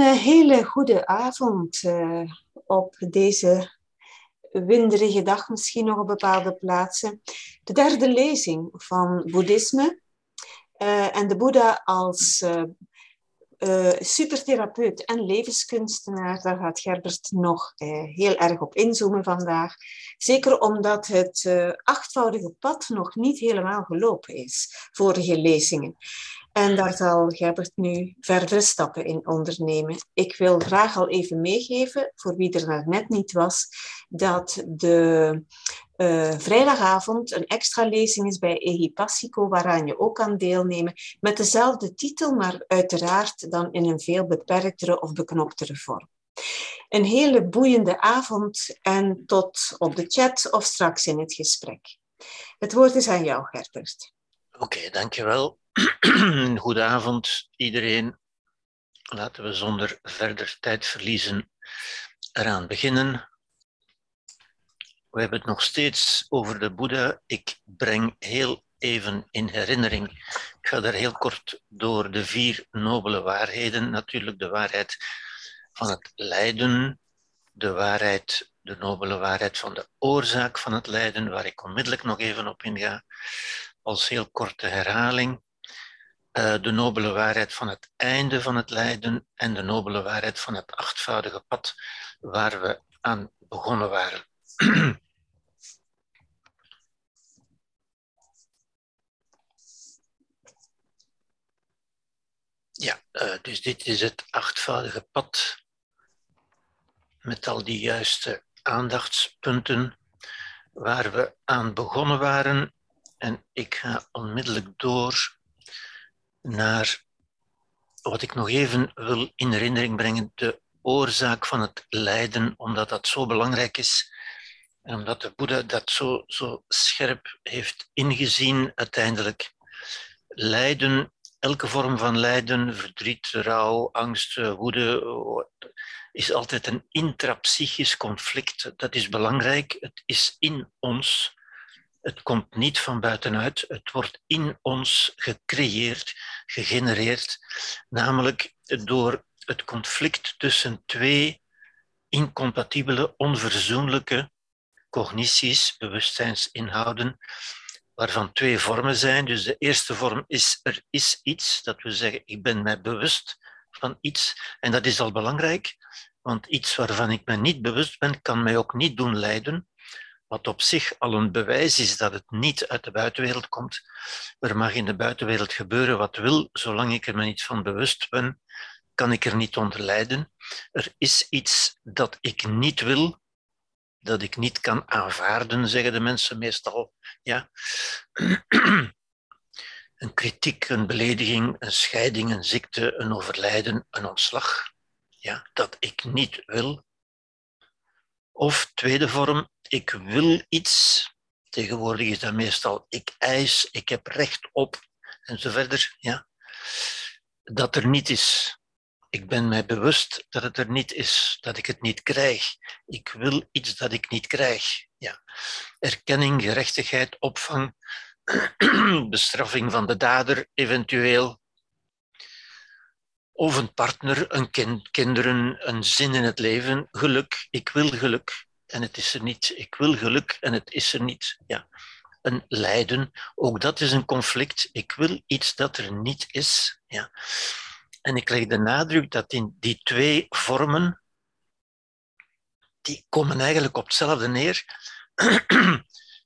Een eh, hele goede avond uh, op deze winderige dag, misschien nog op bepaalde plaatsen. De derde lezing van boeddhisme uh, en de Boeddha als supertherapeut en levenskunstenaar. Daar gaat Gerbert nog heel erg op inzoomen vandaag. Zeker omdat het achtvoudige pad nog niet helemaal gelopen is, vorige lezingen. En daar zal Gerbert nu verdere stappen in ondernemen. Ik wil graag al even meegeven, voor wie er net niet was, dat de uh, vrijdagavond een extra lezing is bij Egipassico, waaraan je ook kan deelnemen, met dezelfde titel, maar uiteraard dan in een veel beperktere of beknoptere vorm. Een hele boeiende avond en tot op de chat of straks in het gesprek. Het woord is aan jou, Gerbert. Oké, dankjewel. Goedenavond iedereen. Laten we zonder verder tijd verliezen eraan beginnen. We hebben het nog steeds over de Boeddha. Ik breng heel even in herinnering. Ik ga daar heel kort door de vier nobele waarheden. Natuurlijk de waarheid van het lijden, de waarheid, de nobele waarheid van de oorzaak van het lijden, waar ik onmiddellijk nog even op inga, als heel korte herhaling. Eh, de nobele waarheid van het einde van het lijden en de nobele waarheid van het achtvoudige pad waar we aan begonnen waren. Ja, uh, dus dit is het achtvoudige pad met al die juiste aandachtspunten waar we aan begonnen waren. En ik ga onmiddellijk door naar wat ik nog even wil in herinnering brengen, de oorzaak van het lijden, omdat dat zo belangrijk is en omdat de Boeddha dat zo, zo scherp heeft ingezien uiteindelijk. Lijden, elke vorm van lijden, verdriet, rouw, angst, woede, is altijd een intrapsychisch conflict. Dat is belangrijk, het is in ons. Het komt niet van buitenuit, het wordt in ons gecreëerd, gegenereerd, namelijk door het conflict tussen twee incompatibele, onverzoenlijke cognities, bewustzijnsinhouden, waarvan twee vormen zijn. Dus de eerste vorm is er is iets, dat we zeggen ik ben mij bewust van iets. En dat is al belangrijk, want iets waarvan ik me niet bewust ben, kan mij ook niet doen lijden wat op zich al een bewijs is dat het niet uit de buitenwereld komt. Er mag in de buitenwereld gebeuren wat wil, zolang ik er me niet van bewust ben, kan ik er niet onder lijden. Er is iets dat ik niet wil, dat ik niet kan aanvaarden, zeggen de mensen meestal. Ja. Een kritiek, een belediging, een scheiding, een ziekte, een overlijden, een ontslag. Ja, dat ik niet wil. Of tweede vorm, ik wil iets. Tegenwoordig is dat meestal ik eis, ik heb recht op en zo verder. Ja. Dat er niet is. Ik ben mij bewust dat het er niet is, dat ik het niet krijg. Ik wil iets dat ik niet krijg. Ja. Erkenning, gerechtigheid, opvang, bestraffing van de dader eventueel. Of een partner, een kind, kinderen, een zin in het leven, geluk. Ik wil geluk en het is er niet. Ik wil geluk en het is er niet. Ja. Een lijden, ook dat is een conflict. Ik wil iets dat er niet is. Ja. En ik leg de nadruk dat in die twee vormen, die komen eigenlijk op hetzelfde neer.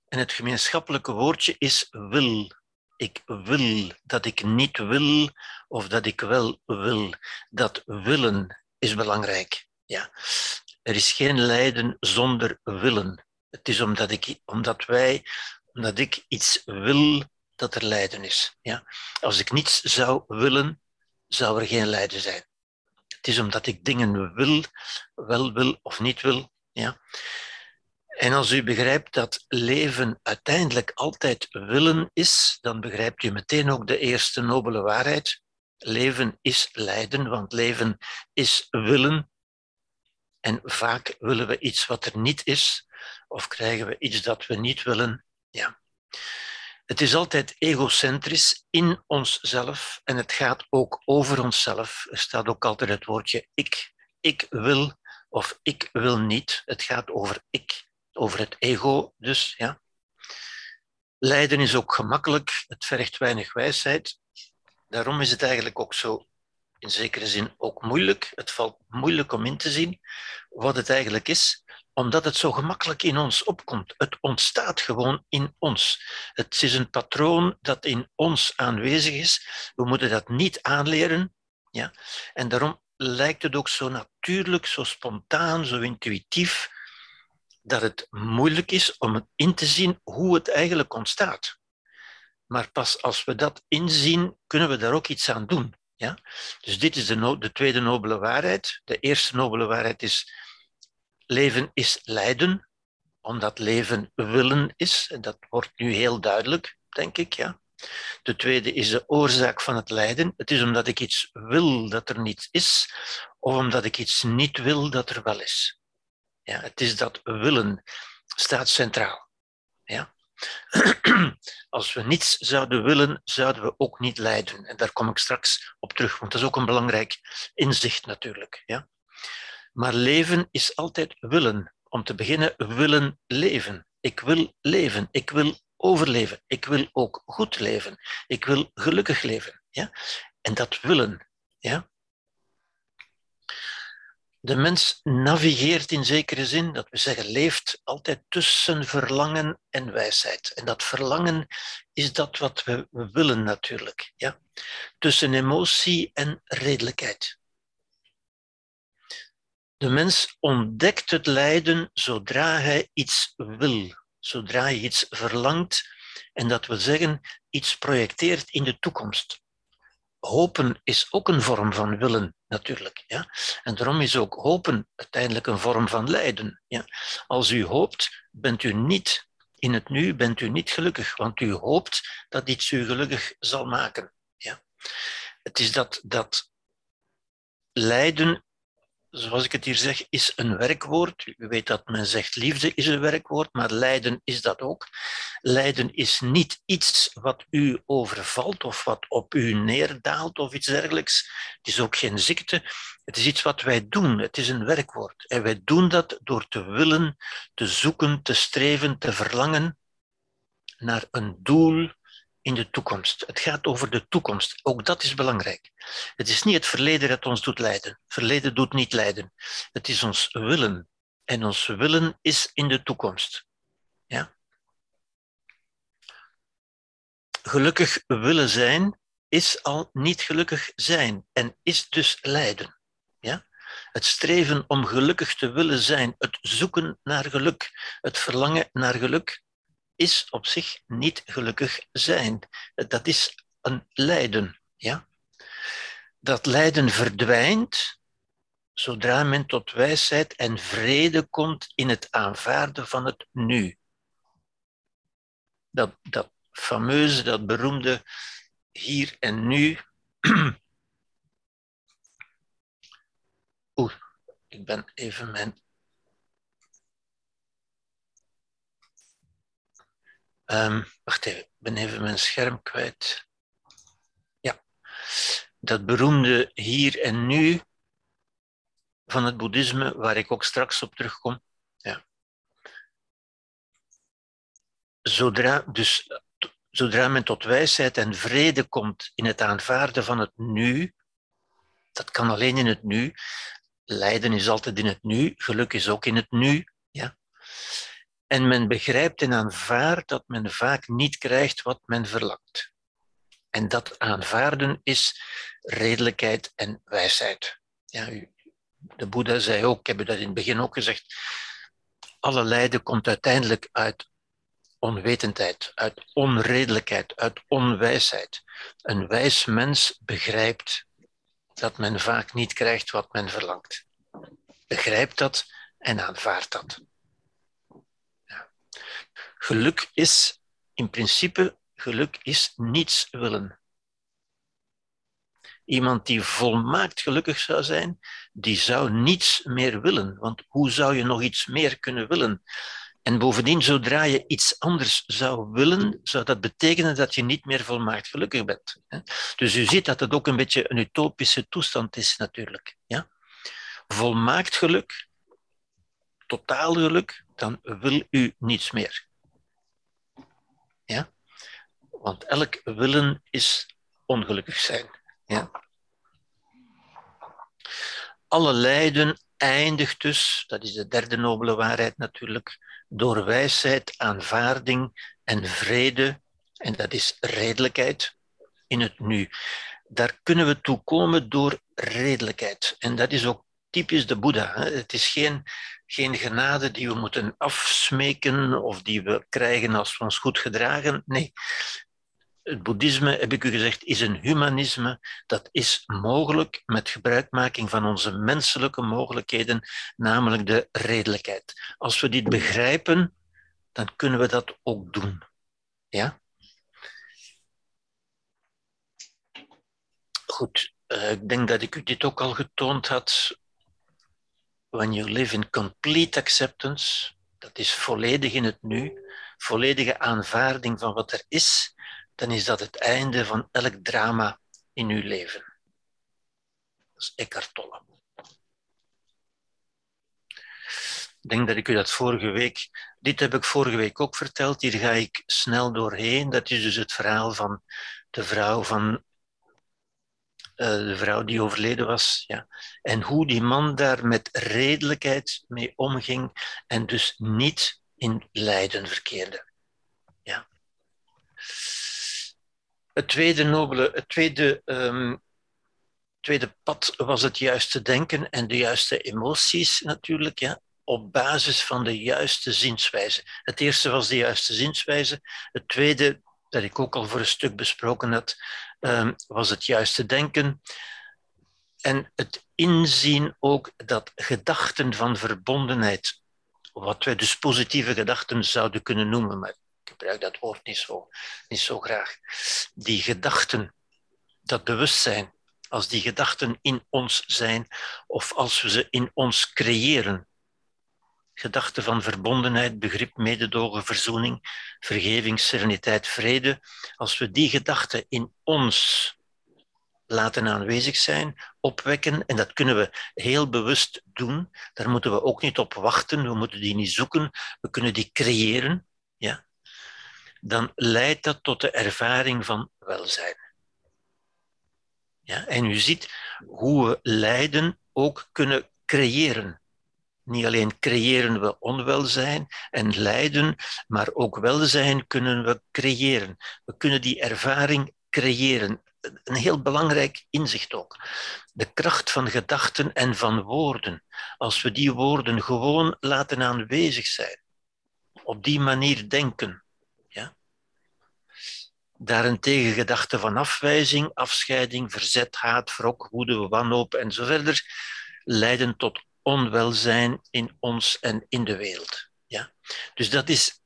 en het gemeenschappelijke woordje is wil. Ik wil, dat ik niet wil of dat ik wel wil. Dat willen is belangrijk. Ja. Er is geen lijden zonder willen. Het is omdat, ik, omdat wij, omdat ik iets wil, dat er lijden is. Ja? Als ik niets zou willen, zou er geen lijden zijn. Het is omdat ik dingen wil, wel wil of niet wil. Ja? En als u begrijpt dat leven uiteindelijk altijd willen is, dan begrijpt u meteen ook de eerste nobele waarheid. Leven is lijden, want leven is willen. En vaak willen we iets wat er niet is, of krijgen we iets dat we niet willen. Ja. Het is altijd egocentrisch in onszelf en het gaat ook over onszelf. Er staat ook altijd het woordje ik. Ik wil of ik wil niet. Het gaat over ik, over het ego dus. Ja. Lijden is ook gemakkelijk, het vergt weinig wijsheid. Daarom is het eigenlijk ook zo in zekere zin ook moeilijk. Het valt moeilijk om in te zien wat het eigenlijk is, omdat het zo gemakkelijk in ons opkomt. Het ontstaat gewoon in ons. Het is een patroon dat in ons aanwezig is. We moeten dat niet aanleren. Ja? En daarom lijkt het ook zo natuurlijk, zo spontaan, zo intuïtief, dat het moeilijk is om in te zien hoe het eigenlijk ontstaat. Maar pas als we dat inzien, kunnen we daar ook iets aan doen. Ja? Dus dit is de, de tweede nobele waarheid. De eerste nobele waarheid is leven is lijden, omdat leven willen is. En dat wordt nu heel duidelijk, denk ik. Ja? De tweede is de oorzaak van het lijden. Het is omdat ik iets wil dat er niet is, of omdat ik iets niet wil dat er wel is. Ja, het is dat willen staat centraal. Ja? Als we niets zouden willen, zouden we ook niet lijden. En daar kom ik straks op terug, want dat is ook een belangrijk inzicht natuurlijk. Ja? Maar leven is altijd willen. Om te beginnen, willen leven. Ik wil leven. Ik wil overleven. Ik wil ook goed leven. Ik wil gelukkig leven. Ja? En dat willen. Ja? De mens navigeert in zekere zin, dat we zeggen, leeft altijd tussen verlangen en wijsheid. En dat verlangen is dat wat we willen natuurlijk. Ja? Tussen emotie en redelijkheid. De mens ontdekt het lijden zodra hij iets wil, zodra hij iets verlangt en dat wil zeggen iets projecteert in de toekomst. Hopen is ook een vorm van willen, natuurlijk. Ja? En daarom is ook hopen uiteindelijk een vorm van lijden. Ja? Als u hoopt, bent u niet in het nu, bent u niet gelukkig, want u hoopt dat iets u gelukkig zal maken. Ja? Het is dat, dat lijden zoals ik het hier zeg, is een werkwoord. U weet dat men zegt liefde is een werkwoord, maar lijden is dat ook. Lijden is niet iets wat u overvalt of wat op u neerdaalt of iets dergelijks. Het is ook geen ziekte. Het is iets wat wij doen. Het is een werkwoord. En wij doen dat door te willen, te zoeken, te streven, te verlangen naar een doel, in de toekomst. Het gaat over de toekomst. Ook dat is belangrijk. Het is niet het verleden dat ons doet lijden. Verleden doet niet lijden. Het is ons willen. En ons willen is in de toekomst. Ja? Gelukkig willen zijn is al niet gelukkig zijn en is dus lijden. Ja? Het streven om gelukkig te willen zijn, het zoeken naar geluk, het verlangen naar geluk, is op zich niet gelukkig zijn. Dat is een lijden. Ja? Dat lijden verdwijnt zodra men tot wijsheid en vrede komt in het aanvaarden van het nu. Dat, dat fameuze, dat beroemde hier en nu. Oeh, ik ben even mijn Um, wacht even, ik ben even mijn scherm kwijt. Ja, dat beroemde hier en nu van het boeddhisme, waar ik ook straks op terugkom. Ja. Zodra, dus, zodra men tot wijsheid en vrede komt in het aanvaarden van het nu, dat kan alleen in het nu. Lijden is altijd in het nu, geluk is ook in het nu. Ja. En men begrijpt en aanvaardt dat men vaak niet krijgt wat men verlangt. En dat aanvaarden is redelijkheid en wijsheid. Ja, de Boeddha zei ook, ik heb dat in het begin ook gezegd, alle lijden komt uiteindelijk uit onwetendheid, uit onredelijkheid, uit onwijsheid. Een wijs mens begrijpt dat men vaak niet krijgt wat men verlangt. Begrijpt dat en aanvaardt dat. Geluk is in principe, geluk is niets willen. Iemand die volmaakt gelukkig zou zijn, die zou niets meer willen. Want hoe zou je nog iets meer kunnen willen? En bovendien, zodra je iets anders zou willen, zou dat betekenen dat je niet meer volmaakt gelukkig bent. Dus u ziet dat het ook een beetje een utopische toestand is, natuurlijk. Ja? Volmaakt geluk, totaal geluk, dan wil u niets meer. Want elk willen is ongelukkig zijn. Ja? Alle lijden eindigt dus, dat is de derde nobele waarheid natuurlijk, door wijsheid, aanvaarding en vrede, en dat is redelijkheid in het nu. Daar kunnen we toe komen door redelijkheid. En dat is ook typisch de Boeddha. Het is geen, geen genade die we moeten afsmeken of die we krijgen als we ons goed gedragen. Nee, het boeddhisme, heb ik u gezegd, is een humanisme dat is mogelijk met gebruikmaking van onze menselijke mogelijkheden, namelijk de redelijkheid. Als we dit begrijpen, dan kunnen we dat ook doen. Ja? Goed, uh, ik denk dat ik u dit ook al getoond had. When you live in complete acceptance, dat is volledig in het nu, volledige aanvaarding van wat er is, dan is dat het einde van elk drama in uw leven. Dat is Eckhart Tolle. Ik denk dat ik u dat vorige week, dit heb ik vorige week ook verteld, hier ga ik snel doorheen. Dat is dus het verhaal van de vrouw van uh, de vrouw die overleden was. Ja. En hoe die man daar met redelijkheid mee omging en dus niet in lijden verkeerde. Ja. Het tweede, nobele, het tweede, um, tweede pad was het juiste denken en de juiste emoties natuurlijk, ja, op basis van de juiste zienswijze. Het eerste was de juiste zienswijze. Het tweede, dat ik ook al voor een stuk besproken had, um, was het juiste denken. En het inzien ook dat gedachten van verbondenheid, wat wij dus positieve gedachten zouden kunnen noemen, maar gebruik dat woord niet zo, niet zo graag, die gedachten, dat bewustzijn, als die gedachten in ons zijn of als we ze in ons creëren. Gedachten van verbondenheid, begrip, mededogen, verzoening, vergeving, sereniteit, vrede. Als we die gedachten in ons laten aanwezig zijn, opwekken, en dat kunnen we heel bewust doen, daar moeten we ook niet op wachten, we moeten die niet zoeken, we kunnen die creëren. Ja? Dan leidt dat tot de ervaring van welzijn. Ja, en u ziet hoe we lijden ook kunnen creëren. Niet alleen creëren we onwelzijn en lijden, maar ook welzijn kunnen we creëren. We kunnen die ervaring creëren. Een heel belangrijk inzicht ook. De kracht van gedachten en van woorden. Als we die woorden gewoon laten aanwezig zijn, op die manier denken, Daarentegen gedachten van afwijzing, afscheiding, verzet, haat, wrok, woede, wanhoop en zo verder leiden tot onwelzijn in ons en in de wereld. Ja? Dus dat is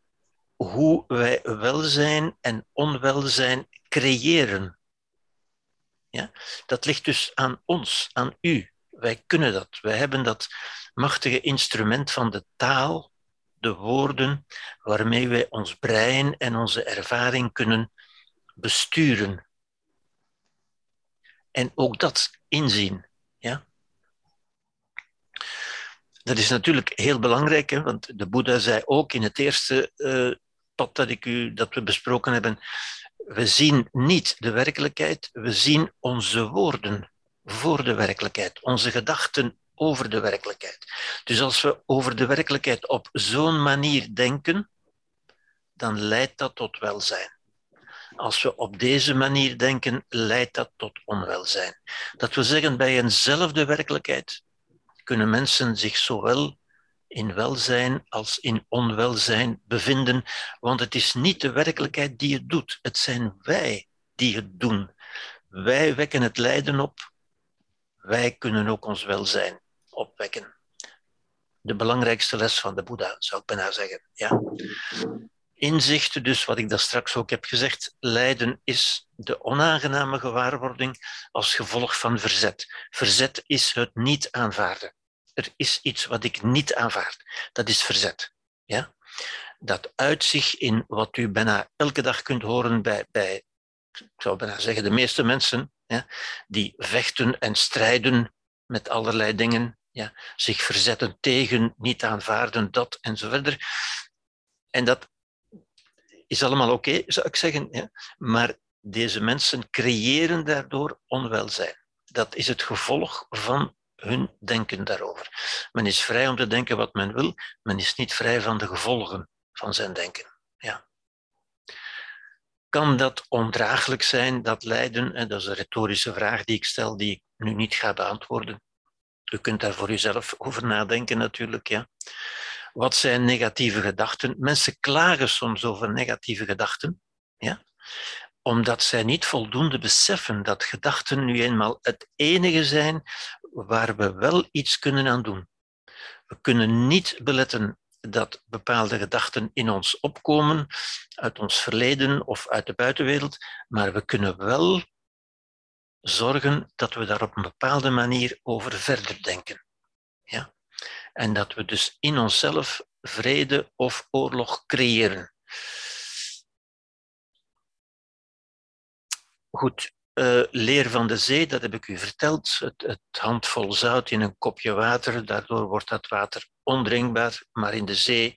hoe wij welzijn en onwelzijn creëren. Ja? Dat ligt dus aan ons, aan u. Wij kunnen dat. Wij hebben dat machtige instrument van de taal, de woorden, waarmee wij ons brein en onze ervaring kunnen besturen. En ook dat inzien. Ja? Dat is natuurlijk heel belangrijk, hè, want de Boeddha zei ook in het eerste uh, pad dat, ik u, dat we besproken hebben, we zien niet de werkelijkheid, we zien onze woorden voor de werkelijkheid, onze gedachten over de werkelijkheid. Dus als we over de werkelijkheid op zo'n manier denken, dan leidt dat tot welzijn. Als we op deze manier denken, leidt dat tot onwelzijn. Dat wil zeggen, bij eenzelfde werkelijkheid kunnen mensen zich zowel in welzijn als in onwelzijn bevinden, want het is niet de werkelijkheid die het doet, het zijn wij die het doen. Wij wekken het lijden op, wij kunnen ook ons welzijn opwekken. De belangrijkste les van de Boeddha, zou ik bijna zeggen. Ja? Inzichten, dus wat ik daar straks ook heb gezegd, lijden is de onaangename gewaarwording als gevolg van verzet. Verzet is het niet aanvaarden. Er is iets wat ik niet aanvaard. Dat is verzet. Ja? dat uitzicht in wat u bijna elke dag kunt horen bij, bij ik zou bijna zeggen, de meeste mensen, ja, die vechten en strijden met allerlei dingen, ja, zich verzetten tegen, niet aanvaarden, dat en zo verder. En dat is allemaal oké, zou ik zeggen, ja, maar deze mensen creëren daardoor onwelzijn. Dat is het gevolg van hun denken daarover. Men is vrij om te denken wat men wil, men is niet vrij van de gevolgen van zijn denken. Ja. Kan dat ondraaglijk zijn, dat lijden? En dat is een retorische vraag die ik stel, die ik nu niet ga beantwoorden. U kunt daar voor uzelf over nadenken natuurlijk. Ja. Wat zijn negatieve gedachten? Mensen klagen soms over negatieve gedachten. Ja? omdat zij niet voldoende beseffen dat gedachten nu eenmaal het enige zijn waar we wel iets kunnen aan doen. We kunnen niet beletten dat bepaalde gedachten in ons opkomen uit ons verleden of uit de buitenwereld, maar we kunnen wel zorgen dat we daar op een bepaalde manier over verder denken. Ja? En dat we dus in onszelf vrede of oorlog creëren. Goed, uh, leer van de zee, dat heb ik u verteld. Het, het, handvol zout in een kopje water, daardoor wordt dat water ondrinkbaar. Maar in de zee,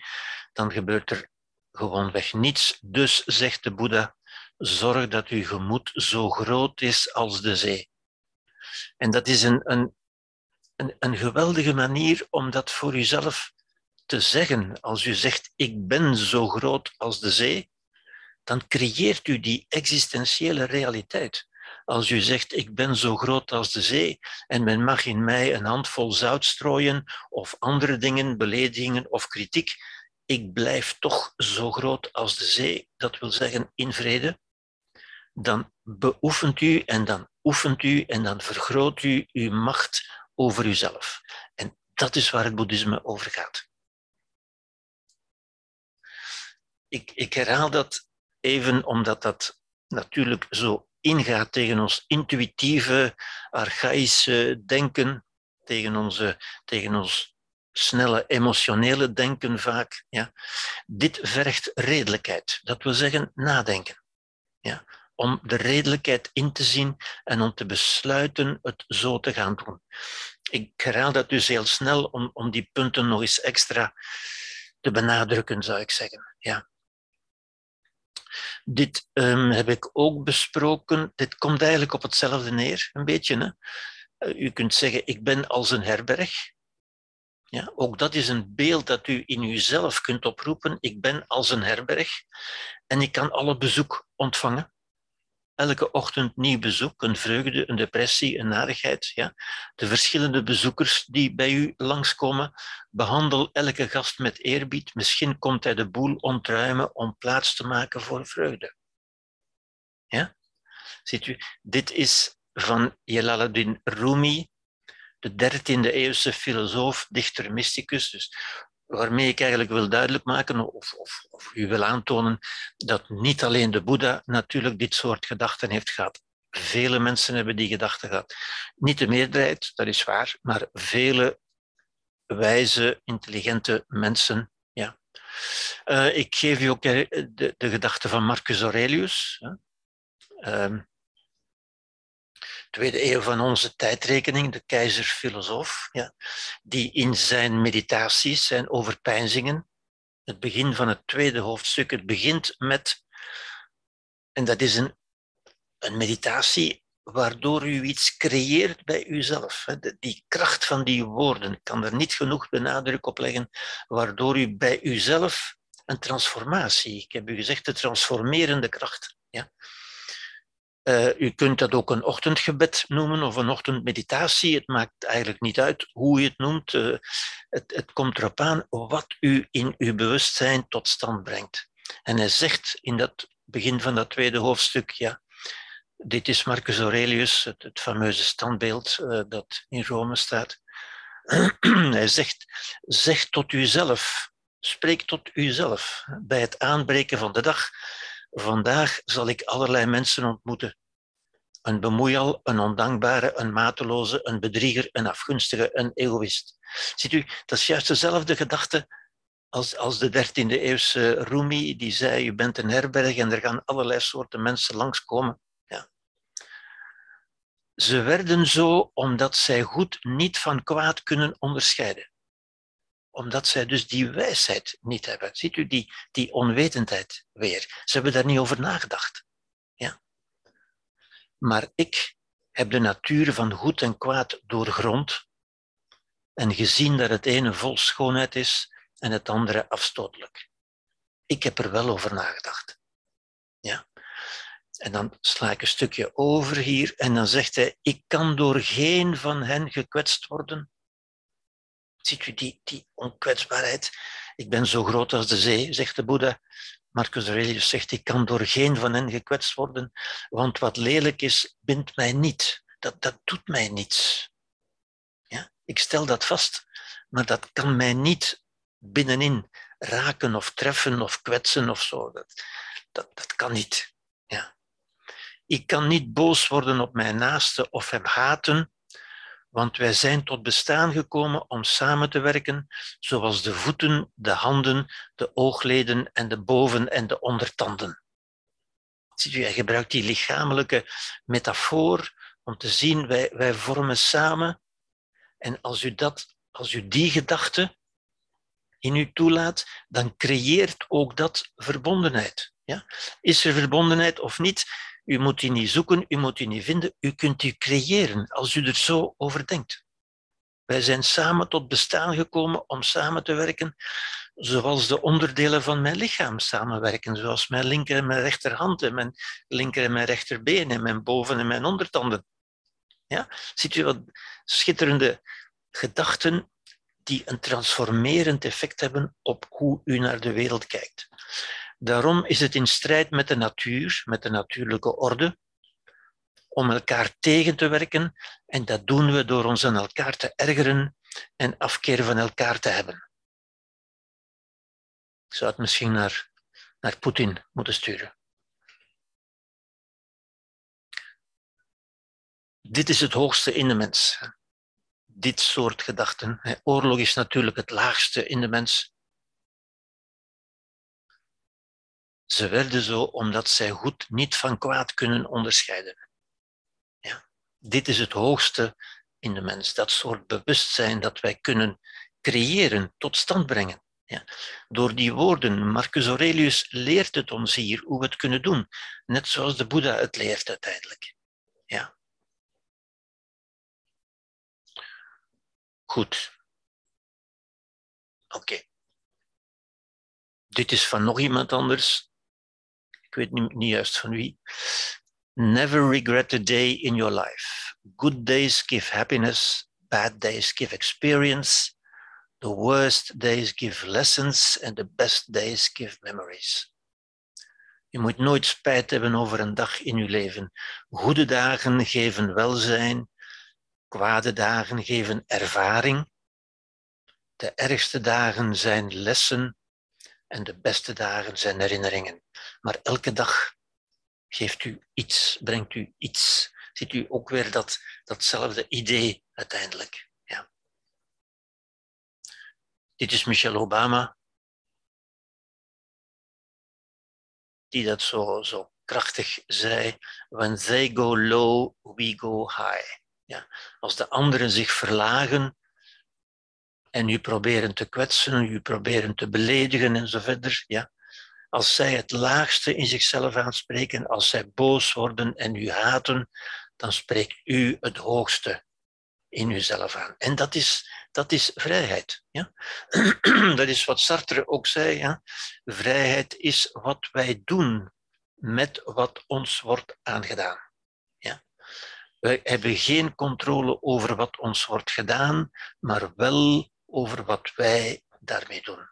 dan gebeurt er gewoonweg niets. Dus, zegt de Boeddha, zorg dat uw gemoed zo groot is als de zee. En dat is een, een, een, een geweldige manier om dat voor uzelf te zeggen. Als u zegt, ik ben zo groot als de zee, dan creëert u die existentiële realiteit. Als u zegt, ik ben zo groot als de zee en men mag in mij een handvol zout strooien of andere dingen, beledigingen of kritiek, ik blijf toch zo groot als de zee, dat wil zeggen in vrede, dan beoefent u en dan oefent u en dan vergroot u uw macht over uzelf. En dat is waar het boeddhisme over gaat. Ik, ik herhaal dat even omdat dat natuurlijk zo ingaat tegen ons intuïtieve, archaïsche denken, tegen, onze, tegen ons snelle emotionele denken vaak. Ja. Dit vergt redelijkheid, dat wil zeggen nadenken. Ja. Om de redelijkheid in te zien en om te besluiten het zo te gaan doen. Ik herhaal dat dus heel snel om, om die punten nog eens extra te benadrukken, zou ik zeggen. Ja. Dit um, heb ik ook besproken. Dit komt eigenlijk op hetzelfde neer, een beetje. Hè? Uh, u kunt zeggen, ik ben als een herberg. Ja, ook dat is een beeld dat u in uzelf kunt oproepen. Ik ben als een herberg en ik kan alle bezoek ontvangen elke ochtend nieuw bezoek, een vreugde, een depressie, een narigheid. Ja? De verschillende bezoekers die bij u langskomen, behandel elke gast met eerbied. Misschien komt hij de boel ontruimen om plaats te maken voor vreugde. Ja? Ziet u, dit is van Jalaluddin Rumi, de 13e eeuwse filosoof, dichter, mysticus. Dus waarmee ik eigenlijk wil duidelijk maken of, of, of u wil aantonen dat niet alleen de Boeddha natuurlijk dit soort gedachten heeft gehad. Vele mensen hebben die gedachten gehad. Niet de meerderheid, dat is waar, maar vele wijze, intelligente mensen. Ja. Uh, ik geef u ook de, de van Marcus Aurelius. Uh, tweede eeuw van onze tijdrekening, de keizerfilosoof, ja, die in zijn meditaties, zijn overpeinzingen, het begin van het tweede hoofdstuk, het begint met, en dat is een, een meditatie waardoor u iets creëert bij uzelf. Die kracht van die woorden, kan er niet genoeg benadruk op leggen, waardoor u bij uzelf een transformatie, ik heb u gezegd, de transformerende kracht. Ja? Uh, u kunt dat ook een ochtendgebed noemen of een ochtendmeditatie. Het maakt eigenlijk niet uit hoe je het noemt. Uh, het, het komt erop aan wat u in uw bewustzijn tot stand brengt. En hij zegt in dat begin van dat tweede hoofdstuk, ja, dit is Marcus Aurelius, het, fameuze standbeeld uh, dat in Rome staat. hij zegt, zeg tot uzelf, spreek tot uzelf bij het aanbreken van de dag Vandaag zal ik allerlei mensen ontmoeten. Een bemoeial, een ondankbare, een mateloze, een bedrieger, een afgunstige, een egoïst. Ziet u, dat is juist dezelfde gedachte als, als de 13e eeuwse Rumi, die zei, je bent een herberg en er gaan allerlei soorten mensen langskomen. Ja. Ze werden zo omdat zij goed niet van kwaad kunnen onderscheiden. Omdat zij dus die wijsheid niet hebben. Ziet u die, die onwetendheid weer? Ze hebben daar niet over nagedacht. Ja. Maar ik heb de natuur van goed en kwaad doorgrond en gezien dat het ene vol schoonheid is en het andere afstotelijk. Ik heb er wel over nagedacht. Ja. En dan sla ik een stukje over hier en dan zegt hij, ik kan door geen van hen gekwetst worden. Ziet u die, die onkwetsbaarheid? Ik ben zo groot als de zee, zegt de Boeddha. Marcus Aurelius zegt, ik kan door geen van hen gekwetst worden, want wat lelijk is, bindt mij niet. Dat, dat doet mij niets. Ja? Ik stel dat vast, maar dat kan mij niet binnenin raken of treffen of kwetsen of zo. Dat, dat, dat kan niet. Ja. Ik kan niet boos worden op mijn naaste of hem haten, want wij zijn tot bestaan gekomen om samen te werken, zoals de voeten, de handen, de oogleden en de boven- en de ondertanden. Hij gebruikt die lichamelijke metafoor om te zien, wij, wij vormen samen. En als u, dat, als u die gedachte in u toelaat, dan creëert ook dat verbondenheid. Ja? Is er verbondenheid of niet? U moet die niet zoeken, u moet die niet vinden, u kunt die creëren als u er zo over denkt. Wij zijn samen tot bestaan gekomen om samen te werken, zoals de onderdelen van mijn lichaam samenwerken, zoals mijn linker en mijn rechterhand en mijn linker en mijn rechterbeen en mijn boven- en mijn ondertanden. Ja? Ziet u wat schitterende gedachten die een transformerend effect hebben op hoe u naar de wereld kijkt. Daarom is het in strijd met de natuur, met de natuurlijke orde, om elkaar tegen te werken en dat doen we door ons aan elkaar te ergeren en afkeer van elkaar te hebben. Ik zou het misschien naar, naar Poetin moeten sturen. Dit is het hoogste in de mens dit soort gedachten. Oorlog is natuurlijk het laagste in de mens. Ze werden zo omdat zij goed niet van kwaad kunnen onderscheiden. Ja. Dit is het hoogste in de mens, dat soort bewustzijn dat wij kunnen creëren, tot stand brengen. Ja. Door die woorden, Marcus Aurelius leert het ons hier hoe we het kunnen doen, net zoals de Boeddha het leert uiteindelijk. Ja. Goed. Oké. Dit is van nog iemand anders. Ik weet niet, juist van wie. Never regret a day in your life. Good days give happiness, bad days give experience. The worst days give lessons and the best days give memories. Je moet nooit spijt hebben over een dag in je leven. Goede dagen geven welzijn, Kwade dagen geven ervaring. De ergste dagen zijn lessen en de beste dagen zijn herinneringen. Maar elke dag geeft u iets, brengt u iets. Ziet u ook weer dat, datzelfde idee uiteindelijk. Ja. Dit is Michelle Obama, die dat zo, zo krachtig zei. When they go low, we go high. Ja, als de anderen zich verlagen en u proberen te kwetsen, u proberen te beledigen en zo verder, ja, als zij het laagste in zichzelf aanspreken, als zij boos worden en u haten, dan spreekt u het hoogste in uzelf aan. En dat is, dat is vrijheid. Ja? Dat is wat Sartre ook zei. Ja? Vrijheid is wat wij doen met wat ons wordt aangedaan. Wij hebben geen controle over wat ons wordt gedaan, maar wel over wat wij daarmee doen.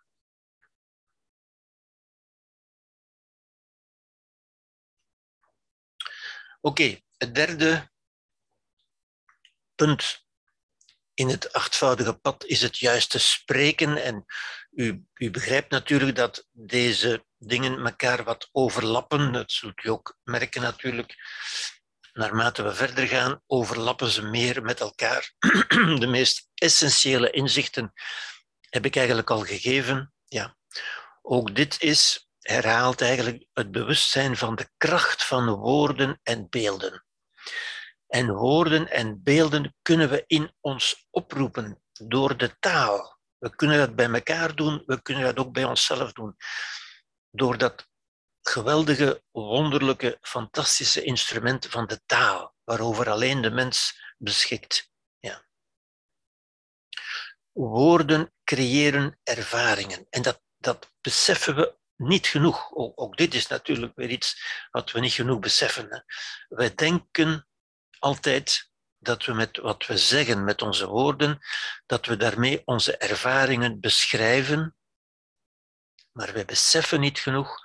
Oké, het derde punt in het achtvoudige pad is het juiste spreken. En u, u begrijpt natuurlijk dat deze dingen elkaar wat overlappen. Dat zult u ook merken natuurlijk naarmate we verder gaan, overlappen ze meer met elkaar. De meest essentiële inzichten heb ik eigenlijk al gegeven. Ja, ook dit is, herhaalt eigenlijk het bewustzijn van de kracht van woorden en beelden. En woorden en beelden kunnen we in ons oproepen door de taal. We kunnen dat bij elkaar doen, we kunnen dat ook bij onszelf doen. Door dat geweldige, wonderlijke, fantastische instrument van de taal, waarover alleen de mens beschikt. Ja. Woorden creëren ervaringen. En dat, dat beseffen we niet genoeg. Ook, dit is natuurlijk weer iets wat we niet genoeg beseffen. Hè. Wij denken altijd dat we met wat we zeggen, met onze woorden, dat we daarmee onze ervaringen beschrijven, maar we beseffen niet genoeg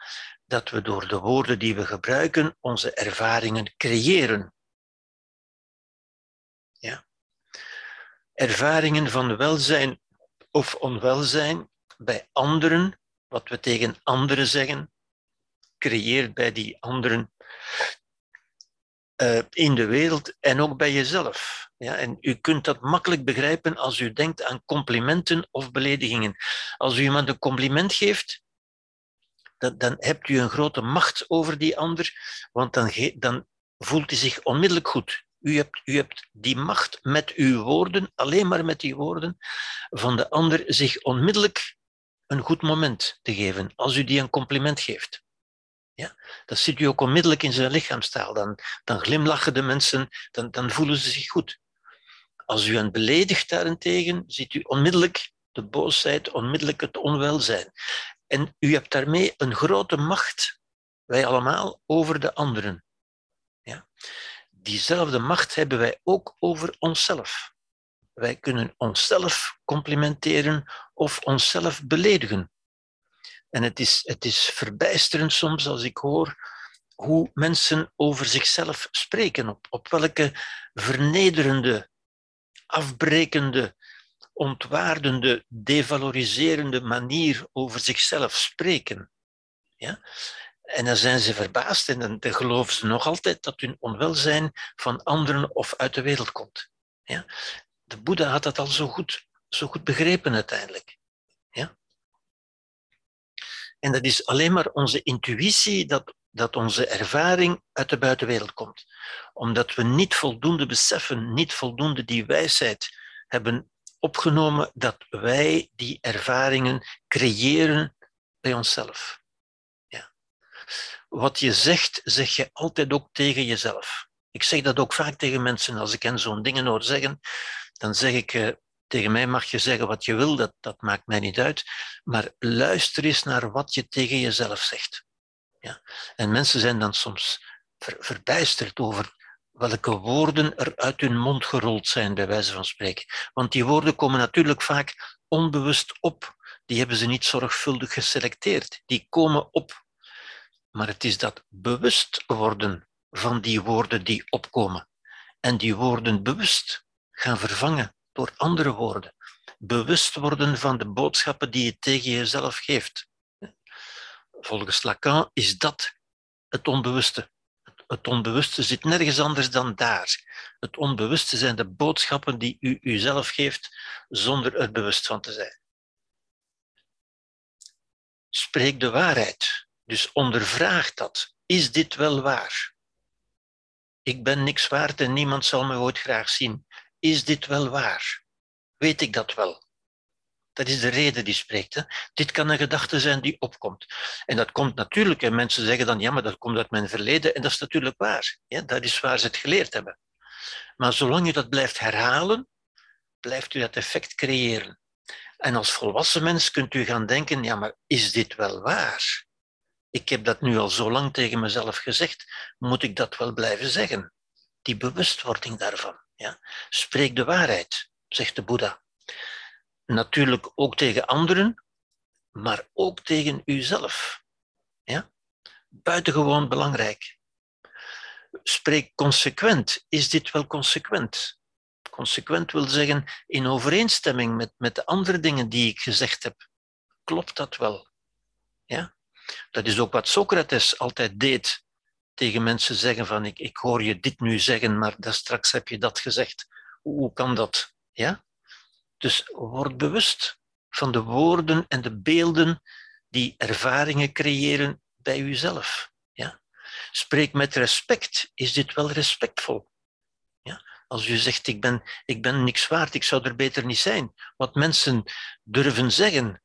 dat we door de woorden die we gebruiken onze ervaringen creëren. Ja. Ervaringen van welzijn of onwelzijn bij anderen, wat we tegen anderen zeggen, creëert bij die anderen uh, in de wereld en ook bij jezelf. Ja, en u kunt dat makkelijk begrijpen als u denkt aan complimenten of beledigingen. Als u iemand een compliment geeft, dan, dan hebt u een grote macht over die ander, want dan, dan voelt hij zich onmiddellijk goed. U hebt, u hebt die macht met uw woorden, alleen maar met die woorden, van de ander zich onmiddellijk een goed moment te geven, als u die een compliment geeft. Ja, dat ziet u ook onmiddellijk in zijn lichaamstaal. Dan, dan glimlachen de mensen, dan, dan voelen ze zich goed. Als u hen beledigt daarentegen, ziet u onmiddellijk de boosheid, onmiddellijk het onwelzijn. En u hebt daarmee een grote macht, wij allemaal, over de anderen. Ja? Diezelfde macht hebben wij ook over onszelf. Wij kunnen onszelf complimenteren of onszelf beledigen. En het is, het is verbijsterend soms als ik hoor hoe mensen over zichzelf spreken, op, op welke vernederende, afbrekende, ontwaardende, devaloriserende manier over zichzelf spreken. Ja? En dan zijn ze verbaasd en dan geloven ze nog altijd dat hun onwelzijn van anderen of uit de wereld komt. Ja? De Boeddha had dat al zo goed, zo goed begrepen uiteindelijk. Ja? En dat is alleen maar onze intuïtie dat, dat onze ervaring uit de buitenwereld komt. Omdat we niet voldoende beseffen, niet voldoende die wijsheid hebben opgenomen dat wij die ervaringen creëren bij onszelf. Ja. Wat je zegt, zeg je altijd ook tegen jezelf. Ik zeg dat ook vaak tegen mensen als ik hen zo'n dingen hoor zeggen. Dan zeg ik, eh, tegen mij mag je zeggen wat je wil, dat, dat maakt mij niet uit. Maar luister eens naar wat je tegen jezelf zegt. Ja. En mensen zijn dan soms ver, verbijsterd over welke woorden er uit hun mond gerold zijn, bij wijze van spreken. Want die woorden komen natuurlijk vaak onbewust op. Die hebben ze niet zorgvuldig geselecteerd. Die komen op. Maar het is dat bewust worden van die woorden die opkomen. En die woorden bewust gaan vervangen door andere woorden. Bewust worden van de boodschappen die je tegen jezelf geeft. Volgens Lacan is dat het onbewuste. Het onbewuste zit nergens anders dan daar. Het onbewuste zijn de boodschappen die u uzelf geeft zonder er bewust van te zijn. Spreek de waarheid. Dus ondervraag dat. Is dit wel waar? Ik ben niks waard en niemand zal me ooit graag zien. Is dit wel waar? Weet ik dat wel? Dat is de reden die spreekt. Hè? Dit kan een gedachte zijn die opkomt. En dat komt natuurlijk, en mensen zeggen dan, ja, maar dat komt uit mijn verleden, en dat is natuurlijk waar. Ja, dat is waar ze het geleerd hebben. Maar zolang je dat blijft herhalen, blijft u dat effect creëren. En als volwassen mens kunt u gaan denken, ja, maar is dit wel waar? Ik heb dat nu al zo lang tegen mezelf gezegd, moet ik dat wel blijven zeggen? Die bewustwording daarvan. Ja? Spreek de waarheid, zegt de Boeddha. Natuurlijk ook tegen anderen, maar ook tegen uzelf. Ja? Buitengewoon belangrijk. Spreek consequent. Is dit wel consequent? Consequent wil zeggen in overeenstemming met, met de andere dingen die ik gezegd heb. Klopt dat wel? Ja? Dat is ook wat Socrates altijd deed tegen mensen zeggen van ik, ik hoor je dit nu zeggen, maar straks heb je dat gezegd. Hoe kan dat? Ja? Dus word bewust van de woorden en de beelden die ervaringen creëren bij uzelf. Ja? Spreek met respect. Is dit wel respectvol? Ja? Als u zegt, ik ben, ik ben niks waard, ik zou er beter niet zijn. Wat mensen durven zeggen,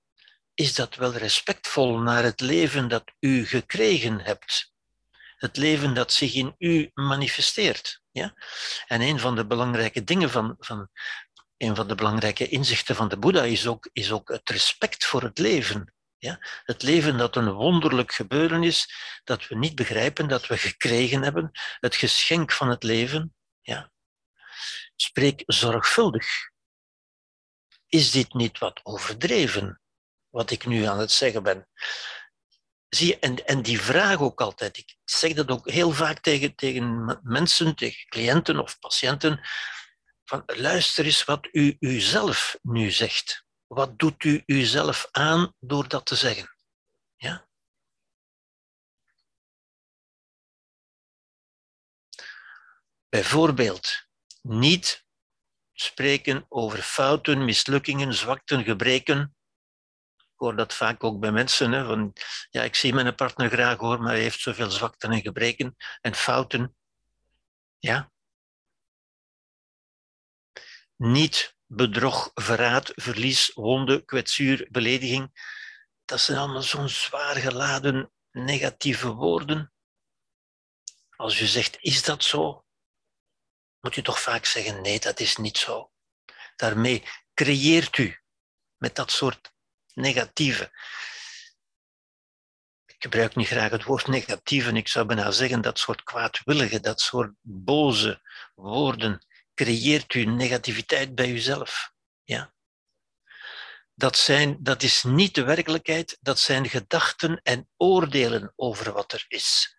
is dat wel respectvol naar het leven dat u gekregen hebt? Het leven dat zich in u manifesteert. Ja? En een van de belangrijke dingen van, van een van de belangrijke inzichten van de Boeddha is ook, is ook het respect voor het leven. Ja? Het leven dat een wonderlijk gebeuren is, dat we niet begrijpen, dat we gekregen hebben, het geschenk van het leven. Ja? Spreek zorgvuldig. Is dit niet wat overdreven, wat ik nu aan het zeggen ben? Zie je, en, en die vraag ook altijd, ik zeg dat ook heel vaak tegen, tegen mensen, tegen cliënten of patiënten, van luister eens wat u uzelf nu zegt. Wat doet u uzelf aan door dat te zeggen? Ja? Bijvoorbeeld, niet spreken over fouten, mislukkingen, zwakten, gebreken. Hoor dat vaak ook bij mensen. Hè, van, ja, ik zie mijn partner graag hoor, maar hij heeft zoveel zwakten en gebreken en fouten. Ja, niet bedrog, verraad, verlies, wonde, kwetsuur, belediging. Dat zijn allemaal zo'n zwaar geladen negatieve woorden. Als u zegt, is dat zo? Moet u toch vaak zeggen, nee, dat is niet zo. Daarmee creëert u met dat soort negatieve. Ik gebruik niet graag het woord negatieve, ik zou bijna zeggen dat soort kwaadwillige, dat soort boze woorden creëert u negativiteit bij uzelf. Ja? Dat, zijn, dat is niet de werkelijkheid, dat zijn gedachten en oordelen over wat er is.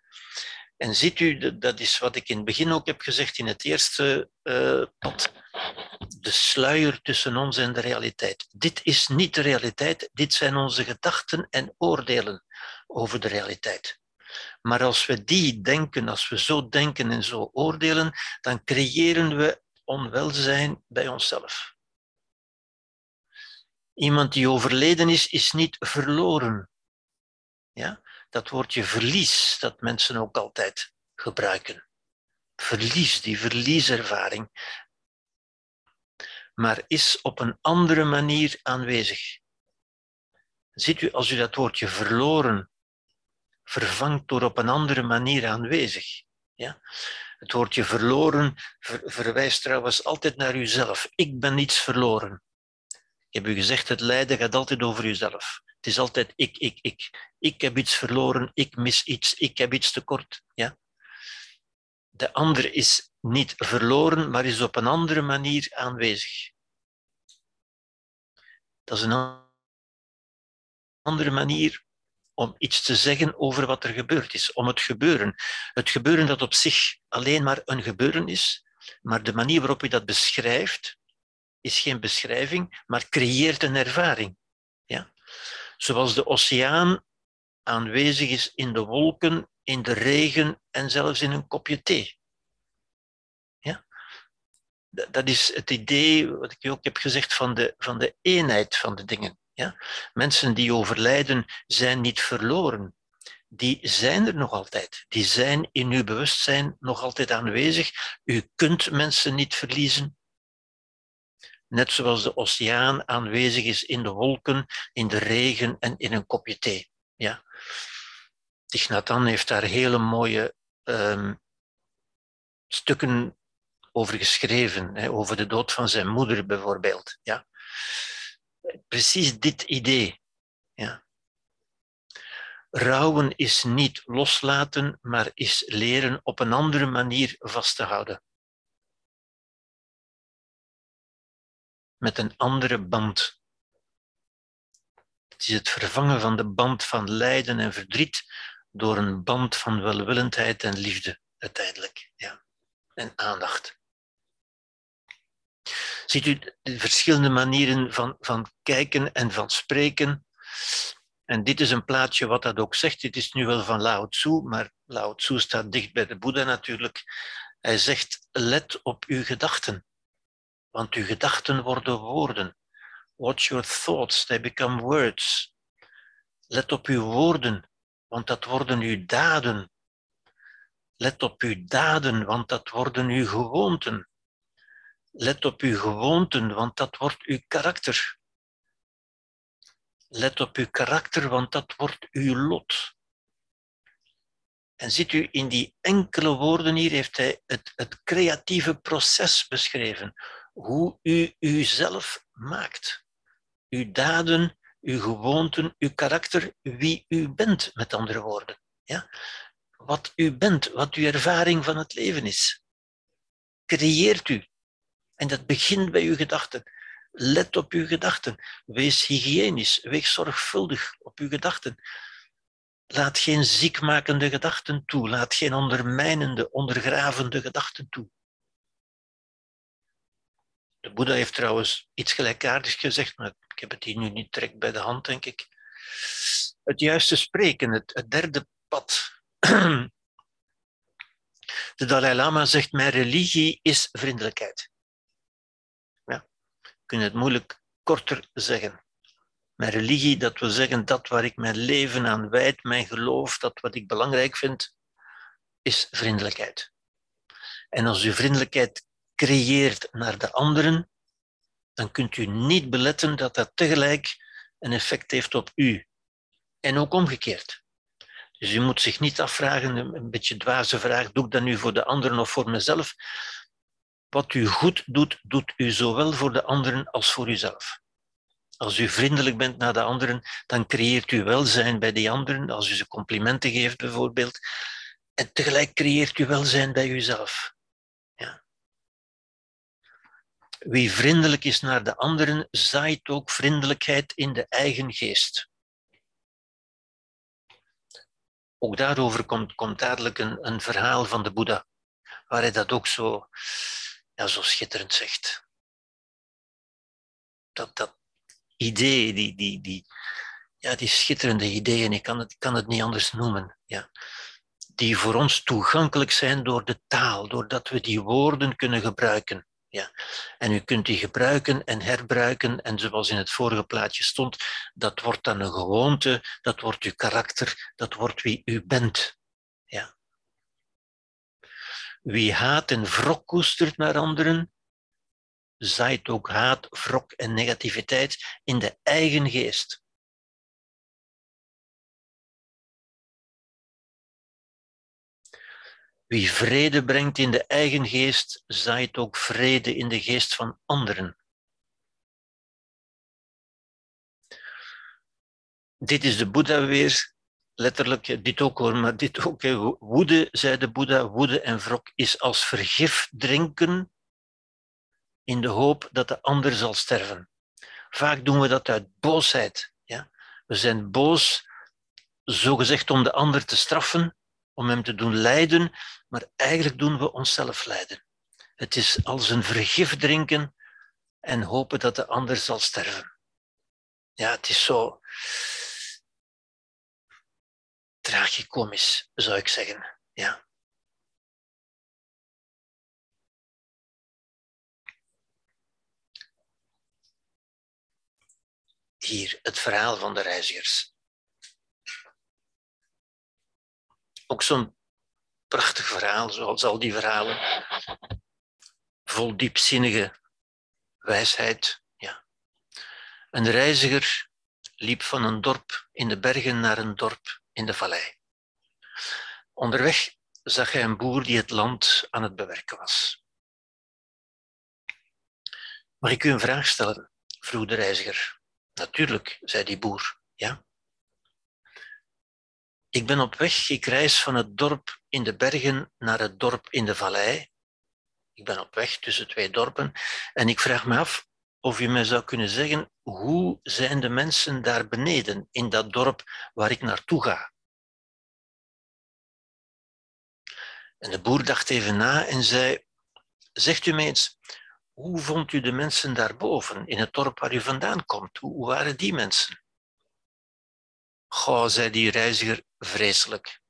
En ziet u, dat is wat ik in het begin ook heb gezegd in het eerste uh, pad, de sluier tussen ons en de realiteit. Dit is niet de realiteit, dit zijn onze gedachten en oordelen over de realiteit. Maar als we die denken, als we zo denken en zo oordelen, dan creëren we onwelzijn bij onszelf. Iemand die overleden is, is niet verloren. Ja? Dat woordje verlies, dat mensen ook altijd gebruiken. Verlies, die verlieservaring. Maar is op een andere manier aanwezig. Ziet u, als u dat woordje verloren vervangt door op een andere manier aanwezig, ja? Het woordje verloren verwijst trouwens altijd naar uzelf. Ik ben niets verloren. Ik heb u gezegd, het lijden gaat altijd over uzelf. Het is altijd ik, ik, ik. Ik heb iets verloren, ik mis iets, ik heb iets tekort. Ja? De ander is niet verloren, maar is op een andere manier aanwezig. Dat is een andere manier om iets te zeggen over wat er gebeurd is, om het gebeuren. Het gebeuren dat op zich alleen maar een gebeuren is, maar de manier waarop je dat beschrijft, is geen beschrijving, maar creëert een ervaring. Ja? Zoals de oceaan aanwezig is in de wolken, in de regen en zelfs in een kopje thee. Ja? Dat is het idee, wat ik ook heb gezegd, van de, van de eenheid van de dingen. Ja? Mensen die overlijden zijn niet verloren. Die zijn er nog altijd. Die zijn in uw bewustzijn nog altijd aanwezig. U kunt mensen niet verliezen. Net zoals de oceaan aanwezig is in de wolken, in de regen en in een kopje thee. Ja. Heeft daar hele mooie um, stukken over geschreven, over de dood van zijn moeder bijvoorbeeld. Ja precies dit idee. Ja. Rouwen is niet loslaten, maar is leren op een andere manier vast te houden. Met een andere band. Het is het vervangen van de band van lijden en verdriet door een band van welwillendheid en liefde, uiteindelijk. Ja. En aandacht. Ziet u de verschillende manieren van, van kijken en van spreken? En dit is een plaatje wat dat ook zegt. Dit is nu wel van Lao Tzu, maar Lao Tzu staat dicht bij de Boeddha natuurlijk. Hij zegt, let op uw gedachten, want uw gedachten worden woorden. Watch your thoughts, they become words. Let op uw woorden, want dat worden uw daden. Let op uw daden, want dat worden uw gewoonten. Let op uw gewoonten, want dat wordt uw karakter. Let op uw karakter, want dat wordt uw lot. En ziet u, in die enkele woorden hier heeft hij het, het creatieve proces beschreven. Hoe u uzelf maakt. Uw daden, uw gewoonten, uw karakter, wie u bent, met andere woorden. Ja? Wat u bent, wat uw ervaring van het leven is. Creëert u. En dat begint bij uw gedachten. Let op uw gedachten. Wees hygiënisch. Wees zorgvuldig op uw gedachten. Laat geen ziekmakende gedachten toe. Laat geen ondermijnende, ondergravende gedachten toe. De Boeddha heeft trouwens iets gelijkaardigs gezegd, maar ik heb het hier nu niet direct bij de hand, denk ik. Het juiste spreken, het, derde pad. De Dalai Lama zegt: Mijn religie is vriendelijkheid. Ja, kunnen het moeilijk korter zeggen. Mijn religie, dat wil zeggen dat waar ik mijn leven aan wijd, mijn geloof, dat wat ik belangrijk vind, is vriendelijkheid. En als u vriendelijkheid creëert naar de anderen, dan kunt u niet beletten dat dat tegelijk een effect heeft op u. En ook omgekeerd. Dus u moet zich niet afvragen, een beetje dwaze vraag, doe ik dat nu voor de anderen of voor mezelf? Wat u goed doet, doet u zowel voor de anderen als voor uzelf. Als u vriendelijk bent naar de anderen, dan creëert u welzijn bij die anderen. Als u ze complimenten geeft bijvoorbeeld. En tegelijk creëert u welzijn bij uzelf. Ja. Wie vriendelijk is naar de anderen, zaait ook vriendelijkheid in de eigen geest. Ook daarover komt, komt dadelijk een, een verhaal van de Boeddha, waar hij dat ook zo, ja, zo schitterend zegt. Dat, dat idee, die, die, die, ja, die schitterende ideeën, ik kan het, kan het niet anders noemen, ja, die voor ons toegankelijk zijn door de taal, doordat we die woorden kunnen gebruiken. Ja. En u kunt die gebruiken en herbruiken. En zoals in het vorige plaatje stond, dat wordt dan een gewoonte, dat wordt uw karakter, dat wordt wie u bent. Ja. Wie haat en wrok koestert naar anderen, zaait ook haat, wrok en negativiteit in de eigen geest. Wie vrede brengt in de eigen geest, zaait ook vrede in de geest van anderen. Dit is de Boeddha weer, letterlijk, dit ook hoor, maar dit ook. Woede, zei de Boeddha, woede en wrok is als vergif drinken in de hoop dat de ander zal sterven. Vaak doen we dat uit boosheid. Ja? We zijn boos, zogezegd om de ander te straffen, om hem te doen lijden, maar eigenlijk doen we onszelf lijden. Het is als een vergif drinken en hopen dat de ander zal sterven. Ja, het is zo tragicomisch, zou ik zeggen. Ja. Hier het verhaal van de reizigers. Ook zo'n prachtig verhaal, zoals al die verhalen. Vol diepzinnige wijsheid. Ja. Een reiziger liep van een dorp in de bergen naar een dorp in de vallei. Onderweg zag hij een boer die het land aan het bewerken was. Mag ik u een vraag stellen? vroeg de reiziger. Natuurlijk, zei die boer. Ja. Ik ben op weg, ik reis van het dorp in de bergen naar het dorp in de vallei. Ik ben op weg tussen twee dorpen en ik vraag me af of u mij zou kunnen zeggen hoe zijn de mensen daar beneden in dat dorp waar ik naartoe ga. En de boer dacht even na en zei: Zegt u mij eens, hoe vond u de mensen daarboven in het dorp waar u vandaan komt? Hoe waren die mensen? Goh, zei die reiziger, vreselijk.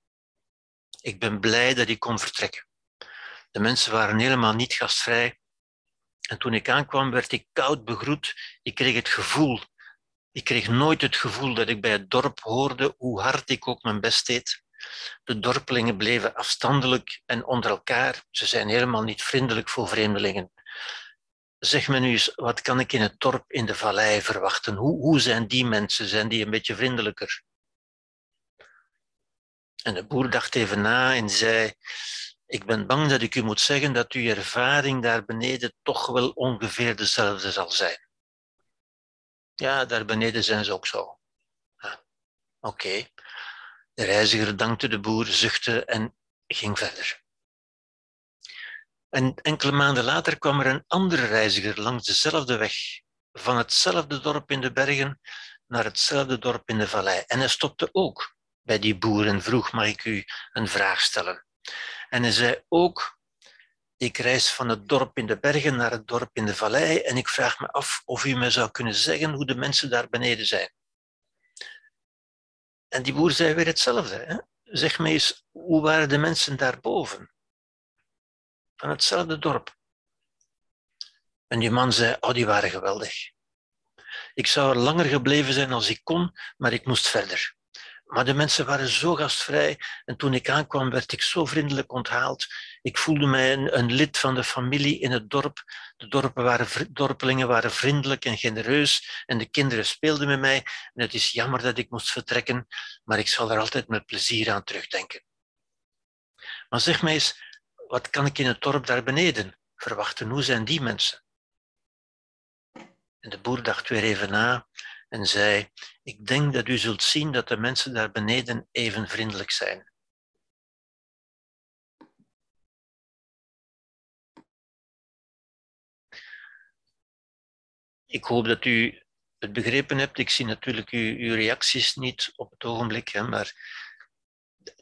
Ik ben blij dat ik kon vertrekken. De mensen waren helemaal niet gastvrij En toen ik aankwam, werd ik koud begroet. Ik kreeg het gevoel, ik kreeg nooit het gevoel dat ik bij het dorp hoorde, hoe hard ik ook mijn best deed. De dorpelingen bleven afstandelijk en onder elkaar. Ze zijn helemaal niet vriendelijk voor vreemdelingen. Zeg me nu eens, wat kan ik in het dorp in de vallei verwachten? Hoe, hoe zijn die mensen? Zijn die een beetje vriendelijker? En de boer dacht even na en zei: Ik ben bang dat ik u moet zeggen dat uw ervaring daar beneden toch wel ongeveer dezelfde zal zijn. Ja, daar beneden zijn ze ook zo. Oké. De reiziger dankte de boer, zuchtte en ging verder. En enkele maanden later kwam er een andere reiziger langs dezelfde weg, van hetzelfde dorp in de bergen naar hetzelfde dorp in de vallei. En hij stopte ook bij die boer en vroeg, mag ik u een vraag stellen? En hij zei ook, ik reis van het dorp in de bergen naar het dorp in de vallei en ik vraag me af of u me zou kunnen zeggen hoe de mensen daar beneden zijn. En die boer zei weer hetzelfde. Hè? Zeg me eens, hoe waren de mensen daarboven? Van hetzelfde dorp. En die man zei, oh, die waren geweldig. Ik zou er langer gebleven zijn als ik kon, maar ik moest verder. Maar de mensen waren zo gastvrij en toen ik aankwam werd ik zo vriendelijk onthaald. Ik voelde mij een, lid van de familie in het dorp. De dorpen waren, dorpelingen waren vriendelijk en genereus en de kinderen speelden met mij. En het is jammer dat ik moest vertrekken, maar ik zal er altijd met plezier aan terugdenken. Maar zeg mij eens, wat kan ik in het dorp daar beneden verwachten? Hoe zijn die mensen? En de boer dacht weer even na en zei: Ik denk dat u zult zien dat de mensen daar beneden even vriendelijk zijn. Ik hoop dat u het begrepen hebt. Ik zie natuurlijk uw, uw reacties niet op het ogenblik, hè, maar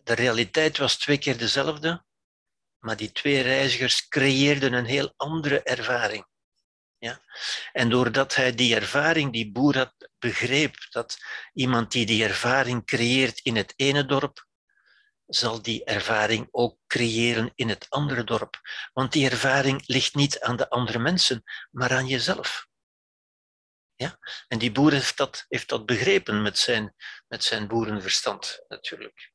de realiteit was twee keer dezelfde, maar die twee reizigers creëerden een heel andere ervaring. Ja? En doordat hij die ervaring, die boer had, begreep dat iemand die die ervaring creëert in het ene dorp, zal die ervaring ook creëren in het andere dorp. Want die ervaring ligt niet aan de andere mensen, maar aan jezelf. Ja? En die boer heeft dat, heeft dat begrepen met zijn, met zijn boerenverstand, natuurlijk.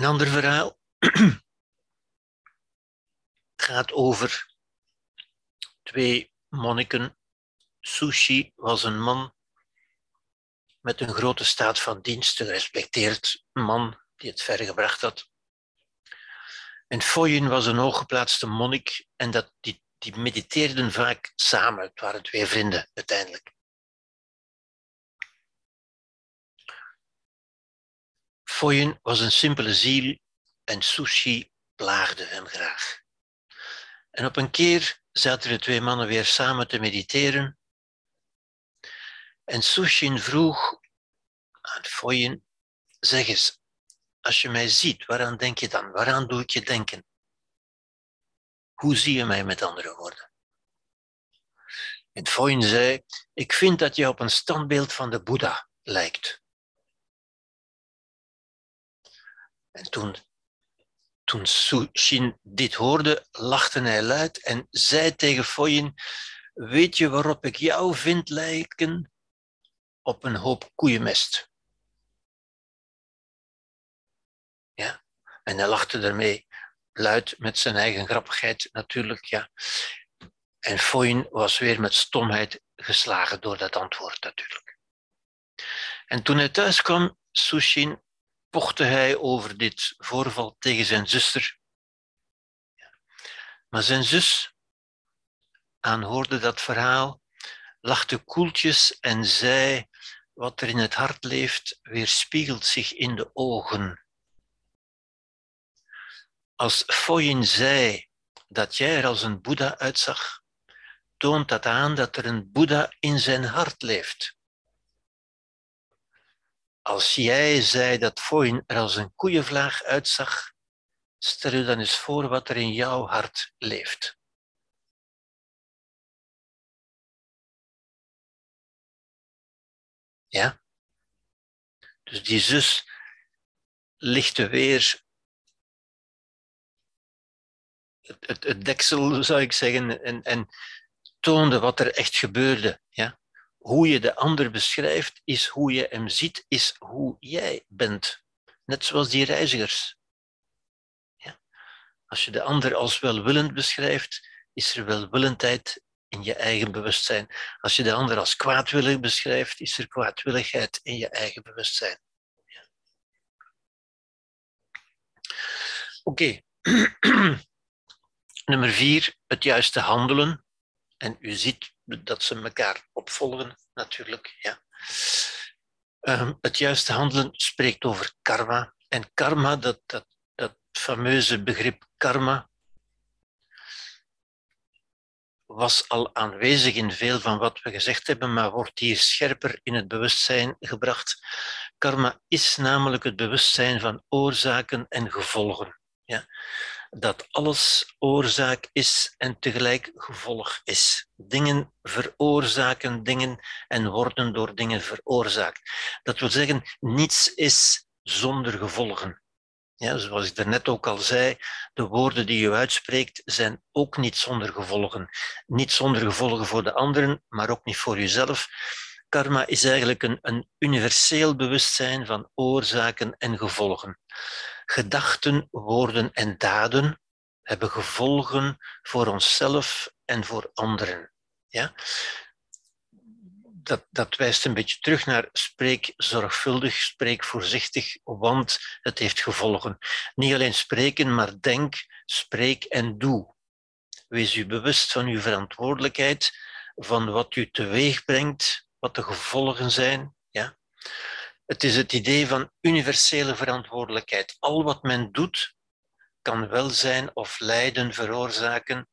Een ander verhaal gaat over twee monniken. Sushi was een man met een grote staat van dienst, een gerespecteerd man die het verre gebracht had. En Foyin was een hooggeplaatste monnik en dat, die, die mediteerden vaak samen. Het waren twee vrienden uiteindelijk. Foyen was een simpele ziel en sushi plaagde hem graag. En op een keer zaten de twee mannen weer samen te mediteren. En Sushin vroeg aan Foyen, zeg eens, als je mij ziet, waaraan denk je dan? Waaraan doe ik je denken? Hoe zie je mij met andere woorden? En Foyen zei, ik vind dat je op een standbeeld van de Boeddha lijkt. En toen, toen Sushin dit hoorde, lachte hij luid en zei tegen Foyin, weet je waarop ik jou vind lijken? Op een hoop koeienmest. Ja, en hij lachte ermee luid met zijn eigen grappigheid natuurlijk, ja. En Foyin was weer met stomheid geslagen door dat antwoord natuurlijk. En toen hij thuis kwam, Sushin pochte hij over dit voorval tegen zijn zuster. Maar zijn zus aanhoorde dat verhaal, lachte koeltjes en zei: Wat er in het hart leeft, weerspiegelt zich in de ogen. Als Foyin zei dat jij er als een Boeddha uitzag, toont dat aan dat er een Boeddha in zijn hart leeft. Als jij zei dat Foyn er als een koeienvlaag uitzag, stel je dan eens voor wat er in jouw hart leeft. Ja? Dus die zus lichtte weer het, het, het, deksel, zou ik zeggen, en, en toonde wat er echt gebeurde. Ja? Hoe je de ander beschrijft, is hoe je hem ziet, is hoe jij bent. Net zoals die reizigers. Ja? Als je de ander als welwillend beschrijft, is er welwillendheid in je eigen bewustzijn. Als je de ander als kwaadwillig beschrijft, is er kwaadwilligheid in je eigen bewustzijn. Oké. Nummer vier, het juiste handelen. En u ziet dat ze elkaar opvolgen, natuurlijk. Ja. Um, het juiste handelen spreekt over karma. En karma, dat, dat, dat fameuze begrip karma, was al aanwezig in veel van wat we gezegd hebben, maar wordt hier scherper in het bewustzijn gebracht. Karma is namelijk het bewustzijn van oorzaken en gevolgen. Ja? Dat alles oorzaak is en tegelijk gevolg is. Dingen veroorzaken dingen en worden door dingen veroorzaakt. Dat wil zeggen, niets is zonder gevolgen. Ja, zoals ik daarnet ook al zei, de woorden die je uitspreekt zijn ook niet zonder gevolgen. Niet zonder gevolgen voor de anderen, maar ook niet voor jezelf. Karma is eigenlijk een, een universeel bewustzijn van oorzaken en gevolgen. Gedachten, woorden en daden hebben gevolgen voor onszelf en voor anderen. Ja? dat, dat wijst een beetje terug naar spreek zorgvuldig, spreek voorzichtig, want het heeft gevolgen. Niet alleen spreken, maar denk, spreek en doe. Wees u bewust van uw verantwoordelijkheid, van wat u teweeg brengt, wat de gevolgen zijn. Ja? Het is het idee van universele verantwoordelijkheid. Al wat men doet, kan welzijn of lijden veroorzaken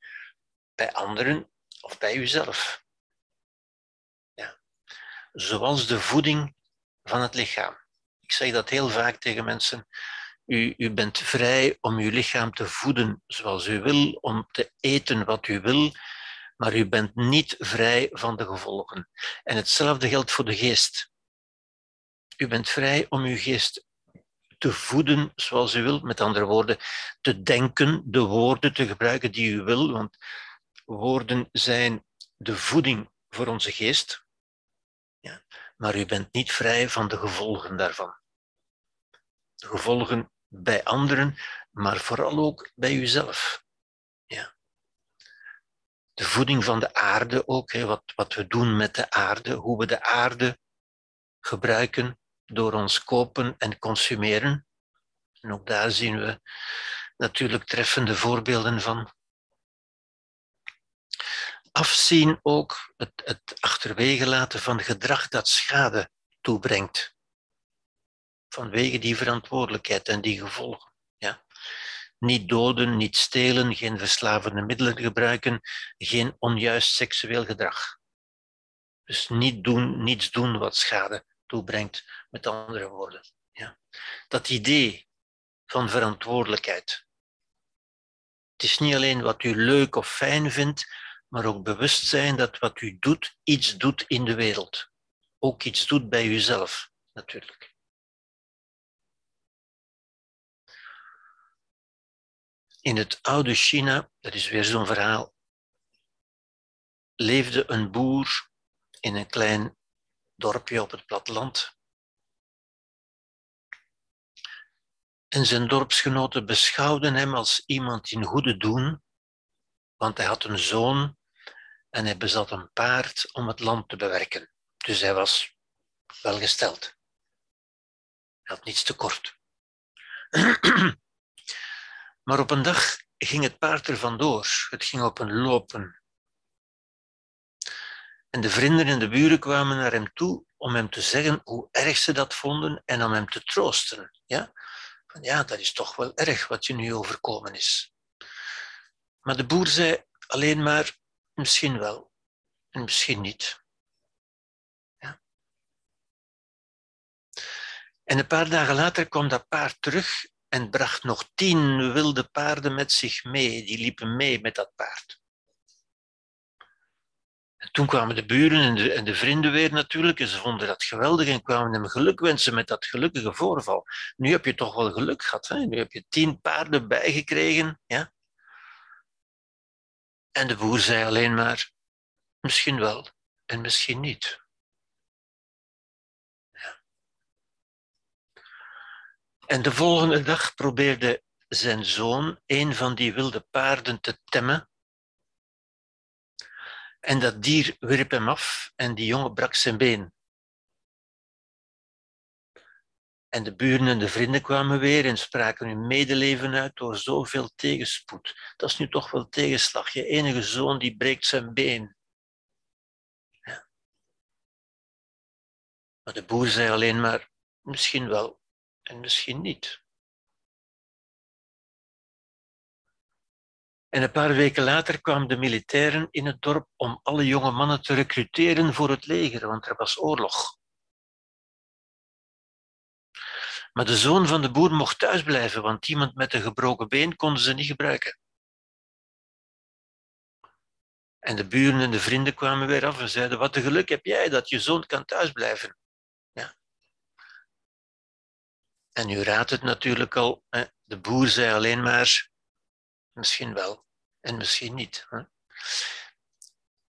bij anderen of bij uzelf zoals de voeding van het lichaam. Ik zeg dat heel vaak tegen mensen. U, u bent vrij om uw lichaam te voeden zoals u wil, om te eten wat u wil, maar u bent niet vrij van de gevolgen. En hetzelfde geldt voor de geest. U bent vrij om uw geest te voeden zoals u wilt, met andere woorden, te denken, de woorden te gebruiken die u wil, want woorden zijn de voeding voor onze geest. Ja? Maar u bent niet vrij van de gevolgen daarvan. De gevolgen bij anderen, maar vooral ook bij uzelf. De voeding van de aarde ook, hè, wat, wat we doen met de aarde, hoe we de aarde gebruiken door ons kopen en consumeren. En ook daar zien we natuurlijk treffende voorbeelden van afzien ook het, het achterwege laten van gedrag dat schade toebrengt. Vanwege die verantwoordelijkheid en die gevolgen. Niet doden, niet stelen, geen verslavende middelen gebruiken, geen onjuist seksueel gedrag. Dus niet doen, niets doen wat schade toebrengt, met andere woorden. Ja. Dat idee van verantwoordelijkheid. Het is niet alleen wat u leuk of fijn vindt, maar ook bewust zijn dat wat u doet iets doet in de wereld. Ook iets doet bij uzelf, natuurlijk. In het oude China, dat is weer zo'n verhaal, leefde een boer in een klein dorpje op het platteland. En zijn dorpsgenoten beschouwden hem als iemand in goede doen, want hij had een zoon en hij bezat een paard om het land te bewerken. Dus hij was welgesteld. Hij had niets tekort. maar op een dag ging het paard er vandoor. Het ging op een lopen. En de vrienden en de buren kwamen naar hem toe om hem te zeggen hoe erg ze dat vonden en om hem te troosten. Ja? Van, ja, dat is toch wel erg wat je nu overkomen is. Maar de boer zei alleen maar, Misschien wel en misschien niet. Ja. En een paar dagen later kwam dat paard terug en bracht nog tien wilde paarden met zich mee. Die liepen mee met dat paard. En toen kwamen de buren en de, en de vrienden weer natuurlijk en ze vonden dat geweldig en kwamen hem geluk wensen met dat gelukkige voorval. Nu heb je toch wel geluk gehad. Hè? Nu heb je tien paarden bijgekregen. Ja? En de boer zei alleen maar, misschien wel en misschien niet. En de volgende dag probeerde zijn zoon een van die wilde paarden te temmen en dat dier wierp hem af en die jongen brak zijn been. En de buren en de vrienden kwamen weer en spraken hun medeleven uit door zoveel tegenspoed. Dat is nu toch wel tegenslag. Je enige zoon die breekt zijn been. Maar de boer zei alleen maar, misschien wel en misschien niet. En een paar weken later kwamen de militairen in het dorp om alle jonge mannen te recruteren voor het leger, want er was oorlog. Maar de zoon van de boer mocht thuis blijven, want iemand met een gebroken been konden ze niet gebruiken. En de buren en de vrienden kwamen weer af en zeiden: Wat een geluk heb jij dat je zoon kan thuisblijven. Ja. En u raadt het natuurlijk al, de boer zei alleen maar: Misschien wel en misschien niet. Hè?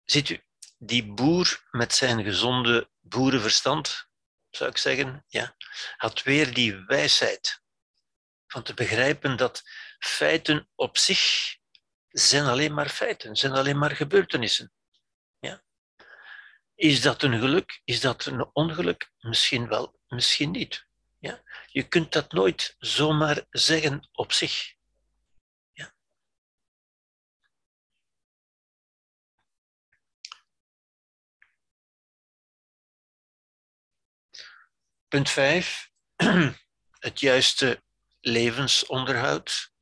Ziet u, die boer met zijn gezonde boerenverstand, zou ik zeggen, ja, had weer die wijsheid van te begrijpen dat feiten op zich zijn alleen maar feiten, zijn alleen maar gebeurtenissen. Ja? Is dat een geluk? Is dat een ongeluk? Misschien wel, misschien niet. Ja? Je kunt dat nooit zomaar zeggen op zich. Punt 5. Het juiste levensonderhoud.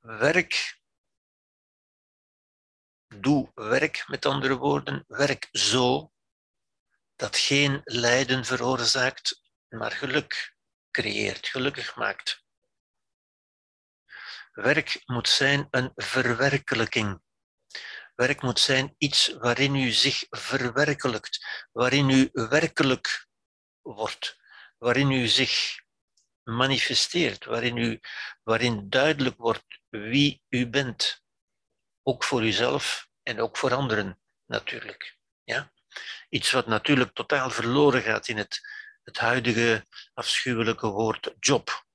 Werk. Doe werk, met andere woorden. Werk zo dat geen lijden veroorzaakt, maar geluk creëert, gelukkig maakt. Werk moet zijn een verwerkelijking Werk moet zijn iets waarin u zich verwerkelijkt, waarin u werkelijk wordt, waarin u zich manifesteert, waarin, u, waarin duidelijk wordt wie u bent. Ook voor uzelf en ook voor anderen natuurlijk. Ja? Iets wat natuurlijk totaal verloren gaat in het, het huidige afschuwelijke woord job.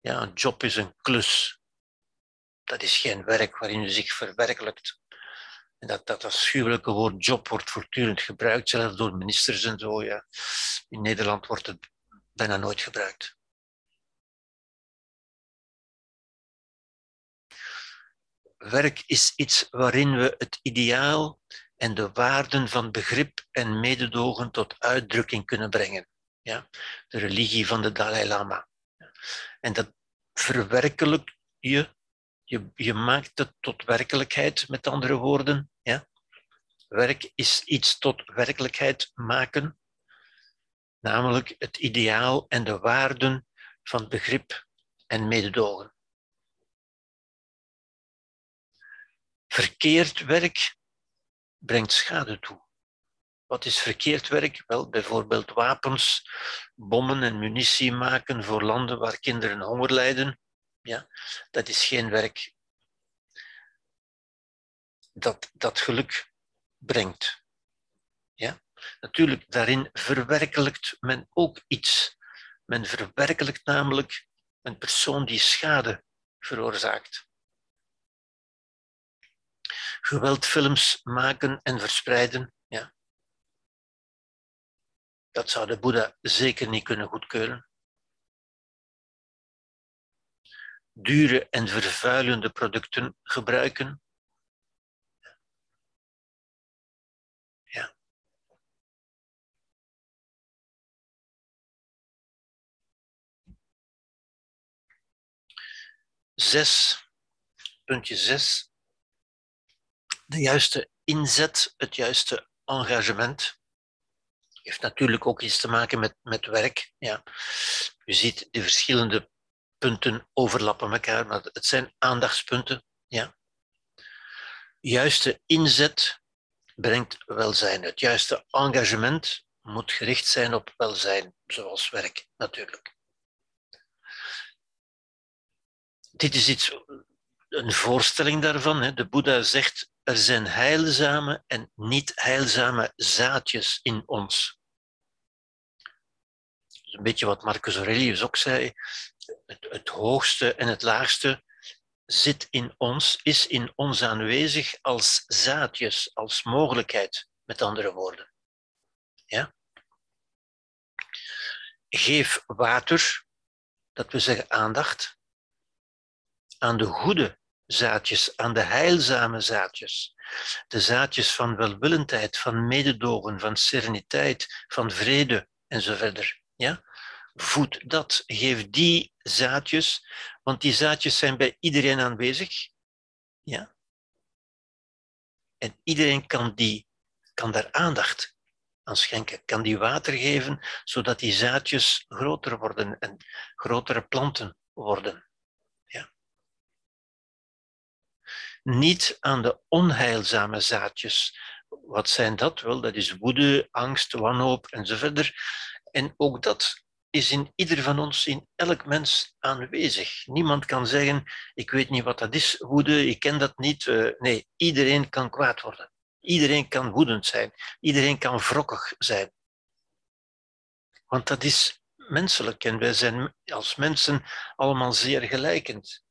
Ja, een job is een klus. Dat is geen werk waarin u zich verwerkelijkt. En dat, dat afschuwelijke woord job wordt voortdurend gebruikt, zelfs door ministers en zo. Ja. In Nederland wordt het bijna nooit gebruikt. Werk is iets waarin we het ideaal en de waarden van begrip en mededogen tot uitdrukking kunnen brengen. Ja? De religie van de Dalai Lama. En dat verwerkelijk je je, je maakt het tot werkelijkheid, met andere woorden. Ja? Werk is iets tot werkelijkheid maken, namelijk het ideaal en de waarden van begrip en mededogen. Verkeerd werk brengt schade toe. Wat is verkeerd werk? Wel, bijvoorbeeld wapens, bommen en munitie maken voor landen waar kinderen honger lijden. Ja? Dat is geen werk dat, dat geluk brengt. Ja? Natuurlijk, daarin verwerkelijkt men ook iets. Men verwerkelijkt namelijk een persoon die schade veroorzaakt. Geweldfilms maken en verspreiden, ja. dat zou de Boeddha zeker niet kunnen goedkeuren. dure en vervuilende producten gebruiken. Ja. Zes, puntje zes. De juiste inzet, het juiste engagement. Heeft natuurlijk ook iets te maken met, met werk. Ja. U ziet de verschillende punten overlappen elkaar, maar het zijn aandachtspunten. Ja. Juiste inzet brengt welzijn. Het juiste engagement moet gericht zijn op welzijn, zoals werk natuurlijk. Dit is iets, een voorstelling daarvan. De Boeddha zegt, er zijn heilzame en niet heilzame zaadjes in ons. een beetje wat Marcus Aurelius ook zei. Het, het hoogste en het laagste zit in ons, is in ons aanwezig als zaadjes, als mogelijkheid, met andere woorden. Ja? Geef water, dat we zeggen aandacht, aan de goede zaadjes, aan de heilzame zaadjes. De zaadjes van welwillendheid, van mededogen, van sereniteit, van vrede en zo verder. Ja? Voed dat, geef die zaadjes, want die zaadjes zijn bij iedereen aanwezig. Ja? En iedereen kan, die, kan daar aandacht aan schenken, kan die water geven, zodat die zaadjes groter worden en grotere planten worden. Ja? Niet aan de onheilzame zaadjes. Wat zijn dat? Wel, dat is woede, angst, wanhoop enzovoort. En ook dat is in ieder van ons, in elk mens aanwezig. Niemand kan zeggen, ik weet niet wat dat is, woede, ik ken dat niet. Uh, nee, iedereen kan kwaad worden. Iedereen kan woedend zijn. Iedereen kan wrokkig zijn. Want dat is menselijk en wij zijn als mensen allemaal zeer gelijkend.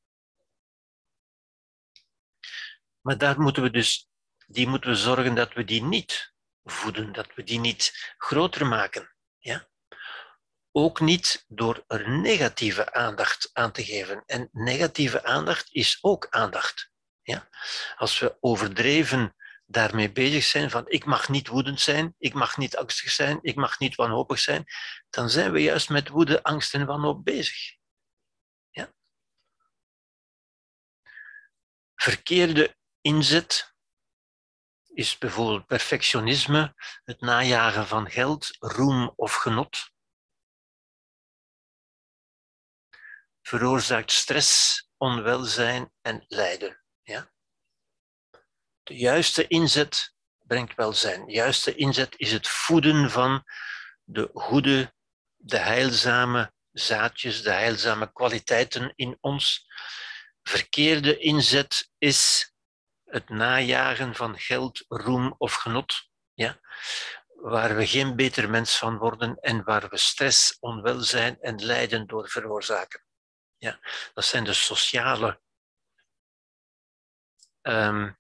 Maar daar moeten we dus, die moeten we zorgen dat we die niet voeden, dat we die niet groter maken. Ja? ook niet door er negatieve aandacht aan te geven. En negatieve aandacht is ook aandacht. Ja? Als we overdreven daarmee bezig zijn van ik mag niet woedend zijn, ik mag niet angstig zijn, ik mag niet wanhopig zijn, dan zijn we juist met woede, angst en wanhoop bezig. Ja? Verkeerde inzet is bijvoorbeeld perfectionisme, het najagen van geld, roem of genot. veroorzaakt stress, onwelzijn en lijden. Ja? De juiste inzet brengt welzijn. De juiste inzet is het voeden van de goede, de heilzame zaadjes, de heilzame kwaliteiten in ons. Verkeerde inzet is het najagen van geld, roem of genot. Ja? Waar we geen beter mens van worden en waar we stress, onwelzijn en lijden door veroorzaken. Ja, dat zijn de sociale um,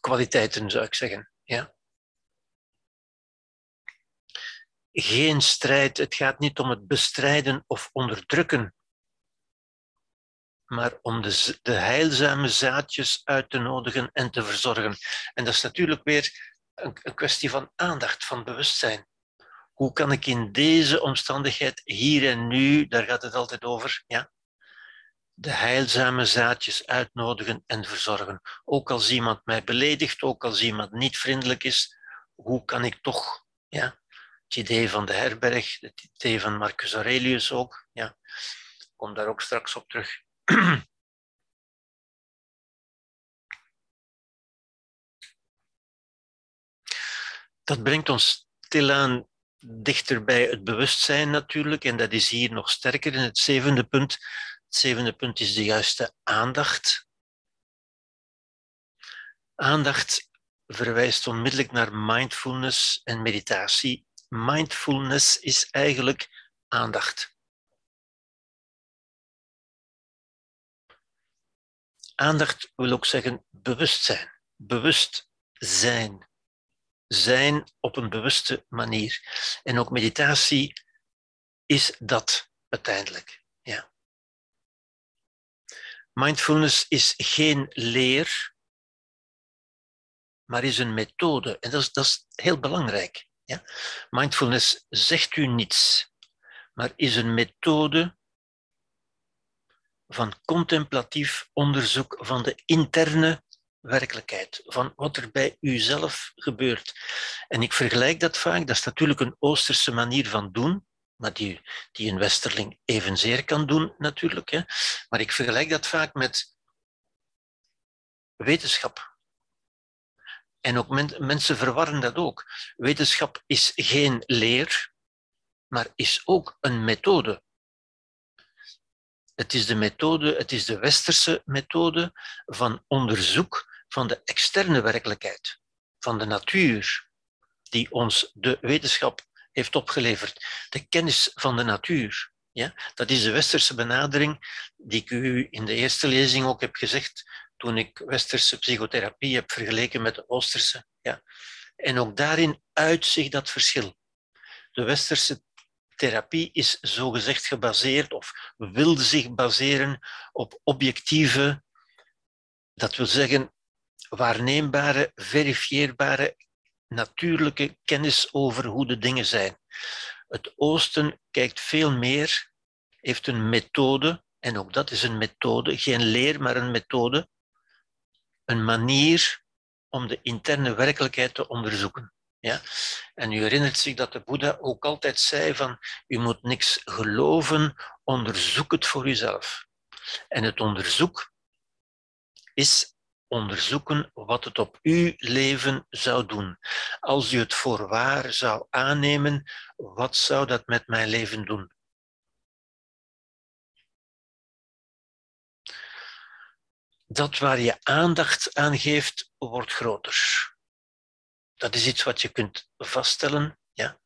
kwaliteiten, zou ik zeggen. Ja. Geen strijd, het gaat niet om het bestrijden of onderdrukken, maar om de, de heilzame zaadjes uit te nodigen en te verzorgen. En dat is natuurlijk weer een, een kwestie van aandacht, van bewustzijn. Hoe kan ik in deze omstandigheid, hier en nu, daar gaat het altijd over, ja, de heilzame zaadjes uitnodigen en verzorgen. Ook als iemand mij beledigt, ook als iemand niet vriendelijk is, hoe kan ik toch, ja, het idee van de herberg, het idee van Marcus Aurelius ook, ja, kom daar ook straks op terug. Dat brengt ons stilaan dichter bij het bewustzijn natuurlijk, en dat is hier nog sterker in het zevende punt. Het zevende punt is de juiste aandacht. Aandacht verwijst onmiddellijk naar mindfulness en meditatie. Mindfulness is eigenlijk aandacht. Aandacht wil ook zeggen bewustzijn, bewust zijn zijn op een bewuste manier. En ook meditatie is dat uiteindelijk. Ja. Mindfulness is geen leer, maar is een methode. En dat is, dat is heel belangrijk. Ja? Mindfulness zegt u niets, maar is een methode van contemplatief onderzoek van de interne werkelijkheid, van wat er bij uzelf gebeurt. En ik vergelijk dat vaak, dat is natuurlijk een Oosterse manier van doen, maar die, die een westerling evenzeer kan doen natuurlijk. Hè. Maar ik vergelijk dat vaak met wetenschap. En ook mensen verwarren dat ook. Wetenschap is geen leer, maar is ook een methode. Het is de methode, het is de westerse methode van onderzoek van de externe werkelijkheid, van de natuur, die ons de wetenschap heeft opgeleverd. De kennis van de natuur. Ja? Dat is de westerse benadering die ik u in de eerste lezing ook heb gezegd toen ik westerse psychotherapie heb vergeleken met de oosterse. Ja. En ook daarin uit zich dat verschil. De westerse therapie is zogezegd gebaseerd of wilde zich baseren op objectieve, dat wil zeggen waarneembare, verifieerbare, natuurlijke kennis over hoe de dingen zijn. Het Oosten kijkt veel meer, heeft een methode, en ook dat is een methode, geen leer, maar een methode, een manier om de interne werkelijkheid te onderzoeken. Ja? En u herinnert zich dat de Boeddha ook altijd zei van, u moet niks geloven, onderzoek het voor uzelf. En het onderzoek is onderzoeken wat het op uw leven zou doen. Als u het voor waar zou aannemen, wat zou dat met mijn leven doen? dat waar je aandacht aan geeft, wordt groter. Dat is iets wat je kunt vaststellen ja,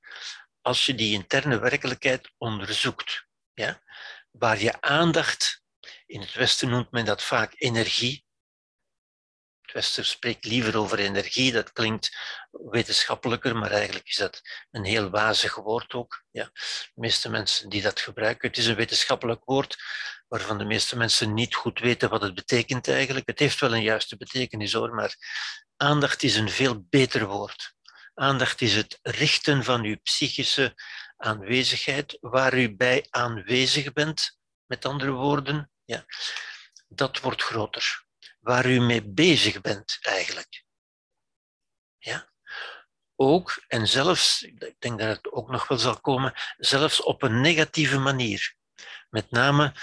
als je die interne werkelijkheid onderzoekt. Ja. Waar je aandacht, in het Westen noemt men dat vaak energie. Het Westen spreekt liever over energie, dat klinkt wetenschappelijker, maar eigenlijk is dat een heel wazig woord ook. Ja. De meeste mensen die dat gebruiken, het is een wetenschappelijk woord, waarvan de meeste mensen niet goed weten wat het betekent eigenlijk. Het heeft wel een juiste betekenis hoor, maar aandacht is een veel beter woord. Aandacht is het richten van uw psychische aanwezigheid, waar u bij aanwezig bent, met andere woorden. Ja, dat wordt groter. Waar u mee bezig bent eigenlijk. Ja? Ook, en zelfs, ik denk dat het ook nog wel zal komen, zelfs op een negatieve manier. Met name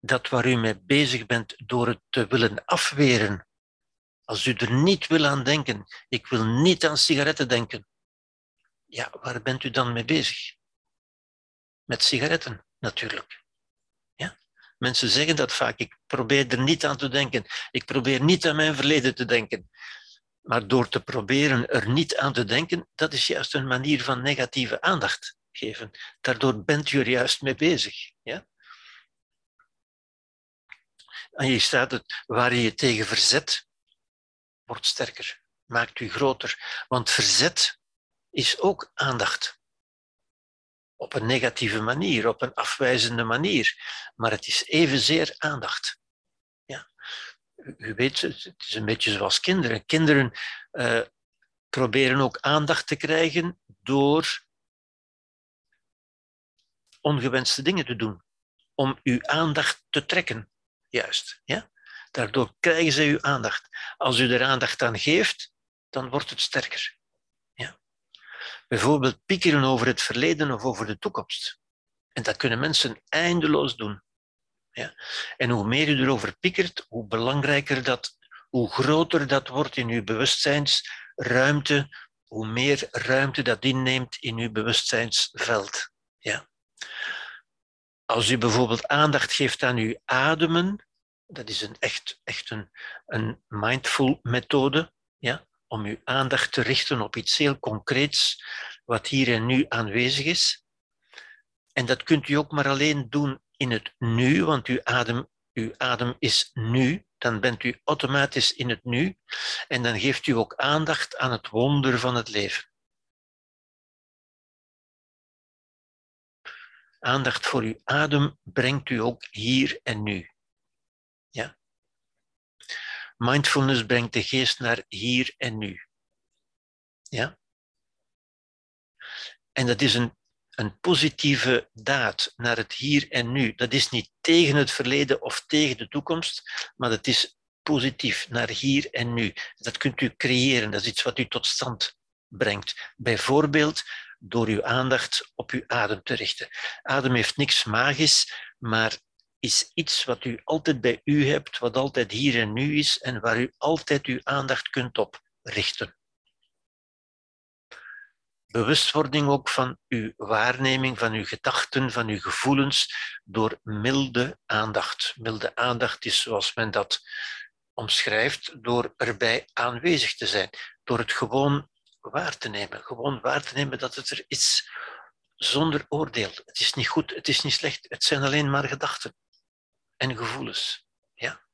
dat waar u mee bezig bent door het te willen afweren. Als u er niet wil aan denken, ik wil niet aan sigaretten denken. Ja, waar bent u dan mee bezig? Met sigaretten, natuurlijk. Ja? Mensen zeggen dat vaak. Ik probeer er niet aan te denken. Ik probeer niet aan mijn verleden te denken. Maar door te proberen er niet aan te denken, dat is juist een manier van negatieve aandacht geven. Daardoor bent u er juist mee bezig. Ja? En hier staat het, waar je je tegen verzet, wordt sterker, maakt u groter. Want verzet is ook aandacht. Op een negatieve manier, op een afwijzende manier. Maar het is evenzeer aandacht. Ja. U weet, het is een beetje zoals kinderen. Kinderen uh, proberen ook aandacht te krijgen door ongewenste dingen te doen. Om uw aandacht te trekken juist. Ja? Daardoor krijgen ze uw aandacht. Als u er aandacht aan geeft, dan wordt het sterker. Ja? Bijvoorbeeld piekeren over het verleden of over de toekomst. En dat kunnen mensen eindeloos doen. Ja? En hoe meer u erover piekert, hoe belangrijker dat, hoe groter dat wordt in uw bewustzijnsruimte, hoe meer ruimte dat inneemt in uw bewustzijnsveld. Ja? Als u bijvoorbeeld aandacht geeft aan uw ademen, dat is een echt, echt een, een mindful methode, ja, om uw aandacht te richten op iets heel concreets, wat hier en nu aanwezig is. En dat kunt u ook maar alleen doen in het nu, want uw adem, uw adem is nu. Dan bent u automatisch in het nu en dan geeft u ook aandacht aan het wonder van het leven. Aandacht voor uw adem brengt u ook hier en nu. Ja? Mindfulness brengt de geest naar hier en nu. Ja? En dat is een, een positieve daad naar het hier en nu. Dat is niet tegen het verleden of tegen de toekomst, maar dat is positief naar hier en nu. Dat kunt u creëren, dat is iets wat u tot stand brengt. Bijvoorbeeld door uw aandacht op uw adem te richten. Adem heeft niks magisch, maar is iets wat u altijd bij u hebt, wat altijd hier en nu is en waar u altijd uw aandacht kunt op richten. Bewustwording ook van uw waarneming, van uw gedachten, van uw gevoelens, door milde aandacht. Milde aandacht is zoals men dat omschrijft, door erbij aanwezig te zijn, door het gewoon waar te nemen. Gewoon waar te nemen dat het er is, zonder oordeel. Het is niet goed, het is niet slecht, het zijn alleen maar gedachten en gevoelens. Ja?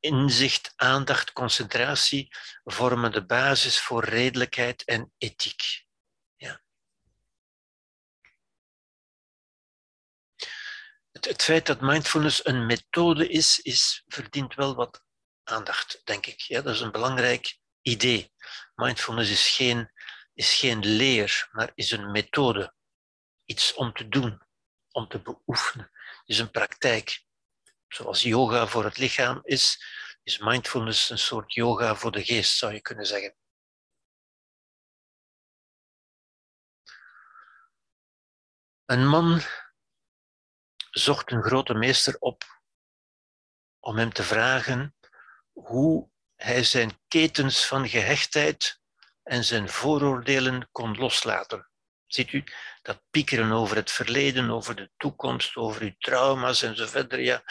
Inzicht, aandacht, concentratie vormen de basis voor redelijkheid en ethiek. Ja. Het, het feit dat mindfulness een methode is, is, verdient wel wat aandacht, denk ik. Ja, dat is een belangrijk idee. Mindfulness is geen, is geen leer, maar is een methode. Iets om te doen, om te beoefenen. Is een praktijk. Zoals yoga voor het lichaam is, is mindfulness een soort yoga voor de geest, zou je kunnen zeggen. Een man zocht een grote meester op om hem te vragen hoe hij zijn ketens van gehechtheid en zijn vooroordelen kon loslaten. Ziet u, dat piekeren over het verleden, over de toekomst, over uw trauma's en zo verder. Ja,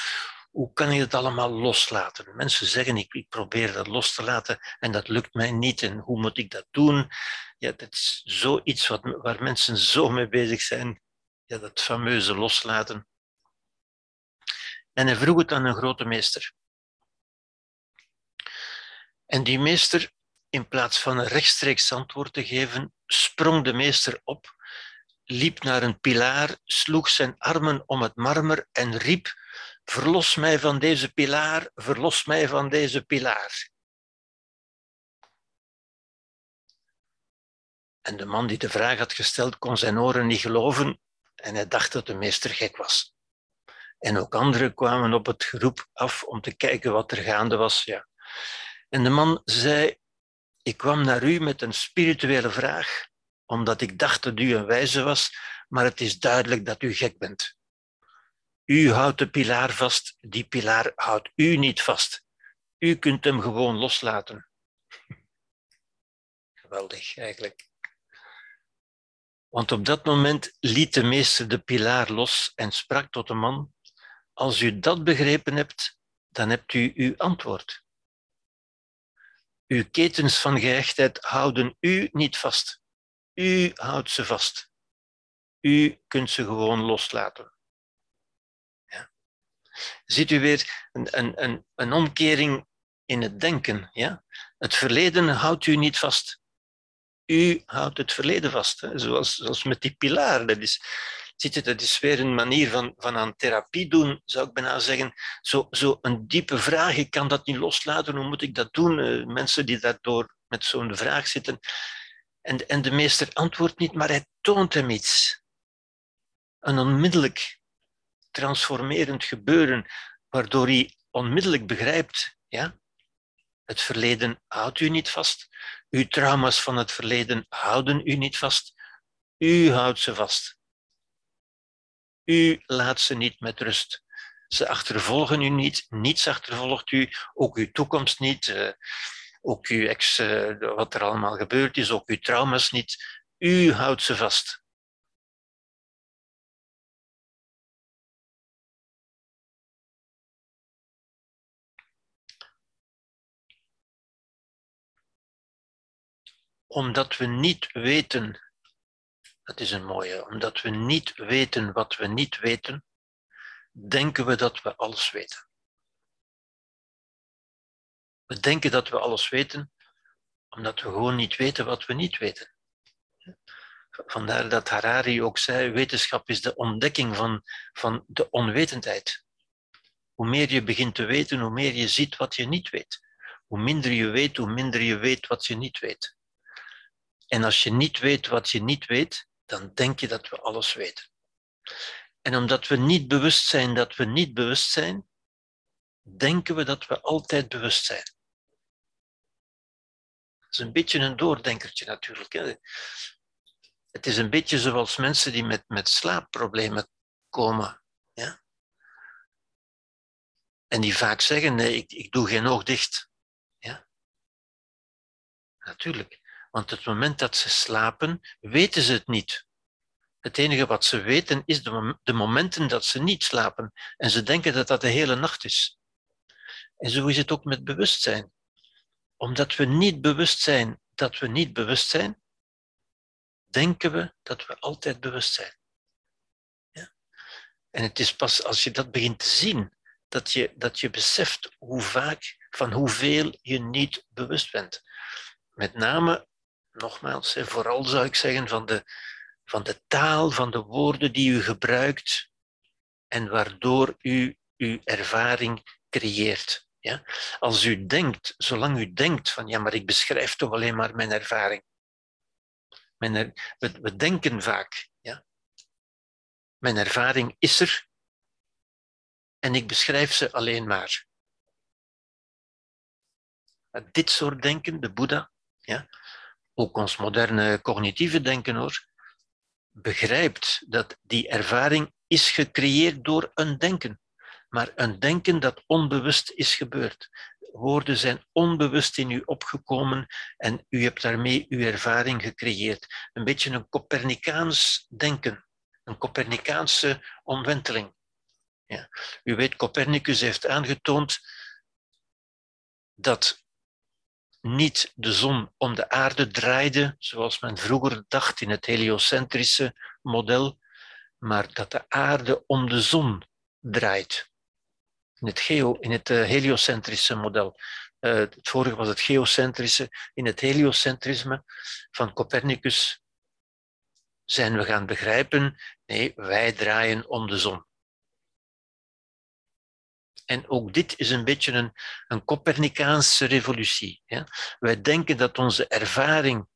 hoe kan je het allemaal loslaten? Mensen zeggen, ik, probeer dat los te laten en dat lukt mij niet. En hoe moet ik dat doen? Ja, dat is zoiets wat, waar mensen zo mee bezig zijn. Ja, dat fameuze loslaten. En hij vroeg het aan een grote meester. En die meester, in plaats van een rechtstreeks antwoord te geven, sprong de meester op, liep naar een pilaar, sloeg zijn armen om het marmer en riep: Verlos mij van deze pilaar, verlos mij van deze pilaar. En de man die de vraag had gesteld kon zijn oren niet geloven en hij dacht dat de meester gek was. En ook anderen kwamen op het geroep af om te kijken wat er gaande was. Ja. En de man zei, ik kwam naar u met een spirituele vraag, omdat ik dacht dat u een wijze was, maar het is duidelijk dat u gek bent. U houdt de pilaar vast, die pilaar houdt u niet vast. U kunt hem gewoon loslaten. Geweldig, eigenlijk. Want op dat moment liet de meester de pilaar los en sprak tot de man: Als u dat begrepen hebt, dan hebt u uw antwoord. Uw ketens van gehechtheid houden u niet vast. U houdt ze vast. U kunt ze gewoon loslaten. Ja. Ziet u weer een, een, een omkering in het denken. Ja? Het verleden houdt u niet vast. U houdt het verleden vast. Hè? Zoals, zoals met die pilaar. Dat is, Ziet je, dat is weer een manier van, van aan therapie doen, zou ik bijna zeggen. Zo, zo een diepe vraag, ik kan dat niet loslaten, hoe moet ik dat doen? Uh, mensen die daardoor met zo'n vraag zitten. En, en de meester antwoordt niet, maar hij toont hem iets. Een onmiddellijk transformerend gebeuren, waardoor hij onmiddellijk begrijpt, ja, het verleden houdt u niet vast. Uw trauma's van het verleden houden u niet vast. U houdt ze vast. U laat ze niet met rust. Ze achtervolgen u niet, niets achtervolgt u, ook uw toekomst niet, uh, ook uw ex, uh, wat er allemaal gebeurd is, ook uw trauma's niet. U houdt ze vast. Omdat we niet weten dat is een mooie. Omdat we niet weten wat we niet weten, denken we dat we alles weten. We denken dat we alles weten, omdat we gewoon niet weten wat we niet weten. Vandaar dat Harari ook zei, wetenschap is de ontdekking van, van de onwetendheid. Hoe meer je begint te weten, hoe meer je ziet wat je niet weet. Hoe minder je weet, hoe minder je weet wat je niet weet. En als je niet weet wat je niet weet, dan denk je dat we alles weten. En omdat we niet bewust zijn dat we niet bewust zijn, denken we dat we altijd bewust zijn. is een beetje een doordenkertje natuurlijk. Hè. Het is een beetje zoals mensen die met, met slaapproblemen komen. Ja? En die vaak zeggen, nee, ik, ik doe geen oog dicht. Ja? Natuurlijk. Want het moment dat ze slapen, weten ze het niet. Het enige wat ze weten is de, de momenten dat ze niet slapen. En ze denken dat dat de hele nacht is. En zo is het ook met bewustzijn. Omdat we niet bewust zijn dat we niet bewust zijn, denken we dat we altijd bewust zijn. Ja? En het is pas als je dat begint te zien, dat je, dat je beseft hoe vaak, van hoeveel je niet bewust bent. Met name, nogmaals, vooral zou ik zeggen, van de, van de taal, van de woorden die u gebruikt en waardoor u uw ervaring creëert. Ja? Als u denkt, zolang u denkt van ja, maar ik beschrijf toch alleen maar mijn ervaring. Mijn er, we, we, denken vaak, ja? mijn ervaring is er en ik beschrijf ze alleen maar. Dit soort denken, de Boeddha, ja? Ook ons moderne cognitieve denken hoor, begrijpt dat die ervaring is gecreëerd door een denken maar een denken dat onbewust is gebeurd. Woorden zijn onbewust in u opgekomen en u hebt daarmee uw ervaring gecreëerd. Een beetje een Copernicaans denken, een Copernicaanse omwenteling. Ja. U weet, Copernicus heeft aangetoond dat niet de zon om de aarde draaide, zoals men vroeger dacht in het heliocentrische model, maar dat de aarde om de zon draait in het, geo, in het uh, heliocentrische model. Uh, het vorige was het geocentrische. In het heliocentrisme van Copernicus zijn we gaan begrijpen, nee, wij draaien om de zon. En ook dit is een beetje een, een Copernicaanse revolutie. Wij denken dat onze ervaring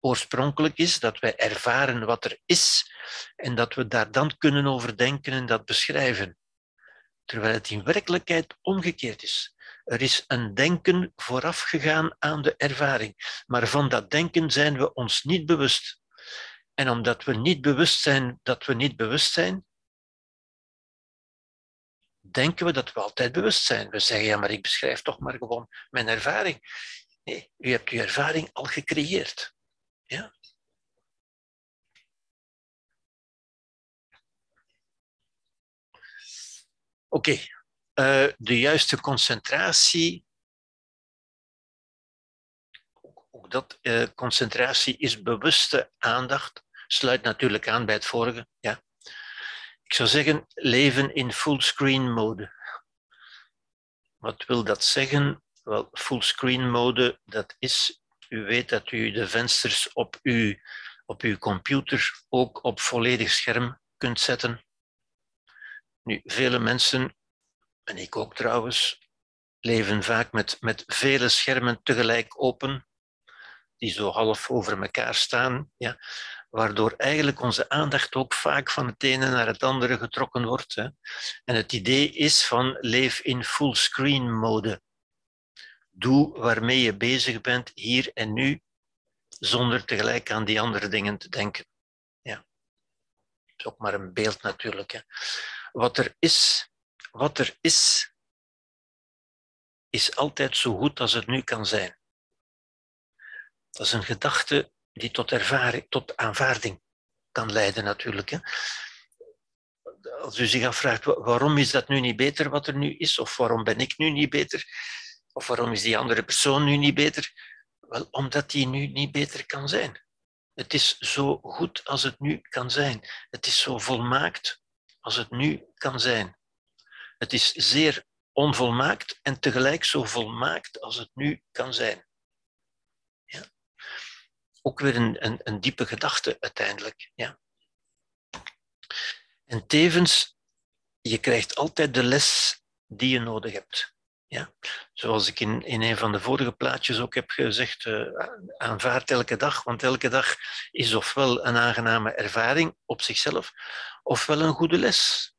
oorspronkelijk is, dat wij ervaren wat er is en dat we daar dan kunnen over denken en dat beschrijven terwijl het in werkelijkheid omgekeerd is. Er is een denken vooraf gegaan aan de ervaring, maar van dat denken zijn we ons niet bewust. En omdat we niet bewust zijn dat we niet bewust zijn, denken we dat we altijd bewust zijn. We zeggen, ja, maar ik beschrijf toch maar gewoon mijn ervaring. Nee, u hebt uw ervaring al gecreëerd. Ja? Oké, eh, de juiste concentratie. Ook dat, uh, concentratie is bewuste aandacht. Sluit natuurlijk aan bij het vorige. Ja. Ik zou zeggen, leven in fullscreen mode. Wat wil dat zeggen? Wel, fullscreen mode, dat is, u weet dat u de vensters op uw, op uw computer ook op volledig scherm kunt zetten. Nu, vele mensen, en ik ook trouwens, leven vaak met, met vele schermen tegelijk open, die zo half over elkaar staan, ja, waardoor eigenlijk onze aandacht ook vaak van het ene naar het andere getrokken wordt. Hè. En het idee is van leef in fullscreen mode. Doe waarmee je bezig bent hier en nu, zonder tegelijk aan die andere dingen te denken. Ja. Is ook maar een beeld natuurlijk. Hè. Wat er is, wat er is, is altijd zo goed als het nu kan zijn. Dat is een gedachte die tot, ervaring, tot aanvaarding kan leiden natuurlijk. Hè. Als u zich afvraagt waarom is dat nu niet beter wat er nu is, of waarom ben ik nu niet beter, of waarom is die andere persoon nu niet beter, wel omdat die nu niet beter kan zijn. Het is zo goed als het nu kan zijn. Het is zo volmaakt als het nu kan zijn. Het is zeer onvolmaakt en tegelijk zo volmaakt als het nu kan zijn. Ook weer een, een, een diepe gedachte uiteindelijk. Ja? En tevens, je krijgt altijd de les die je nodig hebt. Ja? Zoals ik in, in een van de vorige plaatjes ook heb gezegd, uh, aanvaard elke dag, want elke dag is ofwel een aangename ervaring op zichzelf, ofwel een goede les.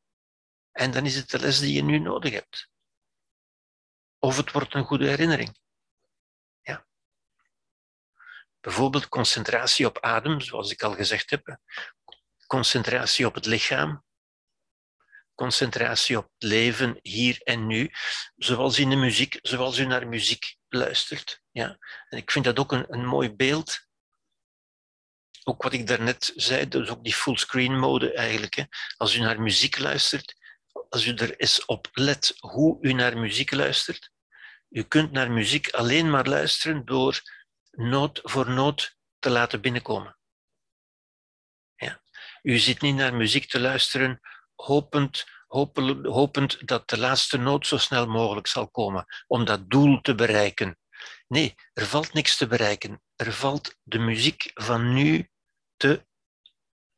En dan is het de les die je nu nodig hebt. Of het wordt een goede herinnering. Bijvoorbeeld concentratie op adem, zoals ik al gezegd heb. Concentratie op het lichaam. Concentratie op het leven hier en nu. Zoals in de muziek, zoals u naar muziek luistert. Ja. En ik vind dat ook een, een mooi beeld. Ook wat ik daarnet zei, dus ook die fullscreen mode eigenlijk. Hè. Als u naar muziek luistert, als u er eens op let hoe u naar muziek luistert, u kunt naar muziek alleen maar luisteren door noot voor noot te laten binnenkomen. Ja. U zit niet naar muziek te luisteren hopend, hopend, dat de laatste noot zo snel mogelijk zal komen om dat doel te bereiken. Nee, er valt niks te bereiken. Er valt de muziek van nu te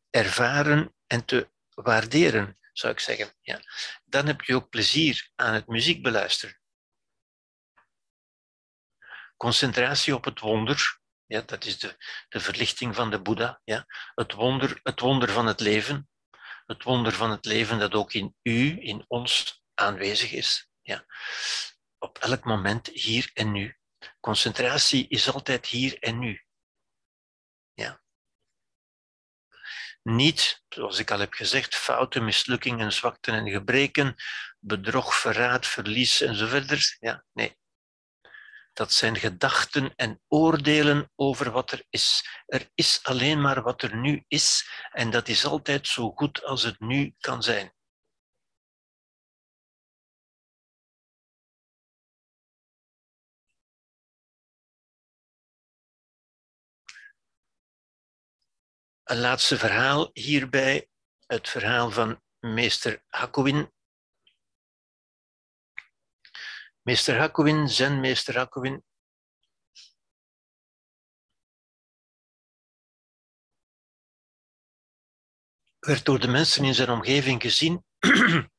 ervaren en te waarderen, zou ik zeggen. Ja. Dan heb je ook plezier aan het muziek beluisteren. Concentratie op het wonder, ja, dat is de, de verlichting van de Boeddha. Ja. Het, wonder, het wonder van het leven, het wonder van het leven dat ook in u, in ons aanwezig is. Ja. Op elk moment, hier en nu. Concentratie is altijd hier en nu. Ja. Niet, zoals ik al heb gezegd, fouten, mislukkingen, zwakten en gebreken, bedrog, verraad, verlies en zo verder. Ja, nee. Dat zijn gedachten en oordelen over wat er is. Er is alleen maar wat er nu is en dat is altijd zo goed als het nu kan zijn. Een laatste verhaal hierbij, het verhaal van meester Hakuin. Meester Hakuin, zenmeester Hakuin, werd door de mensen in zijn omgeving gezien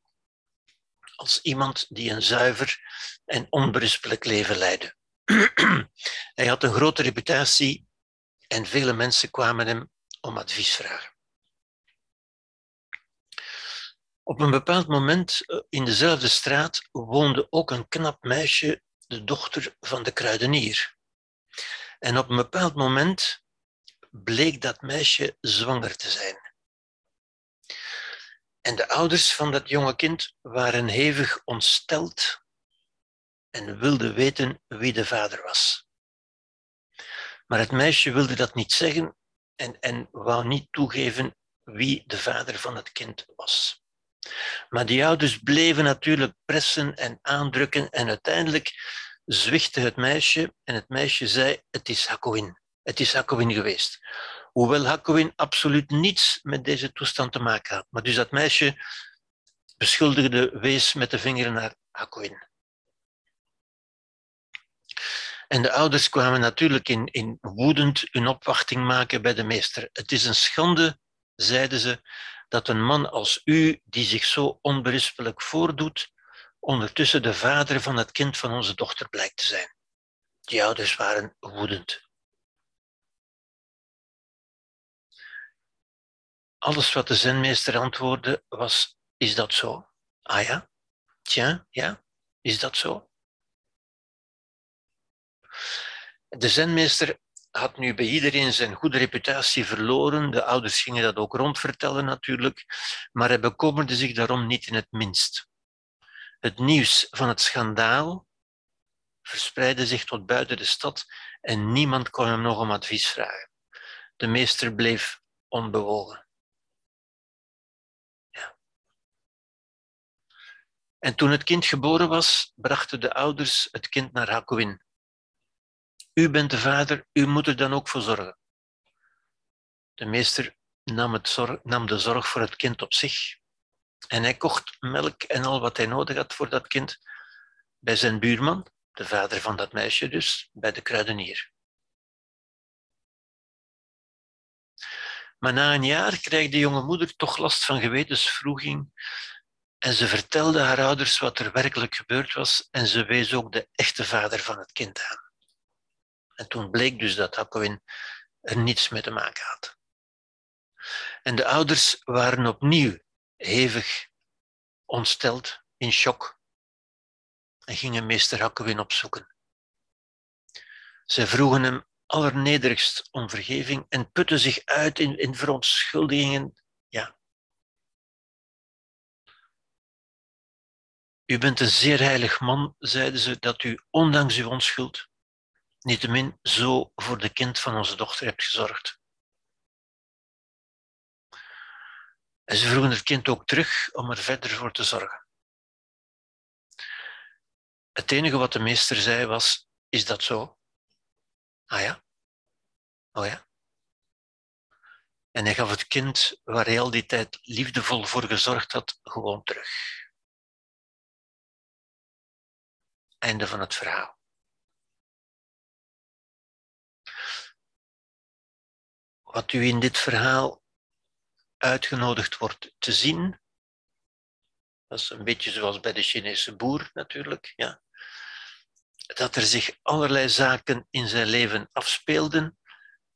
als iemand die een zuiver en onberispelijk leven leidde. Hij had een grote reputatie en vele mensen kwamen hem om advies vragen. Op een bepaald moment eh, in dezelfde straat woonde ook een knap meisje, de dochter van de kruidenier. En op een bepaald moment bleek dat meisje zwanger te zijn. En de ouders van dat jonge kind waren hevig ontsteld en wilden weten wie de vader was. Maar het meisje wilde dat niet zeggen en, en wou niet toegeven wie de vader van het kind was. Maar die ouders bleven natuurlijk pressen en aandrukken en uiteindelijk zwichtte het meisje en het meisje zei, het is Hakowin. Het is Hakowin geweest. Hoewel Hakowin absoluut niets met deze toestand te maken had. Maar dus dat meisje beschuldigde wees met de vinger naar Hakowin. En de ouders kwamen natuurlijk in, in woedend hun opwachting maken bij de meester. Het is een schande, zeiden ze, dat een man als u, die zich zo onberispelijk voordoet, ondertussen de vader van het kind van onze dochter blijkt te zijn. Die ouders waren woedend. Alles wat de zenmeester antwoordde was, is dat zo? Ah ja? Tja, ja? Is dat zo? De zenmeester had nu bij iedereen zijn goede reputatie verloren. De ouders gingen dat ook rondvertellen natuurlijk, maar hij bekommerde zich daarom niet in het minst. Het nieuws van het schandaal verspreidde zich tot buiten de stad en niemand kon hem nog om advies vragen. De meester bleef onbewogen. Ja. En toen het kind geboren was, brachten de ouders het kind naar Hakuin. U bent de vader, u moet er dan ook voor zorgen. De meester nam, het zorg, nam de zorg voor het kind op zich en hij kocht melk en al wat hij nodig had voor dat kind bij zijn buurman, de vader van dat meisje dus, bij de kruidenier. Maar na een jaar kreeg de jonge moeder toch last van gewetensvroeging en ze vertelde haar ouders wat er werkelijk gebeurd was en ze wees ook de echte vader van het kind aan. En toen bleek dus dat Hakowin er niets mee te maken had. En de ouders waren opnieuw hevig ontsteld, in shock, en gingen meester Hakowin opzoeken. Zij vroegen hem allernederigst om vergeving en putte zich uit in, in verontschuldigingen. Ja. U bent een zeer heilig man, zeiden ze, dat u ondanks uw onschuld niettemin zo voor de kind van onze dochter hebt gezorgd. En ze vroegen het kind ook terug om er verder voor te zorgen. Het enige wat de meester zei was: Is dat zo? Ah ja? Oh ja? En hij gaf het kind, waar hij al die tijd liefdevol voor gezorgd had, gewoon terug. Einde van het verhaal. Wat u in dit verhaal uitgenodigd wordt te zien, dat is een beetje zoals bij de Chinese boer natuurlijk, ja. dat er zich allerlei zaken in zijn leven afspeelden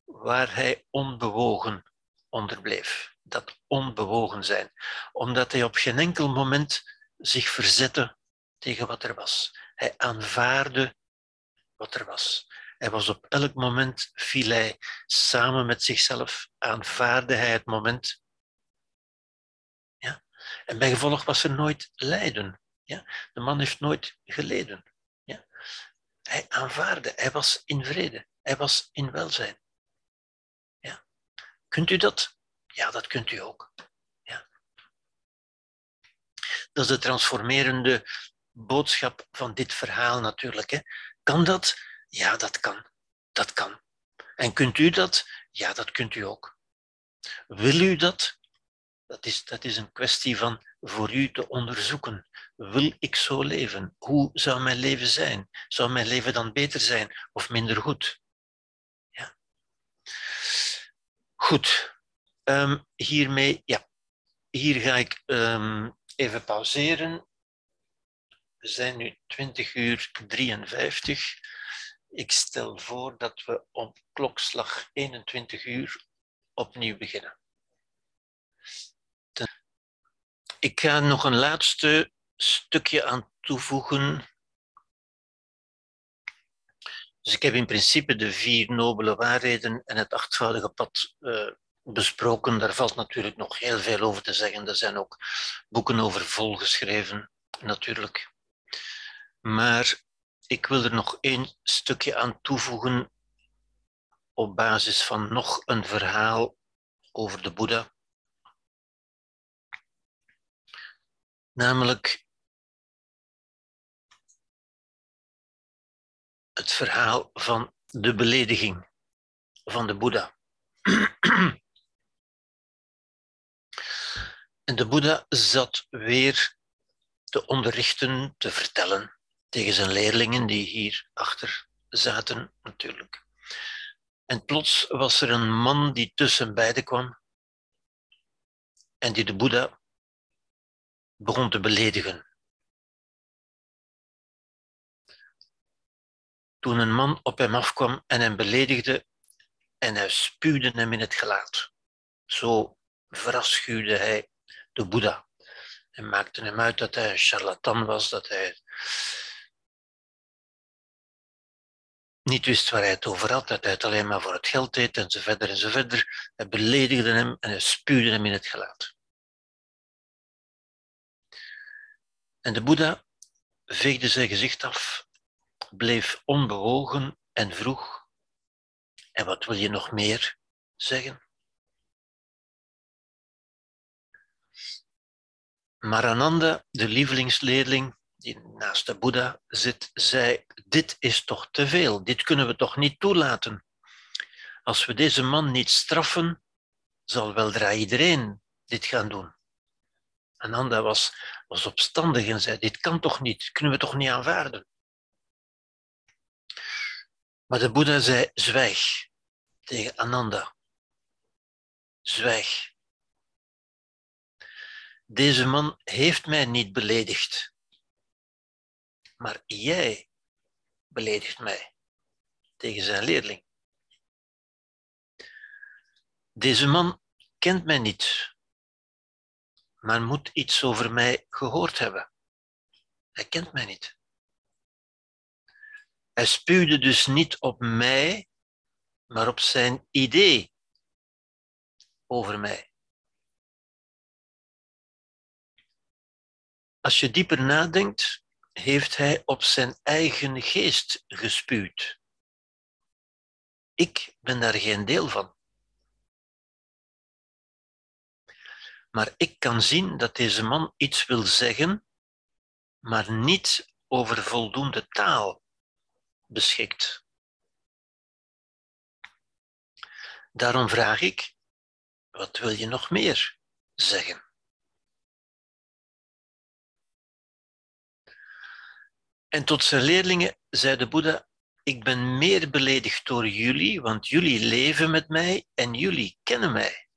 waar hij onbewogen onder bleef. Dat onbewogen zijn, omdat hij op geen enkel moment zich verzette tegen wat er was. Hij aanvaarde wat er was. Hij was op elk moment, viel hij samen met zichzelf, aanvaarde hij het moment. Ja? En bij gevolg was er nooit lijden. Ja? De man heeft nooit geleden. Ja? Hij aanvaarde, hij was in vrede, hij was in welzijn. Ja? Kunt u dat? Ja, dat kunt u ook. Ja? Dat is de transformerende boodschap van dit verhaal natuurlijk. Hè. Kan dat? Ja, dat kan. Dat kan. En kunt u dat? Ja, dat kunt u ook. Wil u dat? Dat is, dat is een kwestie van voor u te onderzoeken. Wil ik zo leven? Hoe zou mijn leven zijn? Zou mijn leven dan beter zijn of minder goed? Ja. Goed. Um, hiermee, ja. Hier ga ik um, even pauzeren. We zijn nu 20 uur 53. Ik stel voor dat we om klokslag 21 uur opnieuw beginnen. Ik ga nog een laatste stukje aan toevoegen. Dus ik heb in principe de vier nobele waarheden en het achtvoudige pad uh, besproken. Daar valt natuurlijk nog heel veel over te zeggen. Er zijn ook boeken over volgeschreven, natuurlijk. Maar ik wil er nog één stukje aan toevoegen op basis van nog een verhaal over de Boeddha. Namelijk het verhaal van de belediging van de Boeddha. En de Boeddha zat weer te onderrichten, te vertellen tegen zijn leerlingen die hier achter zaten natuurlijk. En plots was er een man die tussen beiden kwam en die de Boeddha begon te beledigen. Toen een man op hem afkwam en hem beledigde en hij spuwde hem in het gelaat. Zo verafschuwde hij de Boeddha en maakte hem uit dat hij een charlatan was, dat hij niet wist waar hij het over had, dat hij het alleen maar voor het geld deed en zo verder en zo verder. Hij beledigde hem en hij spuwde hem in het gelaat. En de Boeddha veegde zijn gezicht af, bleef onbewogen en vroeg: En wat wil je nog meer zeggen? Marananda, de lievelingsleerling, die naast de Boeddha zit, zei: Dit is toch te veel, dit kunnen we toch niet toelaten. Als we deze man niet straffen, zal weldra iedereen dit gaan doen. Ananda was, was opstandig en zei: Dit kan toch niet, kunnen we toch niet aanvaarden. Maar de Boeddha zei: Zwijg tegen Ananda. Zwijg. Deze man heeft mij niet beledigd maar jij beledigt mij tegen zijn leerling. Deze man kent mij niet, maar moet iets over mij gehoord hebben. Hij kent mij niet. Hij spuwde dus niet op mij, maar op zijn idee over mij. Als je dieper nadenkt, heeft hij op zijn eigen geest gespuwd. Ik ben daar geen deel van. Maar ik kan zien dat deze man iets wil zeggen, maar niet over voldoende taal beschikt. Daarom vraag ik, wat wil je nog meer zeggen? En tot zijn leerlingen zei de Boeddha, ik ben meer beledigd door jullie, want jullie leven met mij en jullie kennen mij.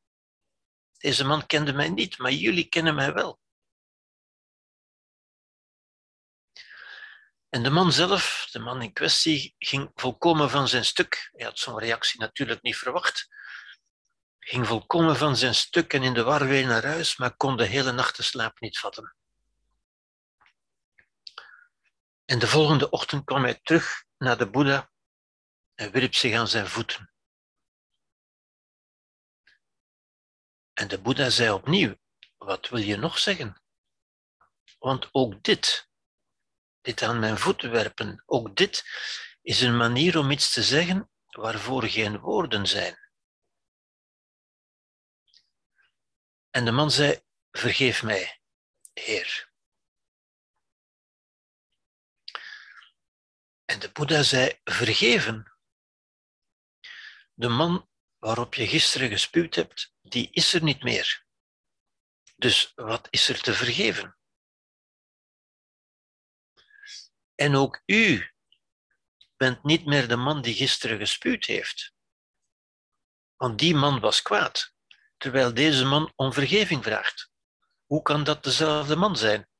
Deze man kende mij niet, maar jullie kennen mij wel. En de man zelf, de man in kwestie, ging volkomen van zijn stuk. Hij had zo'n reactie natuurlijk niet verwacht. Ging volkomen van zijn stuk en in de war weer naar huis, maar kon de hele nacht de slaap niet vatten. En de volgende ochtend kwam hij terug naar de Boeddha en wierp zich aan zijn voeten. En de Boeddha zei opnieuw, wat wil je nog zeggen? Want ook dit, dit aan mijn voeten werpen, ook dit is een manier om iets te zeggen waarvoor geen woorden zijn. En de man zei, vergeef mij, Heer. En de Boeddha zei, vergeven. De man waarop je gisteren gespuwd hebt, die is er niet meer. Dus wat is er te vergeven? En ook u bent niet meer de man die gisteren gespuwd heeft. Want die man was kwaad, terwijl deze man om vergeving vraagt. Hoe kan dat dezelfde man zijn?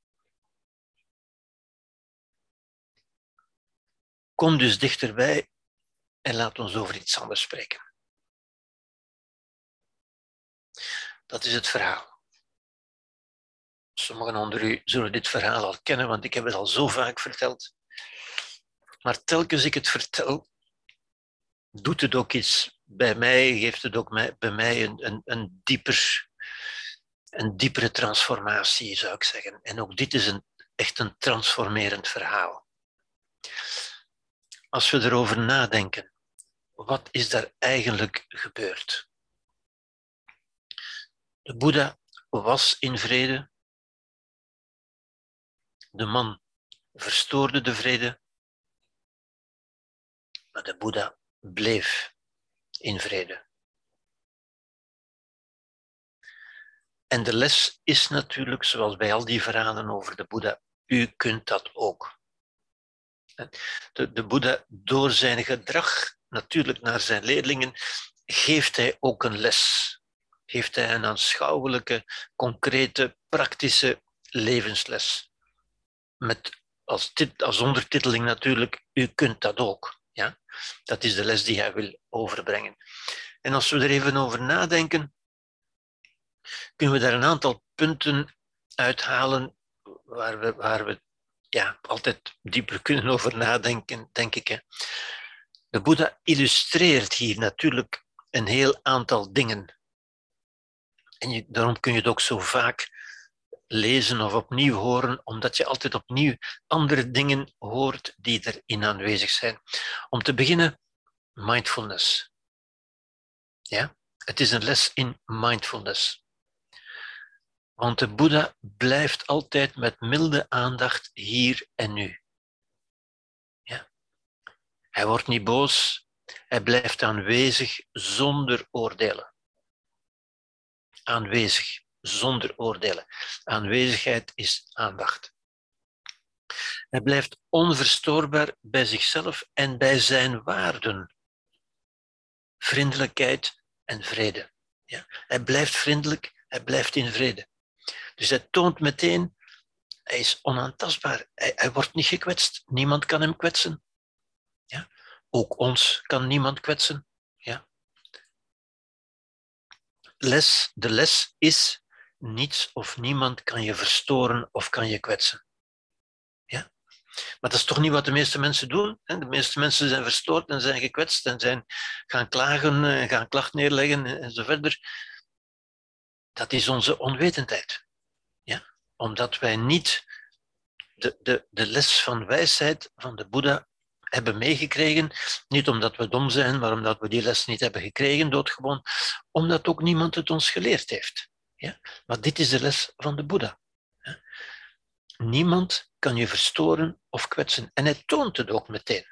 Kom dus dichterbij en laat ons over iets anders spreken. Dat is het verhaal. Sommigen onder u zullen dit verhaal al kennen, want ik heb het al zo vaak verteld. Maar telkens ik het vertel, doet het ook iets bij mij, geeft het ook bij mij een, een, een, dieper, een diepere transformatie, zou ik zeggen. En ook dit is een, echt een transformerend verhaal als we erover nadenken, wat is daar eigenlijk gebeurd? De Boeddha was in vrede. De man verstoorde de vrede. Maar de Boeddha bleef in vrede. En de les is natuurlijk, zoals bij al die verhalen over de Boeddha, u kunt dat ook. De, de Boeddha, door zijn gedrag, natuurlijk naar zijn leerlingen, geeft hij ook een les. Geeft hij een aanschouwelijke, concrete, praktische levensles. Met als, als ondertiteling natuurlijk, u kunt dat ook. Ja? Dat is de les die hij wil overbrengen. En als we er even over nadenken, kunnen we daar een aantal punten uithalen waar we, waar we ja, altijd dieper kunnen over nadenken, denk ik. Hè. De Boeddha illustreert hier natuurlijk een heel aantal dingen. En je, daarom kun je het ook zo vaak lezen of opnieuw horen, omdat je altijd opnieuw andere dingen hoort die erin aanwezig zijn. Om te beginnen, mindfulness. Ja? Het is een les in mindfulness. Want de Boeddha blijft altijd met milde aandacht hier en nu. Ja. Hij wordt niet boos, hij blijft aanwezig zonder oordelen. Aanwezig zonder oordelen. Aanwezigheid is aandacht. Hij blijft onverstoorbaar bij zichzelf en bij zijn waarden. Vriendelijkheid en vrede. Ja? Hij blijft vriendelijk, hij blijft in vrede. Dus hij toont meteen, hij is onaantastbaar. Hij, hij wordt niet gekwetst. Niemand kan hem kwetsen. Ja? Ook ons kan niemand kwetsen. Ja? Les, de les is, niets of niemand kan je verstoren of kan je kwetsen. Ja? Maar dat is toch niet wat de meeste mensen doen. De meeste mensen zijn verstoord en zijn gekwetst en zijn gaan klagen en gaan klacht neerleggen en zo verder. Dat is onze onwetendheid. Ja? Omdat wij niet de, de, de les van wijsheid van de Boeddha hebben meegekregen. Niet omdat we dom zijn, maar omdat we die les niet hebben gekregen, doodgewoon. Omdat ook niemand het ons geleerd heeft. Ja? Maar dit is de les van de Boeddha. Niemand kan je verstoren of kwetsen. En hij toont het ook meteen.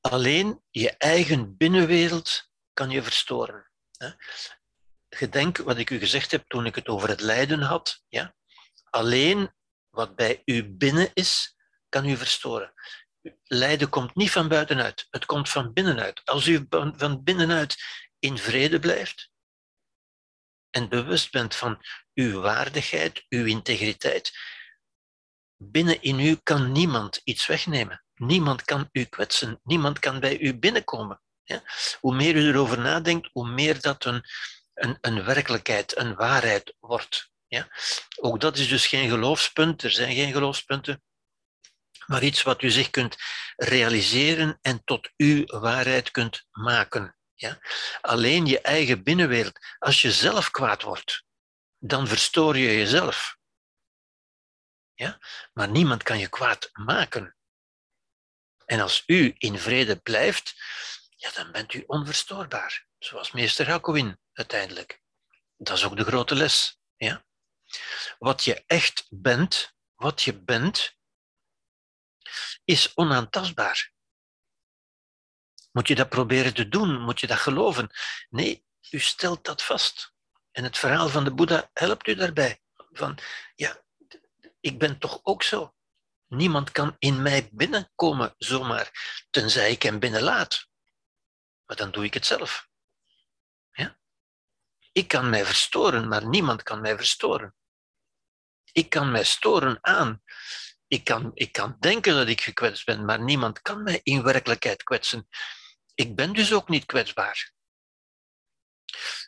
Alleen je eigen binnenwereld kan je verstoren. Gedenk wat ik u gezegd heb toen ik het over het lijden had. Ja? Alleen wat bij u binnen is, kan u verstoren. Lijden komt niet van buitenuit, het komt van binnenuit. Als u van binnenuit in vrede blijft en bewust bent van uw waardigheid, uw integriteit, binnen in u kan niemand iets wegnemen. Niemand kan u kwetsen, niemand kan bij u binnenkomen. Ja? Hoe meer u erover nadenkt, hoe meer dat een, een, een werkelijkheid, een waarheid wordt. Ja? Ook dat is dus geen geloofspunt, er zijn geen geloofspunten, maar iets wat u zich kunt realiseren en tot uw waarheid kunt maken. Ja? Alleen je eigen binnenwereld. Als je zelf kwaad wordt, dan verstoor je jezelf. Ja? Maar niemand kan je kwaad maken. En als u in vrede blijft, ja, dan bent u onverstoorbaar. Zoals meester Hakuin uiteindelijk. Dat is ook de grote les. Ja? Wat je echt bent, wat je bent, is onaantastbaar. Moet je dat proberen te doen? Moet je dat geloven? Nee, u stelt dat vast. En het verhaal van de Boeddha helpt u daarbij. Van, ja, ik ben toch ook zo. Niemand kan in mij binnenkomen zomaar, tenzij ik hem binnenlaat. Maar dan doe ik het zelf. Ja? Ik kan mij verstoren, maar niemand kan mij verstoren. Ik kan mij storen aan. Ik kan, ik kan denken dat ik gekwetst ben, maar niemand kan mij in werkelijkheid kwetsen. Ik ben dus ook niet kwetsbaar.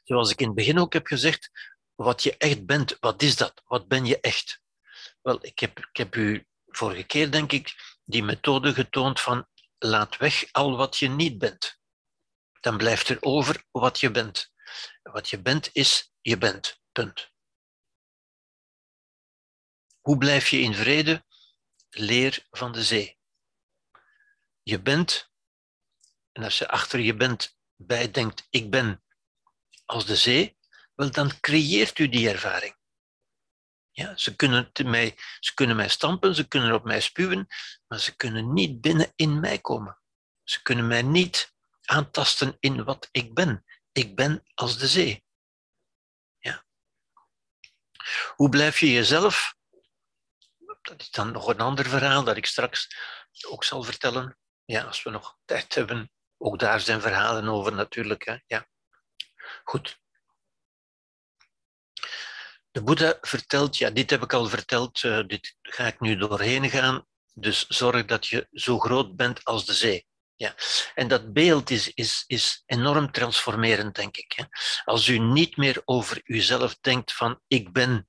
Zoals ik in het begin ook heb gezegd, wat je echt bent, wat is dat? Wat ben je echt? Wel, ik heb, ik heb u vorige keer, denk ik, die methode getoond van laat weg al wat je niet bent. Dan blijft er over wat je bent. Wat je bent is je bent. Punt. Hoe blijf je in vrede? Leer van de zee. Je bent, en als je achter je bent bij denkt, ik ben als de zee, wel dan creëert u die ervaring. Ja, ze, kunnen mij, ze kunnen mij stampen, ze kunnen op mij spuwen, maar ze kunnen niet binnen in mij komen. Ze kunnen mij niet aantasten in wat ik ben. Ik ben als de zee. Ja. Hoe blijf je jezelf? Dat is dan nog een ander verhaal dat ik straks ook zal vertellen. Ja, als we nog tijd hebben. Ook daar zijn verhalen over natuurlijk. Hè. Ja. Goed. De Boeddha vertelt, ja, dit heb ik al verteld, uh, dit ga ik nu doorheen gaan. Dus zorg dat je zo groot bent als de zee. Ja. En dat beeld is, is, is enorm transformerend, denk ik. Als u niet meer over uzelf denkt van ik ben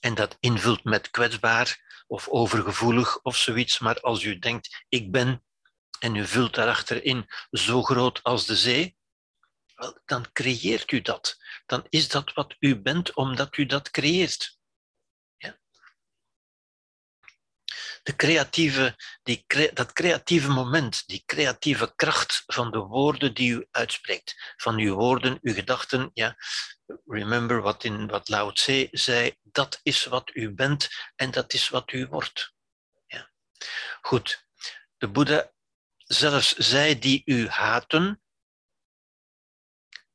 en dat invult met kwetsbaar of overgevoelig of zoiets, maar als u denkt ik ben en u vult daarachter in zo groot als de zee, dan creëert u dat. Dan is dat wat u bent omdat u dat creëert. De creatieve, die, dat creatieve moment, die creatieve kracht van de woorden die u uitspreekt, van uw woorden, uw gedachten. Ja? Remember wat, in, wat Lao Tse zei, dat is wat u bent en dat is wat u wordt. Ja? Goed, de Boeddha, zelfs zij die u haten,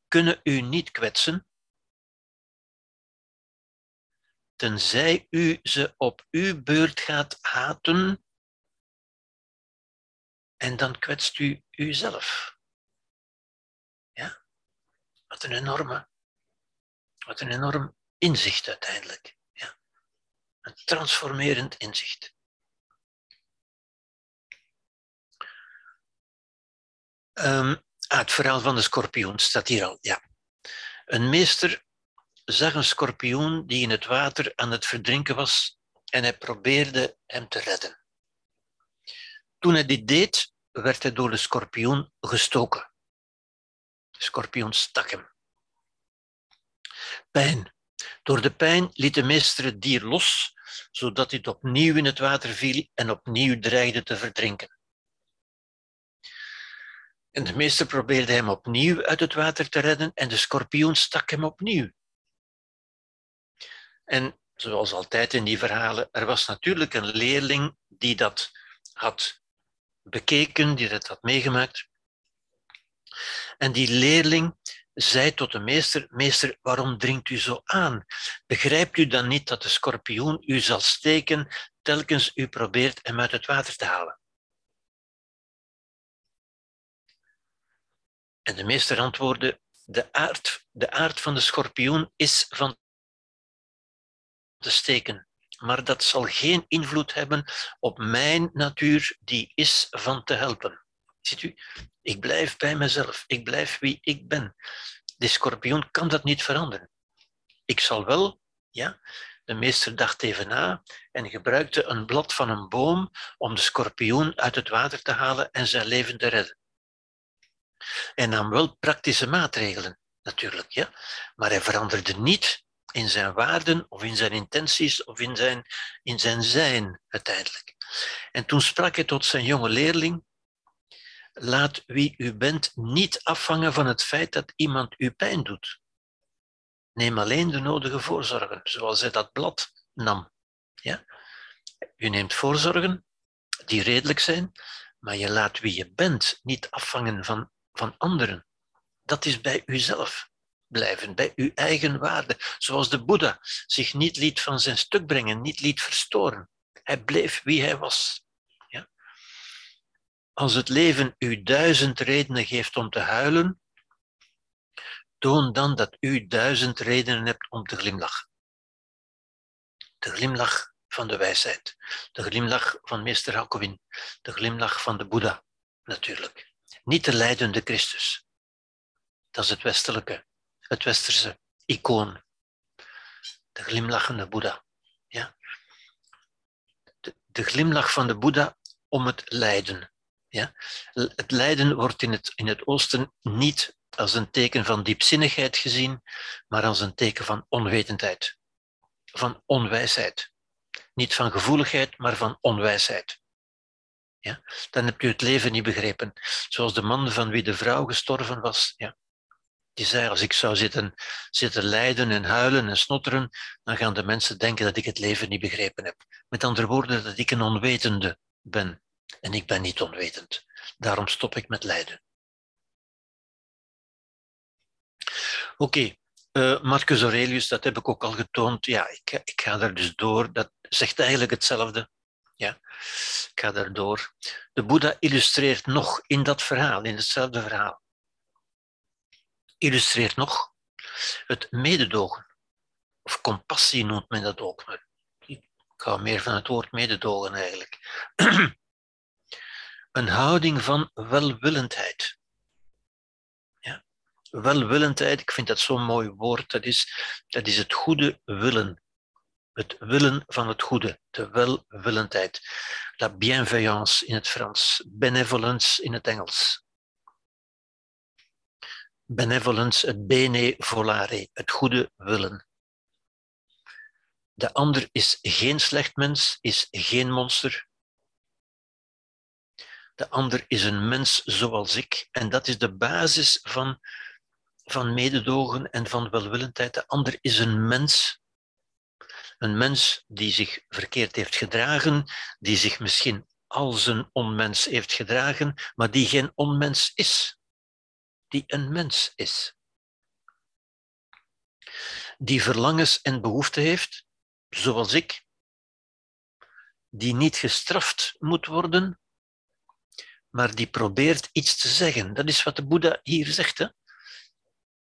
kunnen u niet kwetsen, tenzij u ze op uw beurt gaat haten en dan kwetst u uzelf. Ja? Wat een enorme, wat een enorm inzicht uiteindelijk. Ja? Een transformerend inzicht. Um, Ah, het verhaal van de schorpioen staat hier al. Ja. Een meester zag een schorpioen die in het water aan het verdrinken was en hij probeerde hem te redden. Toen hij dit deed, werd hij door de schorpioen gestoken. De schorpioen stak hem. Pijn. Door de pijn liet de meester het dier los, zodat het opnieuw in het water viel en opnieuw dreigde te verdrinken. En de meester probeerde hem opnieuw uit het water te redden en de schorpioen stak hem opnieuw. En zoals altijd in die verhalen, er was natuurlijk een leerling die dat had bekeken, die dat had meegemaakt. En die leerling zei tot de meester, meester, waarom dringt u zo aan? Begrijpt u dan niet dat de schorpioen u zal steken telkens u probeert hem uit het water te halen? En de meester antwoordde, de aard, de aard van de schorpioen is van te steken. Maar dat zal geen invloed hebben op mijn natuur, die is van te helpen. Ziet u, ik blijf bij mezelf, ik blijf wie ik ben. De schorpioen kan dat niet veranderen. Ik zal wel, ja, de meester dacht even na en gebruikte een blad van een boom om de schorpioen uit het water te halen en zijn leven te redden. En nam wel praktische maatregelen, natuurlijk, ja. Maar hij veranderde niet in zijn waarden of in zijn intenties of in zijn, in zijn zijn uiteindelijk. En toen sprak hij tot zijn jonge leerling, laat wie u bent niet afhangen van het feit dat iemand u pijn doet. Neem alleen de nodige voorzorgen, zoals hij dat blad nam. Ja? U neemt voorzorgen die redelijk zijn, maar je laat wie je bent niet afhangen van, van anderen. Dat is bij uzelf blijven, bij uw eigen waarde, zoals de Boeddha zich niet liet van zijn stuk brengen, niet liet verstoren. Hij bleef wie hij was. Ja? Als het leven u duizend redenen geeft om te huilen, toon dan dat u duizend redenen hebt om te glimlachen. De glimlach van de wijsheid, de glimlach van meester Hakovin, de glimlach van de Boeddha, natuurlijk. Niet de leidende Christus. Dat is het westelijke het westerse icoon. De glimlachende Boeddha. Ja? De, glimlach van de Boeddha om het lijden. Ja? Het lijden wordt in het, in het Oosten niet als een teken van diepzinnigheid gezien, maar als een teken van onwetendheid, van onwijsheid. Niet van gevoeligheid, maar van onwijsheid. Ja? Dan heb je het leven niet begrepen. Zoals de man van wie de vrouw gestorven was. Ja? Die zei, als ik zou zitten, zitten lijden en huilen en snotteren, dan gaan de mensen denken dat ik het leven niet begrepen heb. Met andere woorden, dat ik een onwetende ben. En ik ben niet onwetend. Daarom stop ik met lijden. Oké, uh, Marcus Aurelius, dat heb ik ook al getoond. Ja, ik, ik ga daar dus door. Dat zegt eigenlijk hetzelfde. Ja, ik ga daar door. De Boeddha illustreert nog in dat verhaal, in hetzelfde verhaal illustreert nog het mededogen. Of compassie noemt men dat ook. Maar ik hou meer van het woord mededogen eigenlijk. een houding van welwillendheid. Ja? Welwillendheid, ik vind dat zo'n mooi woord, dat is, dat is het goede willen. Het willen van het goede, de welwillendheid. La bienveillance in het Frans, benevolence in het Engels benevolence, het bene volare, het goede willen. De ander is geen slecht mens, is geen monster. De ander is een mens zoals ik. En dat is de basis van, van mededogen en van welwillendheid. De ander is een mens. Een mens die zich verkeerd heeft gedragen, die zich misschien als een onmens heeft gedragen, maar die geen onmens is die een mens is. Die verlangens en behoeften heeft, zoals ik, die niet gestraft moet worden, maar die probeert iets te zeggen. Dat is wat de Boeddha hier zegt. Hè?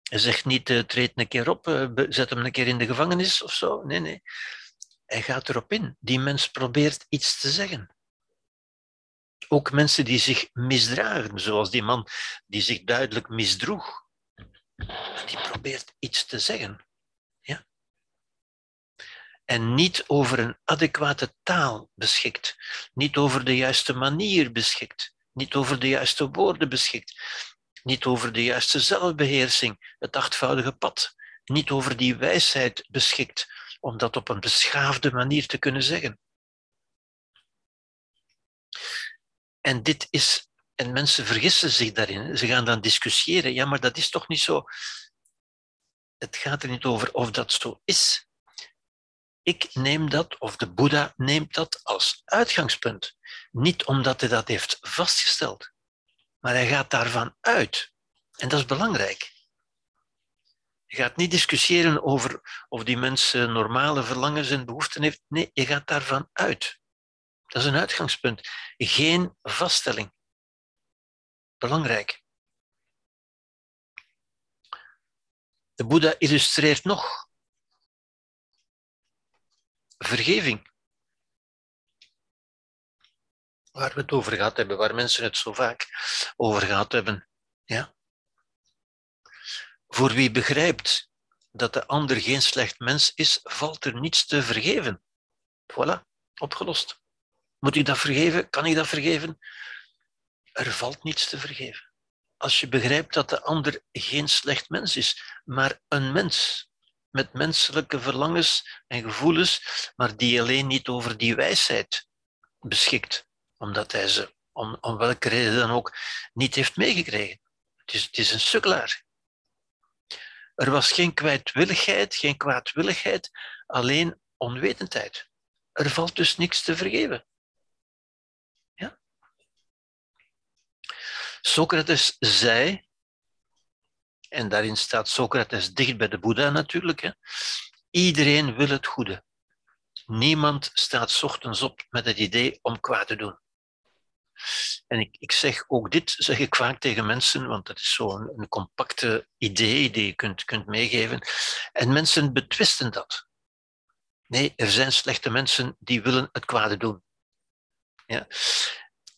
Hij zegt niet, uh, treed een keer op, uh, zet hem een keer in de gevangenis of zo. Nee, nee. Hij gaat erop in. Die mens probeert iets te zeggen ook mensen die zich misdragen, zoals die man die zich duidelijk misdroeg. Die probeert iets te zeggen. Ja? en niet over een adequate taal beschikt, niet over de juiste manier beschikt, niet over de juiste woorden beschikt, niet over de juiste zelfbeheersing, het achtvoudige pad, niet over die wijsheid beschikt om dat op een beschaafde manier te kunnen zeggen. En dit is, en mensen vergissen zich daarin, ze gaan dan discussiëren, ja, maar dat is toch niet zo. Het gaat er niet over of dat zo is. Ik neem dat, of de Boeddha neemt dat als uitgangspunt. Niet omdat hij dat heeft vastgesteld, maar hij gaat daarvan uit. En dat is belangrijk. Je gaat niet discussiëren over of die mensen normale verlangens en behoeften heeft. Nee, je gaat daarvan uit. Dat is een uitgangspunt. Geen vaststelling. Belangrijk. De Boeddha illustreert nog vergeving. Waar we het over gehad hebben, waar mensen het zo vaak over gehad hebben. Ja? Voor wie begrijpt dat de ander geen slecht mens is, valt er niets te vergeven. Voilà, opgelost. Moet ik dat vergeven? Kan ik dat vergeven? Er valt niets te vergeven. Als je begrijpt dat de ander geen slecht mens is, maar een mens met menselijke verlangens en gevoelens, maar die alleen niet over die wijsheid beschikt, omdat hij ze om, om welke reden dan ook niet heeft meegekregen. Het is, het is een sukkelaar. Er was geen kwijtwilligheid, geen kwaadwilligheid, alleen onwetendheid. Er valt dus niks te vergeven. Socrates zei, en daarin staat Socrates dicht bij de Boeddha natuurlijk, hè, iedereen wil het goede. Niemand staat ochtends op met het idee om kwaad te doen. En ik, ik zeg ook dit, zeg ik vaak tegen mensen, want dat is zo'n een, compacte idee die je kunt, kunt meegeven. En mensen betwisten dat. Nee, er zijn slechte mensen die willen het kwade doen. Ja?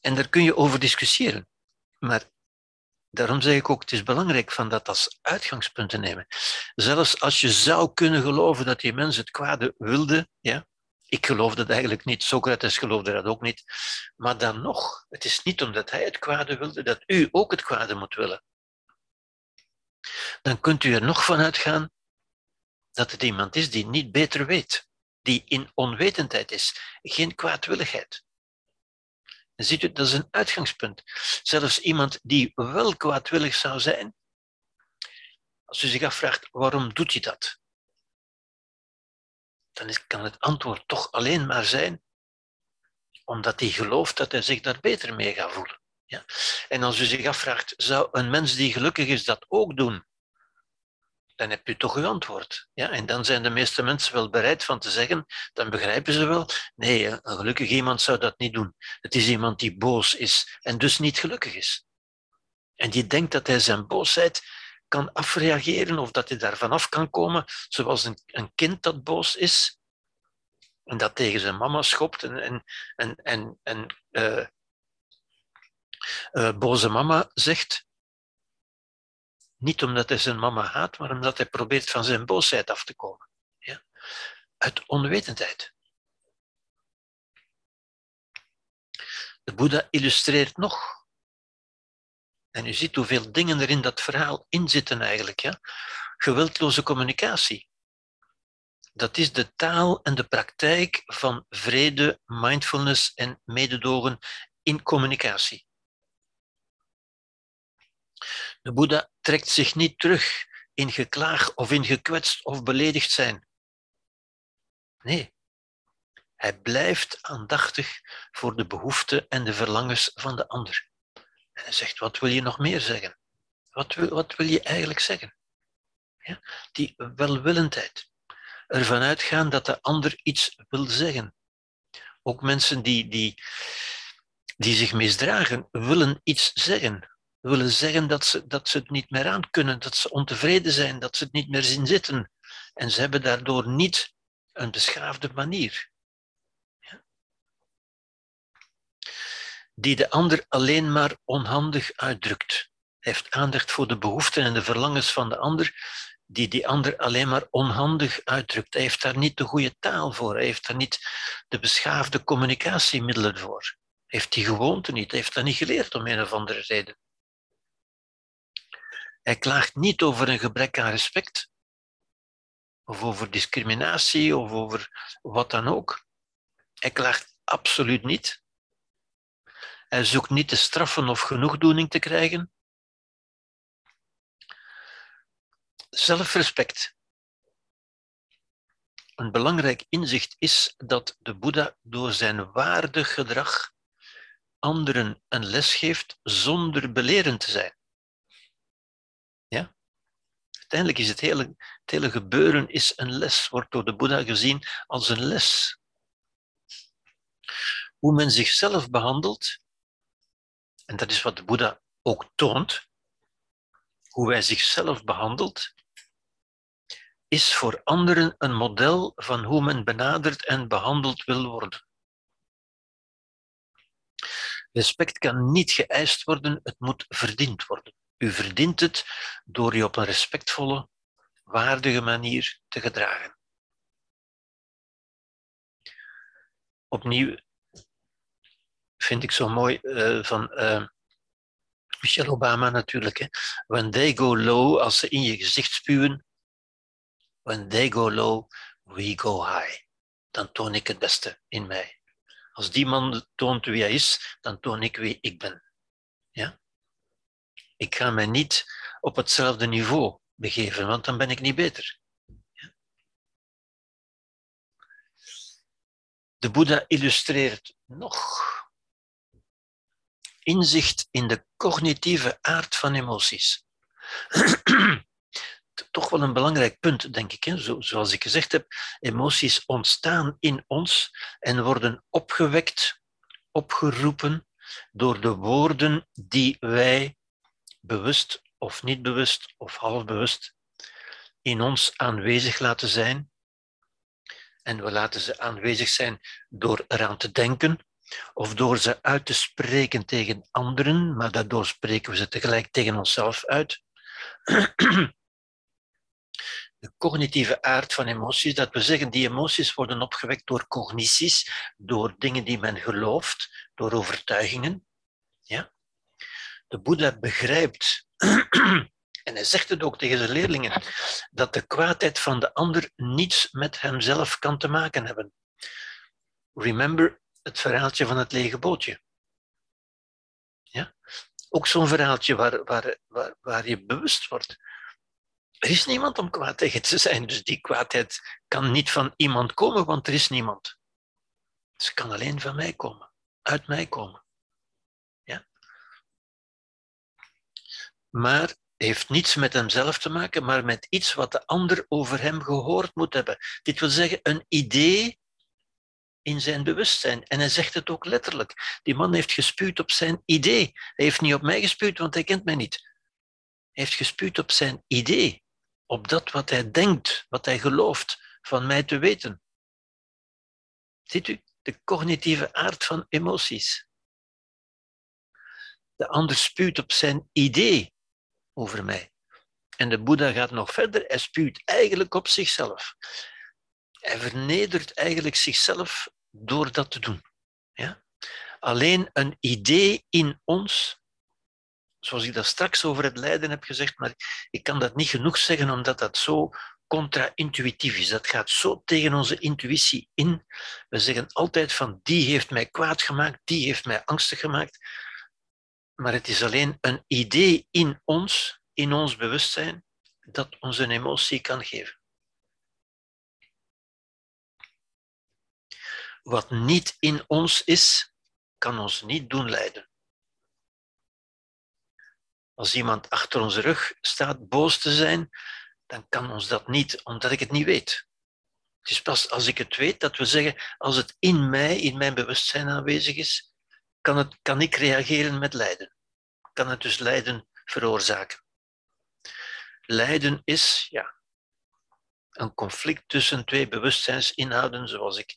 En daar kun je over discussiëren. Maar daarom zeg ik ook, het is belangrijk van dat als uitgangspunt te nemen. Zelfs als je zou kunnen geloven dat die mens het kwade wilde, ja, ik geloof dat eigenlijk niet, Socrates geloofde dat ook niet. Maar dan nog, het is niet omdat hij het kwade wilde dat u ook het kwade moet willen. Dan kunt u er nog van uitgaan dat het iemand is die niet beter weet, die in onwetendheid is, geen kwaadwilligheid. Ziet u, dat is een uitgangspunt. Zelfs iemand die wel kwaadwillig zou zijn, als u zich afvraagt waarom doet hij dat, dan kan het antwoord toch alleen maar zijn omdat hij gelooft dat hij zich daar beter mee gaat voelen. Ja? En als u zich afvraagt, zou een mens die gelukkig is dat ook doen? Dan hebt u toch uw antwoord. Ja? En dan zijn de meeste mensen wel bereid van te zeggen, dan begrijpen ze wel, nee, een gelukkig iemand zou dat niet doen. Het is iemand die boos is en dus niet gelukkig is. En die denkt dat hij zijn boosheid kan afreageren of dat hij daar vanaf kan komen, zoals een, een kind dat boos is en dat tegen zijn mama schopt en, en, en, en, uh, uh, boze mama zegt. Niet omdat hij zijn mama haat, maar omdat hij probeert van zijn boosheid af te komen. Ja? Uit onwetendheid. De Boeddha illustreert nog en u ziet hoeveel dingen er in dat verhaal in zitten eigenlijk. Ja? Geweldloze communicatie. Dat is de taal en de praktijk van vrede, mindfulness en mededogen in communicatie. De Boeddha trekt zich niet terug in geklaag of in gekwetst of beledigd zijn. Nee, hij blijft aandachtig voor de behoeften en de verlangens van de ander. En hij zegt, wat wil je nog meer zeggen? Wat wil, wat wil je eigenlijk zeggen? Ja? Die welwillendheid. Ervan uitgaan dat de ander iets wil zeggen. Ook mensen die, die, die zich misdragen, willen iets zeggen. Willen zeggen dat ze, dat ze het niet meer aan kunnen, dat ze ontevreden zijn, dat ze het niet meer zien zitten. En ze hebben daardoor niet een beschaafde manier. die de ander alleen maar onhandig uitdrukt. Heeft aandacht voor de behoeften en de verlangens van de ander die die ander alleen maar onhandig uitdrukt. Hij heeft daar niet de goede taal voor, hij heeft daar niet de beschaafde communicatiemiddelen voor. Heeft die gewoonte niet, hij heeft dat niet geleerd om een of andere reden. Hij klaagt niet over een gebrek aan respect, of over discriminatie, of over wat dan ook. Hij klaagt absoluut niet. Hij zoekt niet te straffen of genoegdoening te krijgen. Zelfrespect. Een belangrijk inzicht is dat de Boeddha door zijn waardig gedrag anderen een les geeft zonder belerend te zijn. Uiteindelijk is het hele, het hele gebeuren is een les, wordt door de Boeddha gezien als een les. Hoe men zichzelf behandelt, en dat is wat de Boeddha ook toont, hoe wij zichzelf behandelt, is voor anderen een model van hoe men benaderd en behandeld wil worden. Respect kan niet geëist worden, het moet verdiend worden. U verdient het door je op een respectvolle, waardige manier te gedragen. Opnieuw vind ik zo mooi uh, van uh, Michelle Obama natuurlijk. Hè. When they go low, als ze in je gezicht spuwen, when they go low, we go high. Dan toon ik het beste in mij. Als die man toont wie hij is, dan toon ik wie ik ben. Ja? Ik ga mij niet op hetzelfde niveau begeven, want dan ben ik niet beter. De Boeddha illustreert nog inzicht in de cognitieve aard van emoties. Toch wel een belangrijk punt, denk ik. Hè? Zo, zoals ik gezegd heb, emoties ontstaan in ons en worden opgewekt, opgeroepen door de woorden die wij bewust of niet bewust of halfbewust in ons aanwezig laten zijn. En we laten ze aanwezig zijn door eraan te denken, of door ze uit te spreken tegen anderen, maar daardoor spreken we ze tegelijk tegen onszelf uit. De cognitieve aard van emoties, dat we zeggen, die emoties worden opgewekt door cognities, door dingen die men gelooft, door overtuigingen. Ja? De Boeddha begrijpt, en hij zegt het ook tegen zijn leerlingen, dat de kwaadheid van de ander niets met hemzelf kan te maken hebben. Remember het verhaaltje van het lege bootje. Ja? Ook zo'n verhaaltje waar, waar, waar, waar je bewust wordt. Er is niemand om kwaad tegen te zijn, dus die kwaadheid kan niet van iemand komen, want er is niemand. Ze kan alleen van mij komen, uit mij komen. Maar heeft niets met hemzelf te maken, maar met iets wat de ander over hem gehoord moet hebben. Dit wil zeggen, een idee in zijn bewustzijn. En hij zegt het ook letterlijk. Die man heeft gespuwd op zijn idee. Hij heeft niet op mij gespuwd, want hij kent mij niet. Hij heeft gespuwd op zijn idee. Op dat wat hij denkt, wat hij gelooft van mij te weten. Ziet u, de cognitieve aard van emoties. De ander spuwt op zijn idee over mij. En de Boeddha gaat nog verder, hij spuwt eigenlijk op zichzelf. Hij vernedert eigenlijk zichzelf door dat te doen. Ja? Alleen een idee in ons, zoals ik dat straks over het lijden heb gezegd, maar ik kan dat niet genoeg zeggen omdat dat zo contra-intuïtief is. Dat gaat zo tegen onze intuïtie in. We zeggen altijd van die heeft mij kwaad gemaakt, die heeft mij angstig gemaakt. Maar het is alleen een idee in ons, in ons bewustzijn, dat ons een emotie kan geven. Wat niet in ons is, kan ons niet doen lijden. Als iemand achter onze rug staat boos te zijn, dan kan ons dat niet, omdat ik het niet weet. Het is pas als ik het weet dat we zeggen, als het in mij, in mijn bewustzijn aanwezig is, kan, het, ik reageren met lijden. Kan het dus lijden veroorzaken. Lijden is, ja, een conflict tussen twee bewustzijnsinhouden, zoals ik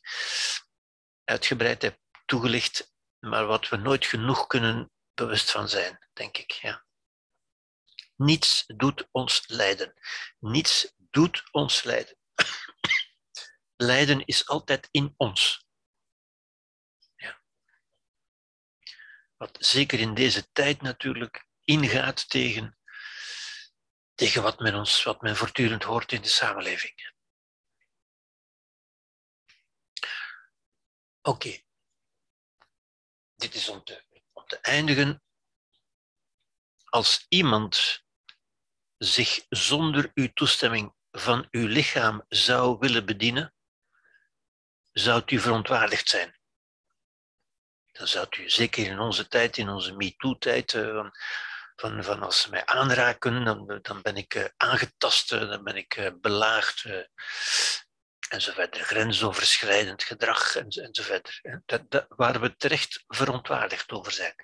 uitgebreid heb toegelicht, maar wat we nooit genoeg kunnen bewust van zijn, denk ik. Ja. Niets doet ons lijden. Niets doet ons lijden. lijden is altijd in ons. Wat zeker in deze tijd natuurlijk ingaat tegen, tegen wat, men ons, wat men voortdurend hoort in de samenleving. Oké. Dit is om te, om te eindigen. Als iemand zich zonder uw toestemming van uw lichaam zou willen bedienen, zou u verontwaardigd zijn. Dan zou u, zeker in onze tijd, in onze MeToo-tijd, eh, van, van, van als ze mij aanraken, dan, dan ben ik uh, aangetast, eh, dan ben ik belaagd, en zo verder. Grensoverschrijdend gedrag en, en verder. Dat, waar we terecht verontwaardigd over zijn.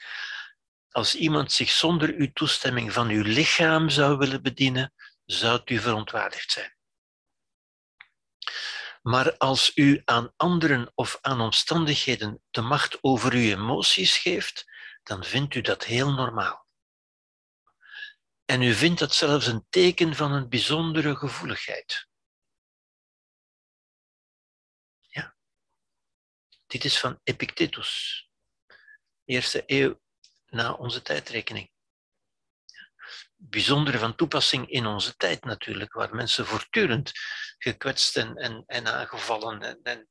Als iemand zich zonder uw toestemming van uw lichaam zou willen bedienen, zou u verontwaardigd zijn. Maar als u aan anderen of aan omstandigheden de macht over uw emoties geeft, dan vindt u dat heel normaal. En u vindt dat zelfs een teken van een bijzondere gevoeligheid. Dit is van Epictetus, eerste eeuw na onze tijdrekening. Bijzonder van toepassing in onze tijd natuurlijk, waar mensen voortdurend gekwetst en, en, en aangevallen en, en,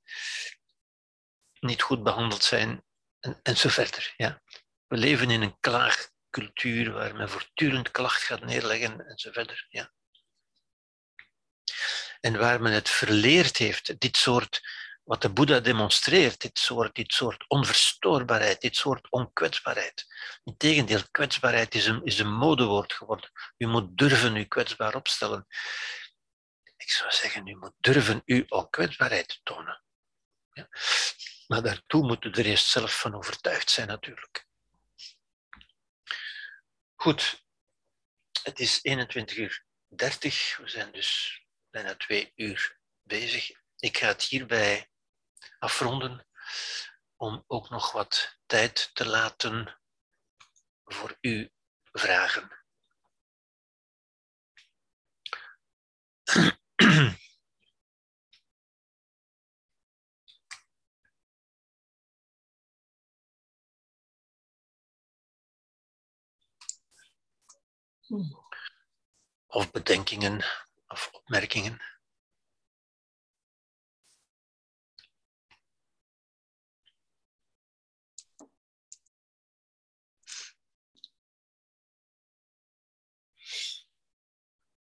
niet goed behandeld zijn en, en zo verder. Ja. We leven in een klaagcultuur waar men voortdurend klacht gaat neerleggen en zo verder. Ja. En waar men het verleerd heeft, dit soort wat de Boeddha demonstreert, dit soort, dit soort onverstoorbaarheid, dit soort onkwetsbaarheid. Integendeel, kwetsbaarheid is een, is een modewoord geworden. U moet durven u kwetsbaar opstellen. Ik zou zeggen, u moet durven uw onkwetsbaarheid tonen. Ja. Maar daartoe moet u er eerst zelf van overtuigd zijn, natuurlijk. Goed, het is 21 uur 30. We zijn dus bijna twee uur bezig. Ik ga het hierbij afronden om ook nog wat tijd te laten voor uw vragen. Of bedenkingen of opmerkingen.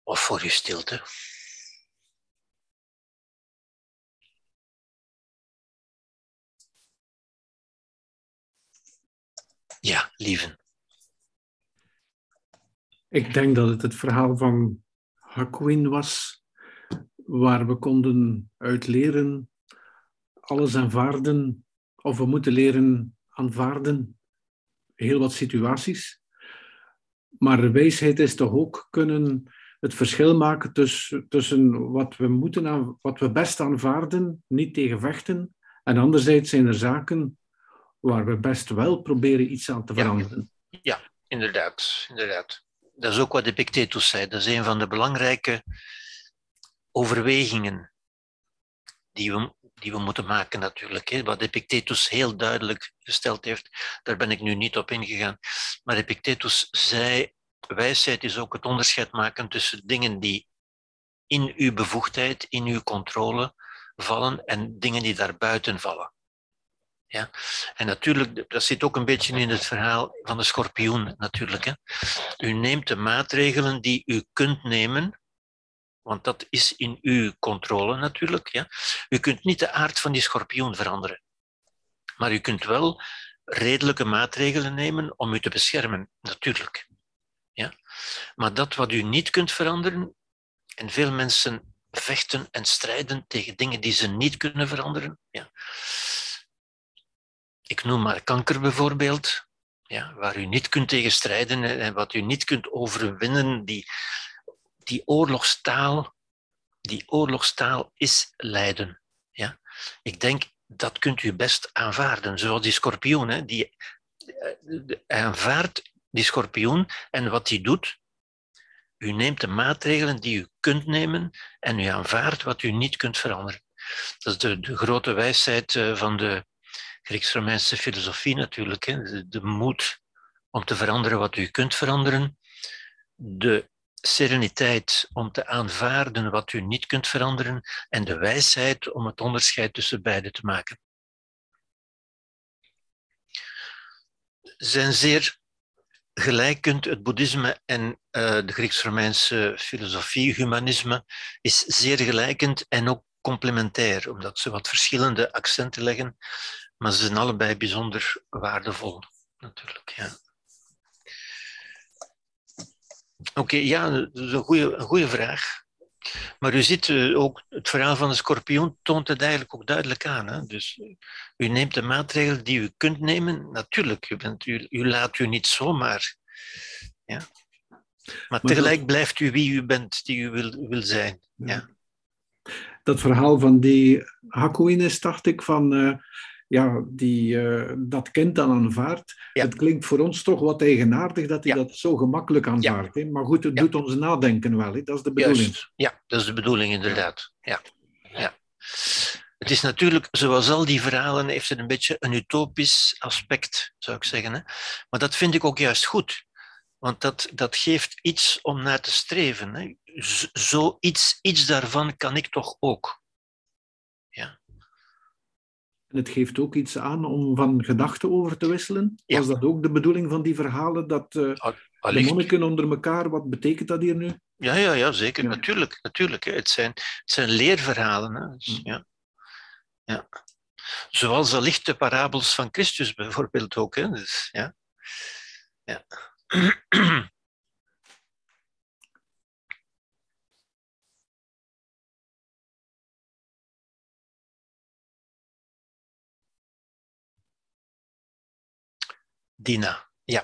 Of voor je stilte. Ja, lieven. Ik denk dat het het verhaal van Hakuin was, waar we konden uitleren alles aanvaarden, of we moeten leren aanvaarden, heel wat situaties. Maar de wijsheid is toch ook kunnen het verschil maken tussen, tussen wat we moeten aan, wat we best aanvaarden, niet tegen vechten, en anderzijds zijn er zaken waar we best wel proberen iets aan te veranderen. Ja, ja inderdaad, inderdaad. Dat is ook wat Epictetus zei. Dat is een van de belangrijke overwegingen die we, die we moeten maken natuurlijk. Wat Epictetus heel duidelijk gesteld heeft, daar ben ik nu niet op ingegaan. Maar Epictetus zei wijsheid is ook het onderscheid maken tussen dingen die in uw bevoegdheid, in uw controle vallen en dingen die daarbuiten vallen. Ja? En natuurlijk, dat zit ook een beetje in het verhaal van de schorpioen natuurlijk. Hè? U neemt de maatregelen die u kunt nemen, want dat is in uw controle natuurlijk. Ja? U kunt niet de aard van die schorpioen veranderen, maar u kunt wel redelijke maatregelen nemen om u te beschermen, natuurlijk. Maar dat wat u niet kunt veranderen, en veel mensen vechten en strijden tegen dingen die ze niet kunnen veranderen. Ja. Ik noem maar kanker bijvoorbeeld, ja, waar u niet kunt tegen strijden en wat u niet kunt overwinnen. Die, die oorlogstaal, die oorlogstaal is lijden. Ja. Ik denk, dat kunt u best aanvaarden. Zoals die schorpioen, hè, die eh, aanvaardt die schorpioen. En wat hij doet, U neemt de maatregelen die u kunt nemen en u aanvaardt wat u niet kunt veranderen. Dat is de, de grote wijsheid eh, van de Grieks-Romeinse filosofie natuurlijk. Hè. De, de moed om te veranderen wat u kunt veranderen. De sereniteit om te aanvaarden wat u niet kunt veranderen. En de wijsheid om het onderscheid tussen beide te maken. Zijn zeer gelijkend het boeddhisme en uh, de Grieks-Romeinse filosofie, humanisme, is zeer gelijkend en ook complementair, omdat ze wat verschillende accenten leggen, maar ze zijn allebei bijzonder waardevol, natuurlijk. Ja. Oké, ja, dat is een goede vraag. Maar u ziet uh, ook, het verhaal van de schorpioen toont het eigenlijk ook duidelijk aan. Hè? Dus u neemt de maatregelen die u kunt nemen. Natuurlijk, u, bent, u, u laat u niet zomaar. Ja. Maar, tegelijk blijft u wie u bent, die u wil, wil zijn. Ja. Dat verhaal van die Hakuines, dacht ik, van uh, ja, die uh, dat kind dan aanvaardt. Het klinkt voor ons toch wat eigenaardig dat hij dat zo gemakkelijk aanvaardt. Hè? Maar goed, het doet ons nadenken wel. Hè? Dat is de bedoeling. Juist. Ja, dat is de bedoeling inderdaad. Ja. Ja. Het is natuurlijk, zoals al die verhalen, heeft het een beetje een utopisch aspect, zou ik zeggen. Hè? Maar dat vind ik ook juist goed. Want dat, dat geeft iets om naar te streven. Hè? Zo iets, iets daarvan kan ik toch ook. Het geeft ook iets aan om van gedachten over te wisselen. Ja. Was dat ook de bedoeling van die verhalen? Dat uh, de monniken onder elkaar, wat betekent dat hier nu? Ja, ja, ja zeker. Ja. Natuurlijk. natuurlijk hè. Het, zijn, het zijn leerverhalen. Hè. Dus, hm. ja. Ja. Zoals allicht de parabels van Christus bijvoorbeeld ook. Hè. Dus, ja. Ja. Dina, ja.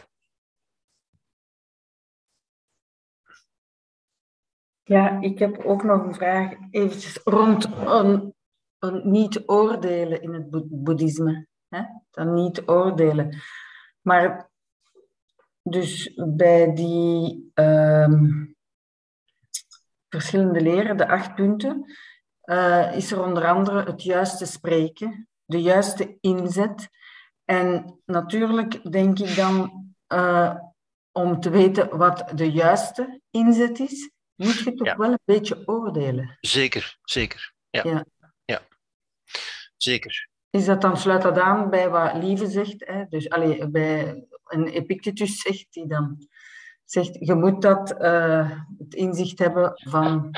Ja, ik heb ook nog een vraag eventjes rond een, een niet oordelen in het boeddhisme. Hè? Dan niet oordelen. Maar dus bij die um, verschillende leren, de acht punten, uh, is er onder andere het juiste spreken, de juiste inzet. En natuurlijk denk ik dan, uh, om te weten wat de juiste inzet is, moet je toch ja. wel een beetje oordelen. Zeker, zeker. Ja. ja. ja. Zeker. Is dat dan, sluit dat aan bij wat Lieve zegt? Hè? Dus allee, bij een Epictetus zegt die dan zegt, je moet dat, uh, het inzicht hebben van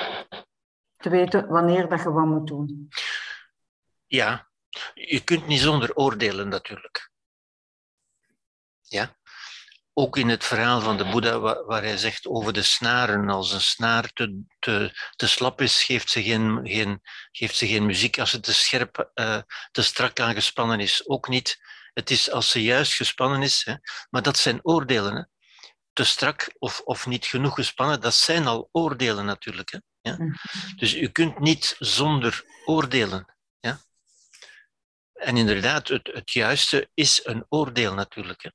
te weten wanneer dat je wat moet doen. Ja, je kunt niet zonder oordelen natuurlijk. Ja? Ook in het verhaal van de Boeddha, waar, hij zegt over de snaren, als een snaar te, te, te slap is, geeft ze geen, geen, geeft ze geen muziek. Als het te scherp, uh, te strak aangespannen is, ook niet. Het is als ze juist gespannen is, hè. maar dat zijn oordelen. Hè. Te strak of, of niet genoeg gespannen, dat zijn al oordelen natuurlijk. Hè. Ja? Mhm. Dus u kunt niet zonder oordelen. En inderdaad, het, het juiste is een oordeel natuurlijk. Hè.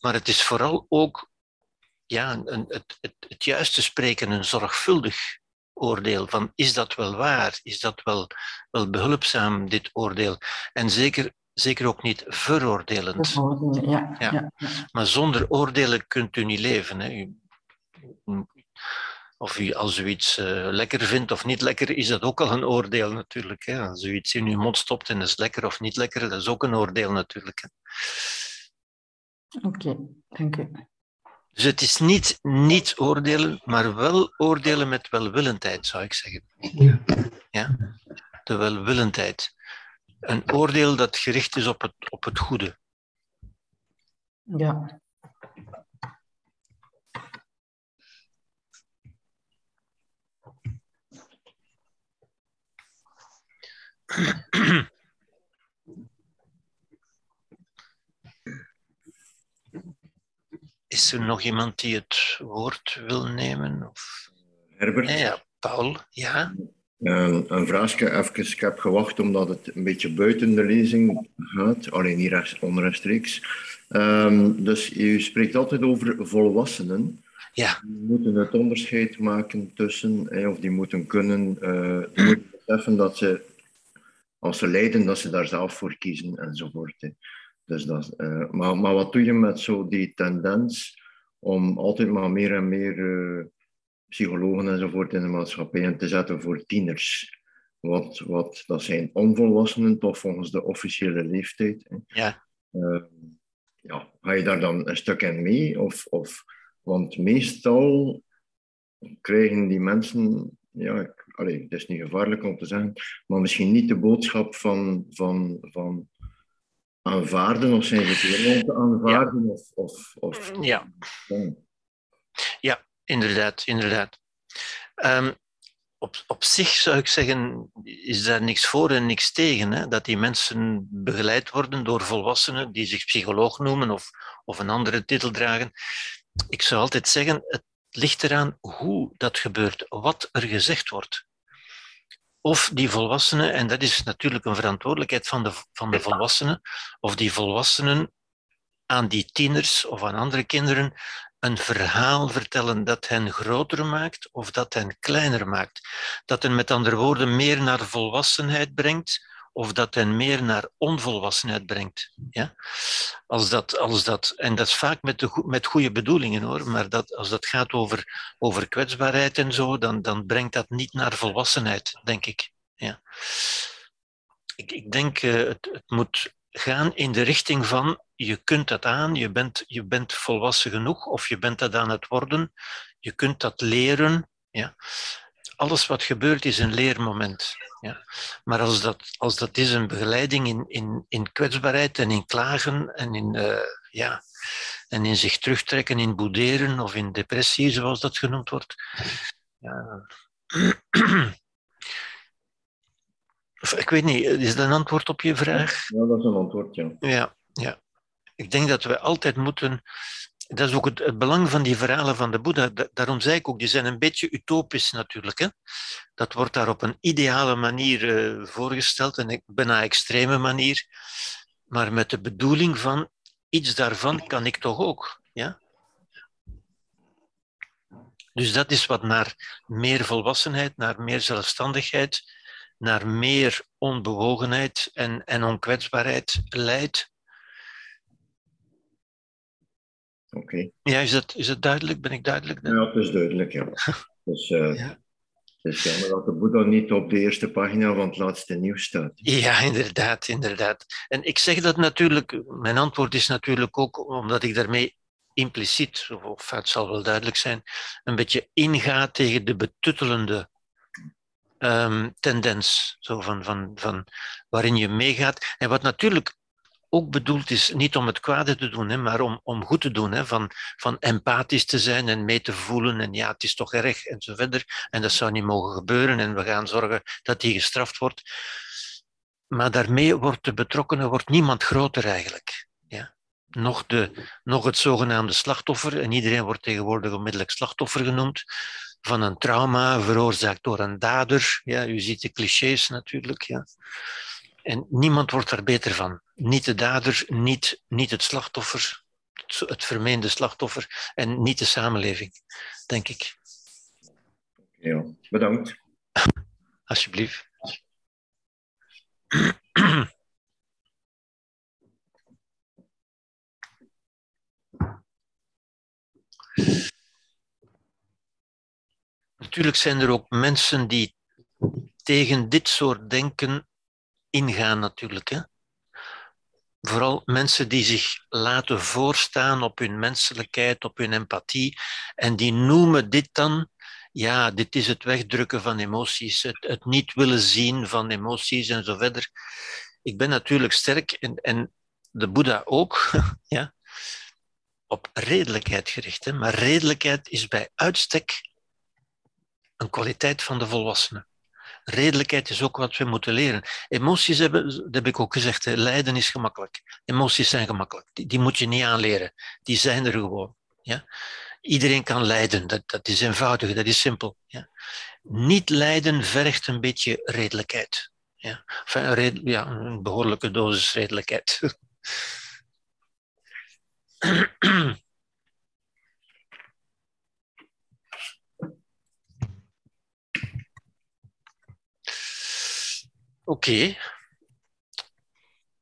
Maar het is vooral ook ja, een, het, het, het juiste spreken, een zorgvuldig oordeel. Van is dat wel waar? Is dat wel, wel behulpzaam, dit oordeel? En zeker zeker ook niet veroordelend. Ja, ja. ja, Maar zonder oordelen kunt u niet leven. Hè. U, of u, als u iets uh, lekker vindt of niet lekker, is dat ook al een oordeel natuurlijk. Hè. Als u iets in uw mond stopt en is lekker of niet lekker, dat is ook een oordeel natuurlijk. Oké, okay, dank u. Dus het is niet niet oordelen, maar wel oordelen met welwillendheid, zou ik zeggen. Ja. ja? De welwillendheid een oordeel dat gericht is op het, op het goede. Ja. Is er nog iemand die het woord wil nemen? Of... Herbert? Ja, Paul, ja. Een, een vraagje, even, ik heb gewacht omdat het een beetje buiten de lezing gaat, alleen rechts, onrechtstreeks. Um, dus u spreekt altijd over volwassenen. Ja. Die moeten het onderscheid maken tussen, of die moeten kunnen, uh, die moeten beseffen dat ze, als ze lijden, dat ze daar zelf voor kiezen enzovoort. Hè. Dus dat, uh, maar, maar wat doe je met zo die tendens om altijd maar meer en meer uh, psychologen enzovoort in de maatschappij in te zetten voor tieners? Wat, wat, dat zijn onvolwassenen, toch volgens de officiële leeftijd. Hè. Ja. Uh, ja, ga je daar dan een stuk in mee? Of, of, want meestal krijgen die mensen, ja, ik, allee, het is niet gevaarlijk om te zeggen, maar misschien niet de boodschap van, van, van aanvaarden, of zijn ze te aanvaarden? Ja. Of, of, of, Ja. ja. Ja, inderdaad, inderdaad. Um, op, op zich zou ik zeggen, is daar niks voor en niks tegen. Hè? Dat die mensen begeleid worden door volwassenen die zich psycholoog noemen of, of een andere titel dragen. Ik zou altijd zeggen, het ligt eraan hoe dat gebeurt, wat er gezegd wordt. Of die volwassenen, en dat is natuurlijk een verantwoordelijkheid van de, van de volwassenen, of die volwassenen aan die tieners of aan andere kinderen een verhaal vertellen dat hen groter maakt of dat hen kleiner maakt. Dat hen met andere woorden meer naar volwassenheid brengt of dat hen meer naar onvolwassenheid brengt. Ja? Als dat, als dat, en dat is vaak met, de, met goede bedoelingen hoor, maar dat, als dat gaat over, over kwetsbaarheid en zo, dan, dan brengt dat niet naar volwassenheid, denk ik. Ja. Ik, ik denk, uh, het, het moet gaan in de richting van je kunt dat aan, je bent, je bent volwassen genoeg of je bent dat aan het worden, je kunt dat leren. Ja. Alles wat gebeurt is een leermoment. Ja. Maar als dat, als dat is een begeleiding in, in, in kwetsbaarheid en in klagen en in, uh, ja, en in zich terugtrekken, in boederen of in depressie, zoals dat genoemd wordt. Ja. Ik weet niet, is dat een antwoord op je vraag? Ja, dat is een antwoord, ja. Ja, ja. Ik denk dat we altijd moeten. Dat is ook het, belang van die verhalen van de Boeddha. Daarom zei ik ook, die zijn een beetje utopisch natuurlijk. Hè? Dat wordt daar op een ideale manier uh, voorgesteld, een bijna extreme manier. Maar met de bedoeling van iets daarvan kan ik toch ook. Ja? Dus dat is wat naar meer volwassenheid, naar meer zelfstandigheid, naar meer onbewogenheid en, en onkwetsbaarheid leidt. Oké. Okay. Ja, is het, is het duidelijk? Ben ik duidelijk? Ja, het is duidelijk, ja. Dus, uh, ja. Het is jammer dat de Boeddha niet op de eerste pagina van het laatste nieuws staat. Ja, inderdaad, inderdaad. En ik zeg dat natuurlijk, mijn antwoord is natuurlijk ook omdat ik daarmee impliciet, of het zal wel duidelijk zijn, een beetje inga tegen de betuttelende um, tendens, zo van, van, van waarin je meegaat. En wat natuurlijk ook bedoeld is niet om het kwade te doen, hè, maar om, om goed te doen. Hè, van, van empathisch te zijn en mee te voelen. En ja, het is toch erg en zo verder. En dat zou niet mogen gebeuren. En we gaan zorgen dat die gestraft wordt. Maar daarmee wordt de betrokkenen wordt niemand groter eigenlijk. Ja? Nog, de, nog het zogenaamde slachtoffer. En iedereen wordt tegenwoordig onmiddellijk slachtoffer genoemd. Van een trauma veroorzaakt door een dader. Ja, u ziet de clichés natuurlijk. Ja. En niemand wordt daar beter van. Niet de dader, niet, niet het slachtoffer, het vermeende slachtoffer en niet de samenleving, denk ik. Ja, bedankt. Alsjeblieft. Natuurlijk zijn er ook mensen die tegen dit soort denken ingaan natuurlijk. Hè? Vooral mensen die zich laten voorstaan op hun menselijkheid, op hun empathie. En die noemen dit dan, ja, dit is het wegdrukken van emoties, het, het niet willen zien van emoties en zo verder. Ik ben natuurlijk sterk en, en de Boeddha ook, ja, op redelijkheid gericht. Hè? Maar redelijkheid is bij uitstek een kwaliteit van de volwassenen. Redelijkheid is ook wat we moeten leren. Emoties hebben, dat heb ik ook gezegd, lijden is gemakkelijk. Emoties zijn gemakkelijk. Die, moet je niet aanleren. Die zijn er gewoon. Ja? iedereen kan lijden. Dat, dat is eenvoudig, dat is simpel. Ja. Niet lijden vergt een beetje redelijkheid. Ja. Een, ja, een behoorlijke dosis redelijkheid. Oké.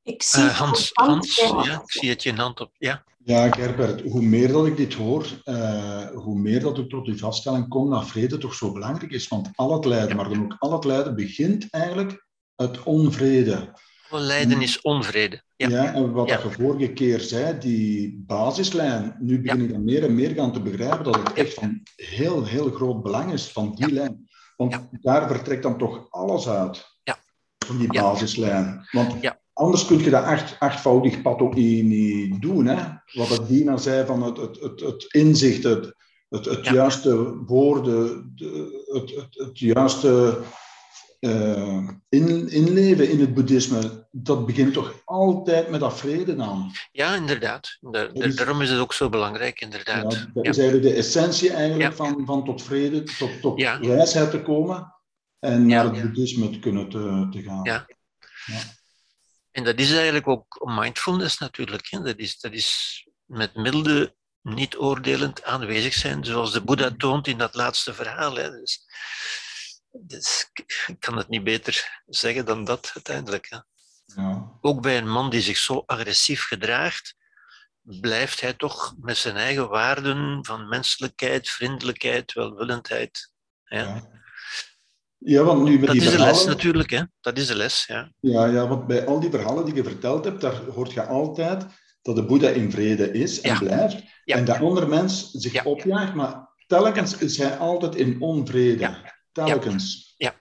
Ik zie Uh, Hans, Hans ja, ik zie dat je een hand op. Ja, Ja, Gerbert, hoe meer dat ik dit hoor, eh, hoe meer dat ik tot die vaststelling kom dat vrede toch zo belangrijk is. Want al het lijden, maar dan ook al het lijden, begint eigenlijk uit onvrede. alle lijden is onvrede. Ja, Ja, en wat je vorige keer zei, die basislijn, nu begin ik dan meer en meer gaan te begrijpen dat het echt van heel, heel groot belang is, van die lijn. Want Ja. daar vertrekt dan toch alles uit, Ja. die Ja. basislijn. Want Ja. anders kun je dat acht, achtvoudig pad ook niet, niet doen. Hè? Wat het Dina zei van het, het, het, het inzicht, het, het, het Ja. juiste woorden, de, het, het, het juiste eh, in, inleven in het boeddhisme, dat begint toch altijd met dat vrede dan. ja inderdaad. Is- daarom is het ook zo belangrijk, Ja, inderdaad. dat Ja. is eigenlijk de essentie eigenlijk Ja. van, van tot vrede, tot, tot Ja. wijsheid te komen en Ja. naar het boeddhisme te kunnen te, te gaan. Ja. En dat is eigenlijk ook mindfulness natuurlijk. Hè. Dat, is, dat is met milde, niet oordelend aanwezig zijn, zoals de Boeddha toont in dat laatste verhaal. Hè. Dus, dus ik kan het niet beter zeggen dan dat uiteindelijk. Hè. Ja. Ook bij een man die zich zo agressief gedraagt, blijft hij toch met zijn eigen waarden van menselijkheid, vriendelijkheid, welwillendheid. Ja. Ja. Ja, want nu met Dat die is de les verhalen, natuurlijk, hè. Dat is de les, ja. ja, ja, want bij al die verhalen die je verteld hebt, daar hoort je altijd dat de Boeddha in vrede is en Ja. blijft. Ja. En dat andere mens zich Ja. opjaagt, maar telkens is hij altijd in onvrede. Ja. Telkens. Ja.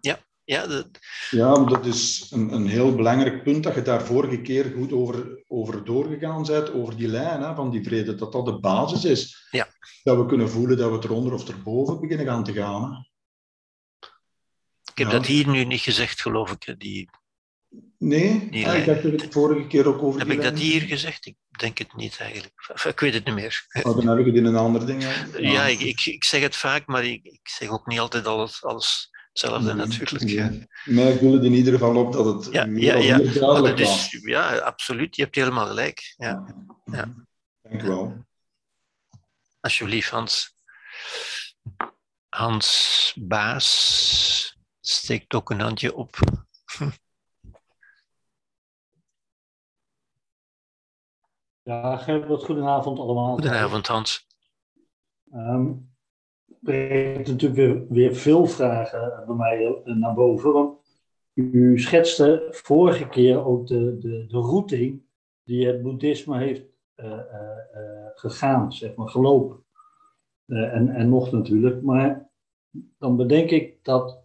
Ja. Ja, dat, Ja, dat is een, een heel belangrijk punt dat je daar vorige keer goed over, over doorgegaan bent, over die lijn hè, van die vrede, dat dat de basis is. Ja. Dat we kunnen voelen dat we eronder of erboven beginnen gaan te gaan. Hè. Ik heb Ja. dat hier nu niet gezegd, geloof ik. Die, Nee, Die Ah, ik dacht dat ik het vorige keer ook over heb ik dat hier gezegd? Ik denk het niet eigenlijk. Enfin, ik weet het niet meer. Oh, dan heb ik het in een ander ding. Ja, ik, ik, ik zeg het vaak, maar ik, ik zeg ook niet altijd alles, alles hetzelfde Nee, natuurlijk. Ja, Mij viel het in ieder geval op dat het ja, meer ja, ja. Maar duidelijk is, ja, absoluut. Je hebt helemaal gelijk. Ja. Ja. Dank u wel. Alsjeblieft, Hans. Hans Baas steekt ook een handje op. Ja, Gerbert, goedenavond allemaal. Goedenavond, Hans. Ehm brengt natuurlijk weer, weer veel vragen bij mij naar boven. Want u schetste vorige keer ook de, de, de routing die het boeddhisme heeft eh, eh, eh, gegaan, zeg maar, gelopen. En, en nog natuurlijk. Maar dan bedenk ik dat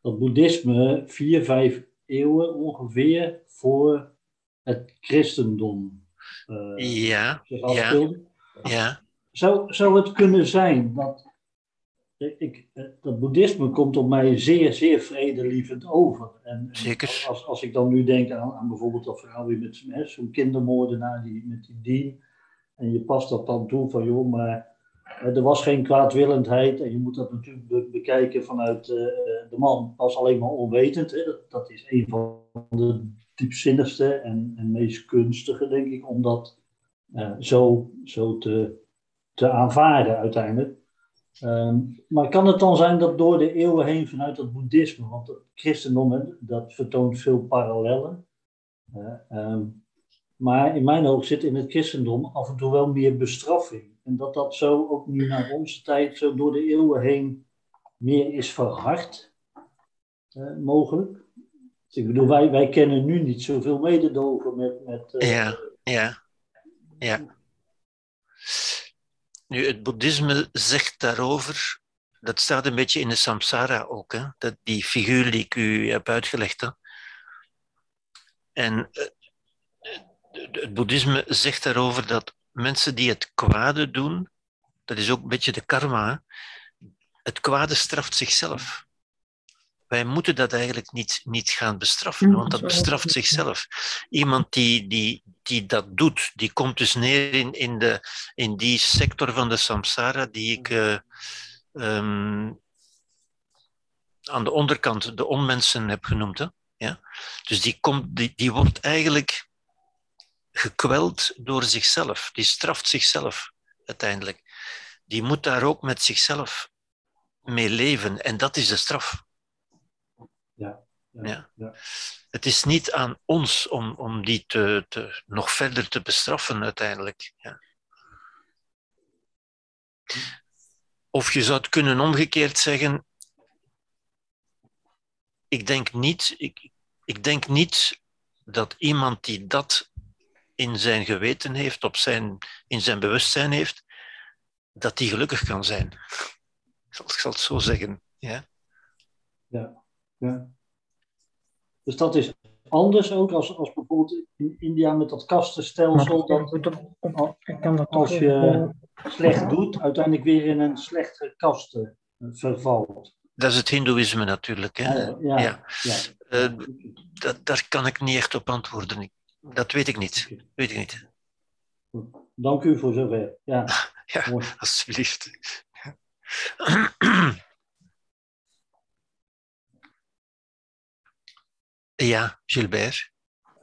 dat boeddhisme vier, vijf eeuwen ongeveer voor het christendom eh, Ja, ja. ja, Zou, zou het kunnen zijn dat, ik, eh, dat boeddhisme komt op mij zeer, zeer vredelievend over. En, Zeker. Als, als ik dan nu denk aan, aan bijvoorbeeld dat verhaal weer met zo'n- kindermoordenaar die, met die dien. En je past dat dan toe van, joh, maar er was geen kwaadwillendheid. En je moet dat natuurlijk be- bekijken vanuit eh, de man als alleen maar onwetend. Hè. Dat, is een van de diepzinnigste en, en meest kunstige, denk ik, om dat eh, zo, zo te, te aanvaarden uiteindelijk. Ehm, maar kan het dan zijn dat door de eeuwen heen vanuit het boeddhisme, want het christendom dat vertoont veel parallellen, eh, ehm, maar in mijn oog zit in het christendom af en toe wel meer bestraffing. En dat dat zo ook nu naar onze tijd, zo door de eeuwen heen, meer is verhard, eh, mogelijk. Dus ik bedoel, wij, wij kennen nu niet zoveel mededogen met, met eh, ja, ja, ja. Nu, het boeddhisme zegt daarover, dat staat een beetje in de samsara ook, hè? Dat, die figuur die ik u heb uitgelegd. Hè? En eh, het boeddhisme zegt daarover dat mensen die het kwade doen, dat is ook een beetje de karma, het kwade straft zichzelf. wij moeten dat eigenlijk niet, niet gaan bestraffen, want dat bestraft zichzelf. Iemand die, die, die dat doet, die komt dus neer in, in, de, in die sector van de samsara die ik uh, um, aan de onderkant de onmensen heb genoemd. Hè? Ja? Dus die, komt, die, die wordt eigenlijk gekweld door zichzelf. Die straft zichzelf uiteindelijk. Die moet daar ook met zichzelf mee leven. En dat is de straf. Ja. Ja. ja. Het is niet aan ons om, om die te, te, nog verder te bestraffen uiteindelijk. Ja. Of je zou het kunnen omgekeerd zeggen. Ik denk niet, ik, ik denk niet dat iemand die dat in zijn geweten heeft, op zijn, in zijn bewustzijn heeft, dat die gelukkig kan zijn. Ik zal het zo zeggen. Ja. Ja, ja. Dus dat is anders ook als, als bijvoorbeeld in India met dat kastenstelsel. Dat, als je slecht doet, uiteindelijk weer in een slechtere kasten vervalt. Dat is het Hindoeïsme natuurlijk. Hè? Ja, ja, ja. ja. Uh, dat, daar kan ik niet echt op antwoorden. Dat weet ik niet. Weet ik niet. Dank u voor zover. Ja, ja alsjeblieft. Ja, Gilbert.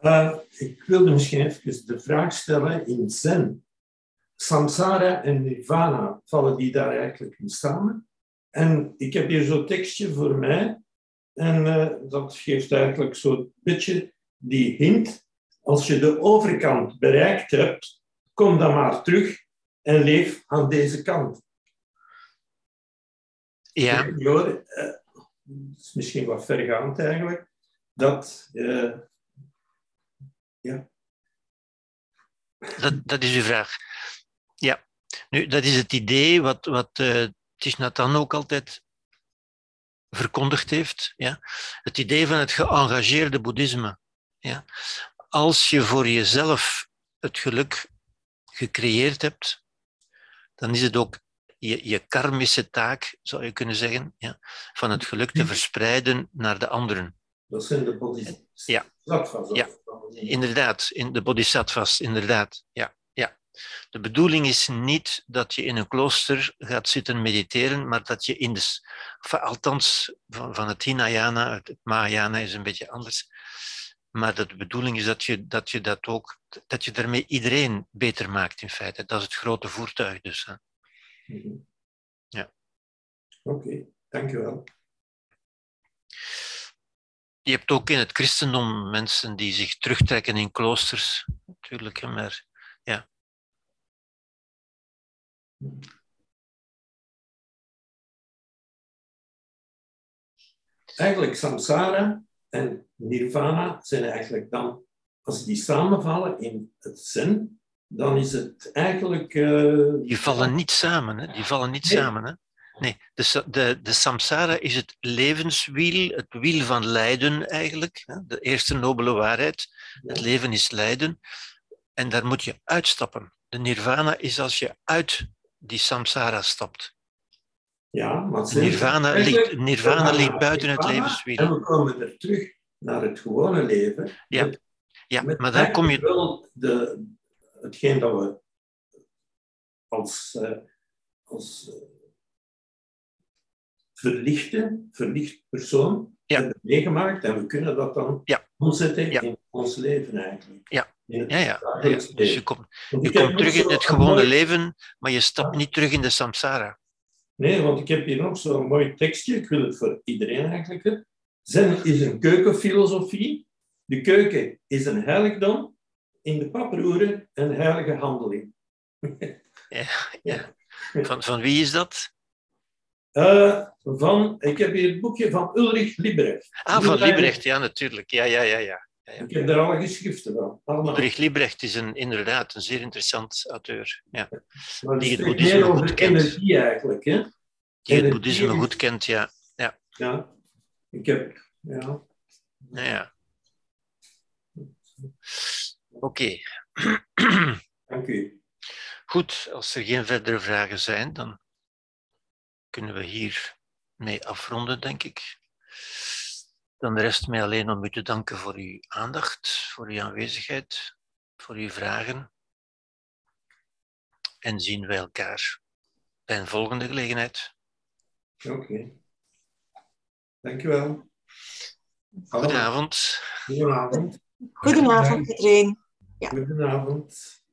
Uh, ik wilde misschien even de vraag stellen in Zen. Samsara en Nirvana, vallen die daar eigenlijk in samen? En ik heb hier zo'n tekstje voor mij. En uh, dat geeft eigenlijk zo'n beetje die hint. Als je de overkant bereikt hebt, kom dan maar terug en leef aan deze kant. Ja. Dat is misschien wat vergaand eigenlijk dat. Uh, ja. Dat, dat is uw vraag. Ja, nu, dat is het idee wat, wat uh, Tishnatan ook altijd verkondigd heeft. Ja? Het idee van het geëngageerde boeddhisme. Ja? Als je voor jezelf het geluk gecreëerd hebt, dan is het ook je, je karmische taak, zou je kunnen zeggen, ja, van het geluk te verspreiden naar de anderen. Dat zijn de bodhisattvas. Ja. ja, inderdaad. In de bodhisattvas, inderdaad. Ja, ja. De bedoeling is niet dat je in een klooster gaat zitten mediteren, maar dat je in de... Althans, van, van het Hinayana, het Mahayana is een beetje anders. Maar de bedoeling is dat je dat, je dat ook... Dat je daarmee iedereen beter maakt, in feite. Dat is het grote voertuig dus. Hè. Ja. Oké, okay, dankjewel je hebt ook in het christendom mensen die zich terugtrekken in kloosters, natuurlijk, maar ja. Eigenlijk samsara en nirvana zijn eigenlijk dan, als die samenvallen in het zen, dan is het eigenlijk... Uh... Die vallen niet samen, hè? Die vallen niet samen, hè? Nee, de, de, de samsara is het levenswiel, het wiel van lijden eigenlijk. De eerste nobele waarheid. Het leven is lijden. En daar moet je uitstappen. De nirvana is als je uit die samsara stapt. Ja, nirvana, ligt, nirvana buiten het levenswiel. En we komen er terug naar het gewone leven. Ja, ja maar daar kom je... Wel de, hetgeen dat we als, uh, als uh, verlichte, verlicht persoon ja. hebben meegemaakt en we kunnen dat dan ja. omzetten ja. in ons leven eigenlijk. Ja, ja, ja. Dus je komt, je komt terug in het gewone leven, maar je stapt niet terug in de samsara. Nee, want ik heb hier nog zo'n mooi tekstje, ik wil het voor iedereen eigenlijk. Zen is een keukenfilosofie. De keuken is een heiligdom, in de paproeren een heilige handeling. ja, ja. Van, van wie is dat? Uh, van, ik heb hier het boekje van Ulrich Liebrecht. Ah, van Liebrecht, ja, natuurlijk. Ja, ja, ja, ja. Ja. Ik heb daar alle geschriften van. Ulrich Liebrecht is een, inderdaad een zeer interessant auteur. Ja. Maar die het boeddhisme goed kent. energie eigenlijk, hè? Die het boeddhisme is... goed kent, ja. Ja, ja. ik heb... Ja. Ja, ja. Oké. Okay. Dank u. Goed, als er geen verdere vragen zijn, dan kunnen we hier mee afronden, denk ik. Dan rest mij alleen om u te danken voor uw aandacht, voor uw aanwezigheid, voor uw vragen. En zien wij elkaar bij een volgende gelegenheid. Oké. Dankjewel. Goedenavond. Goedenavond. Goedenavond iedereen. Goedenavond.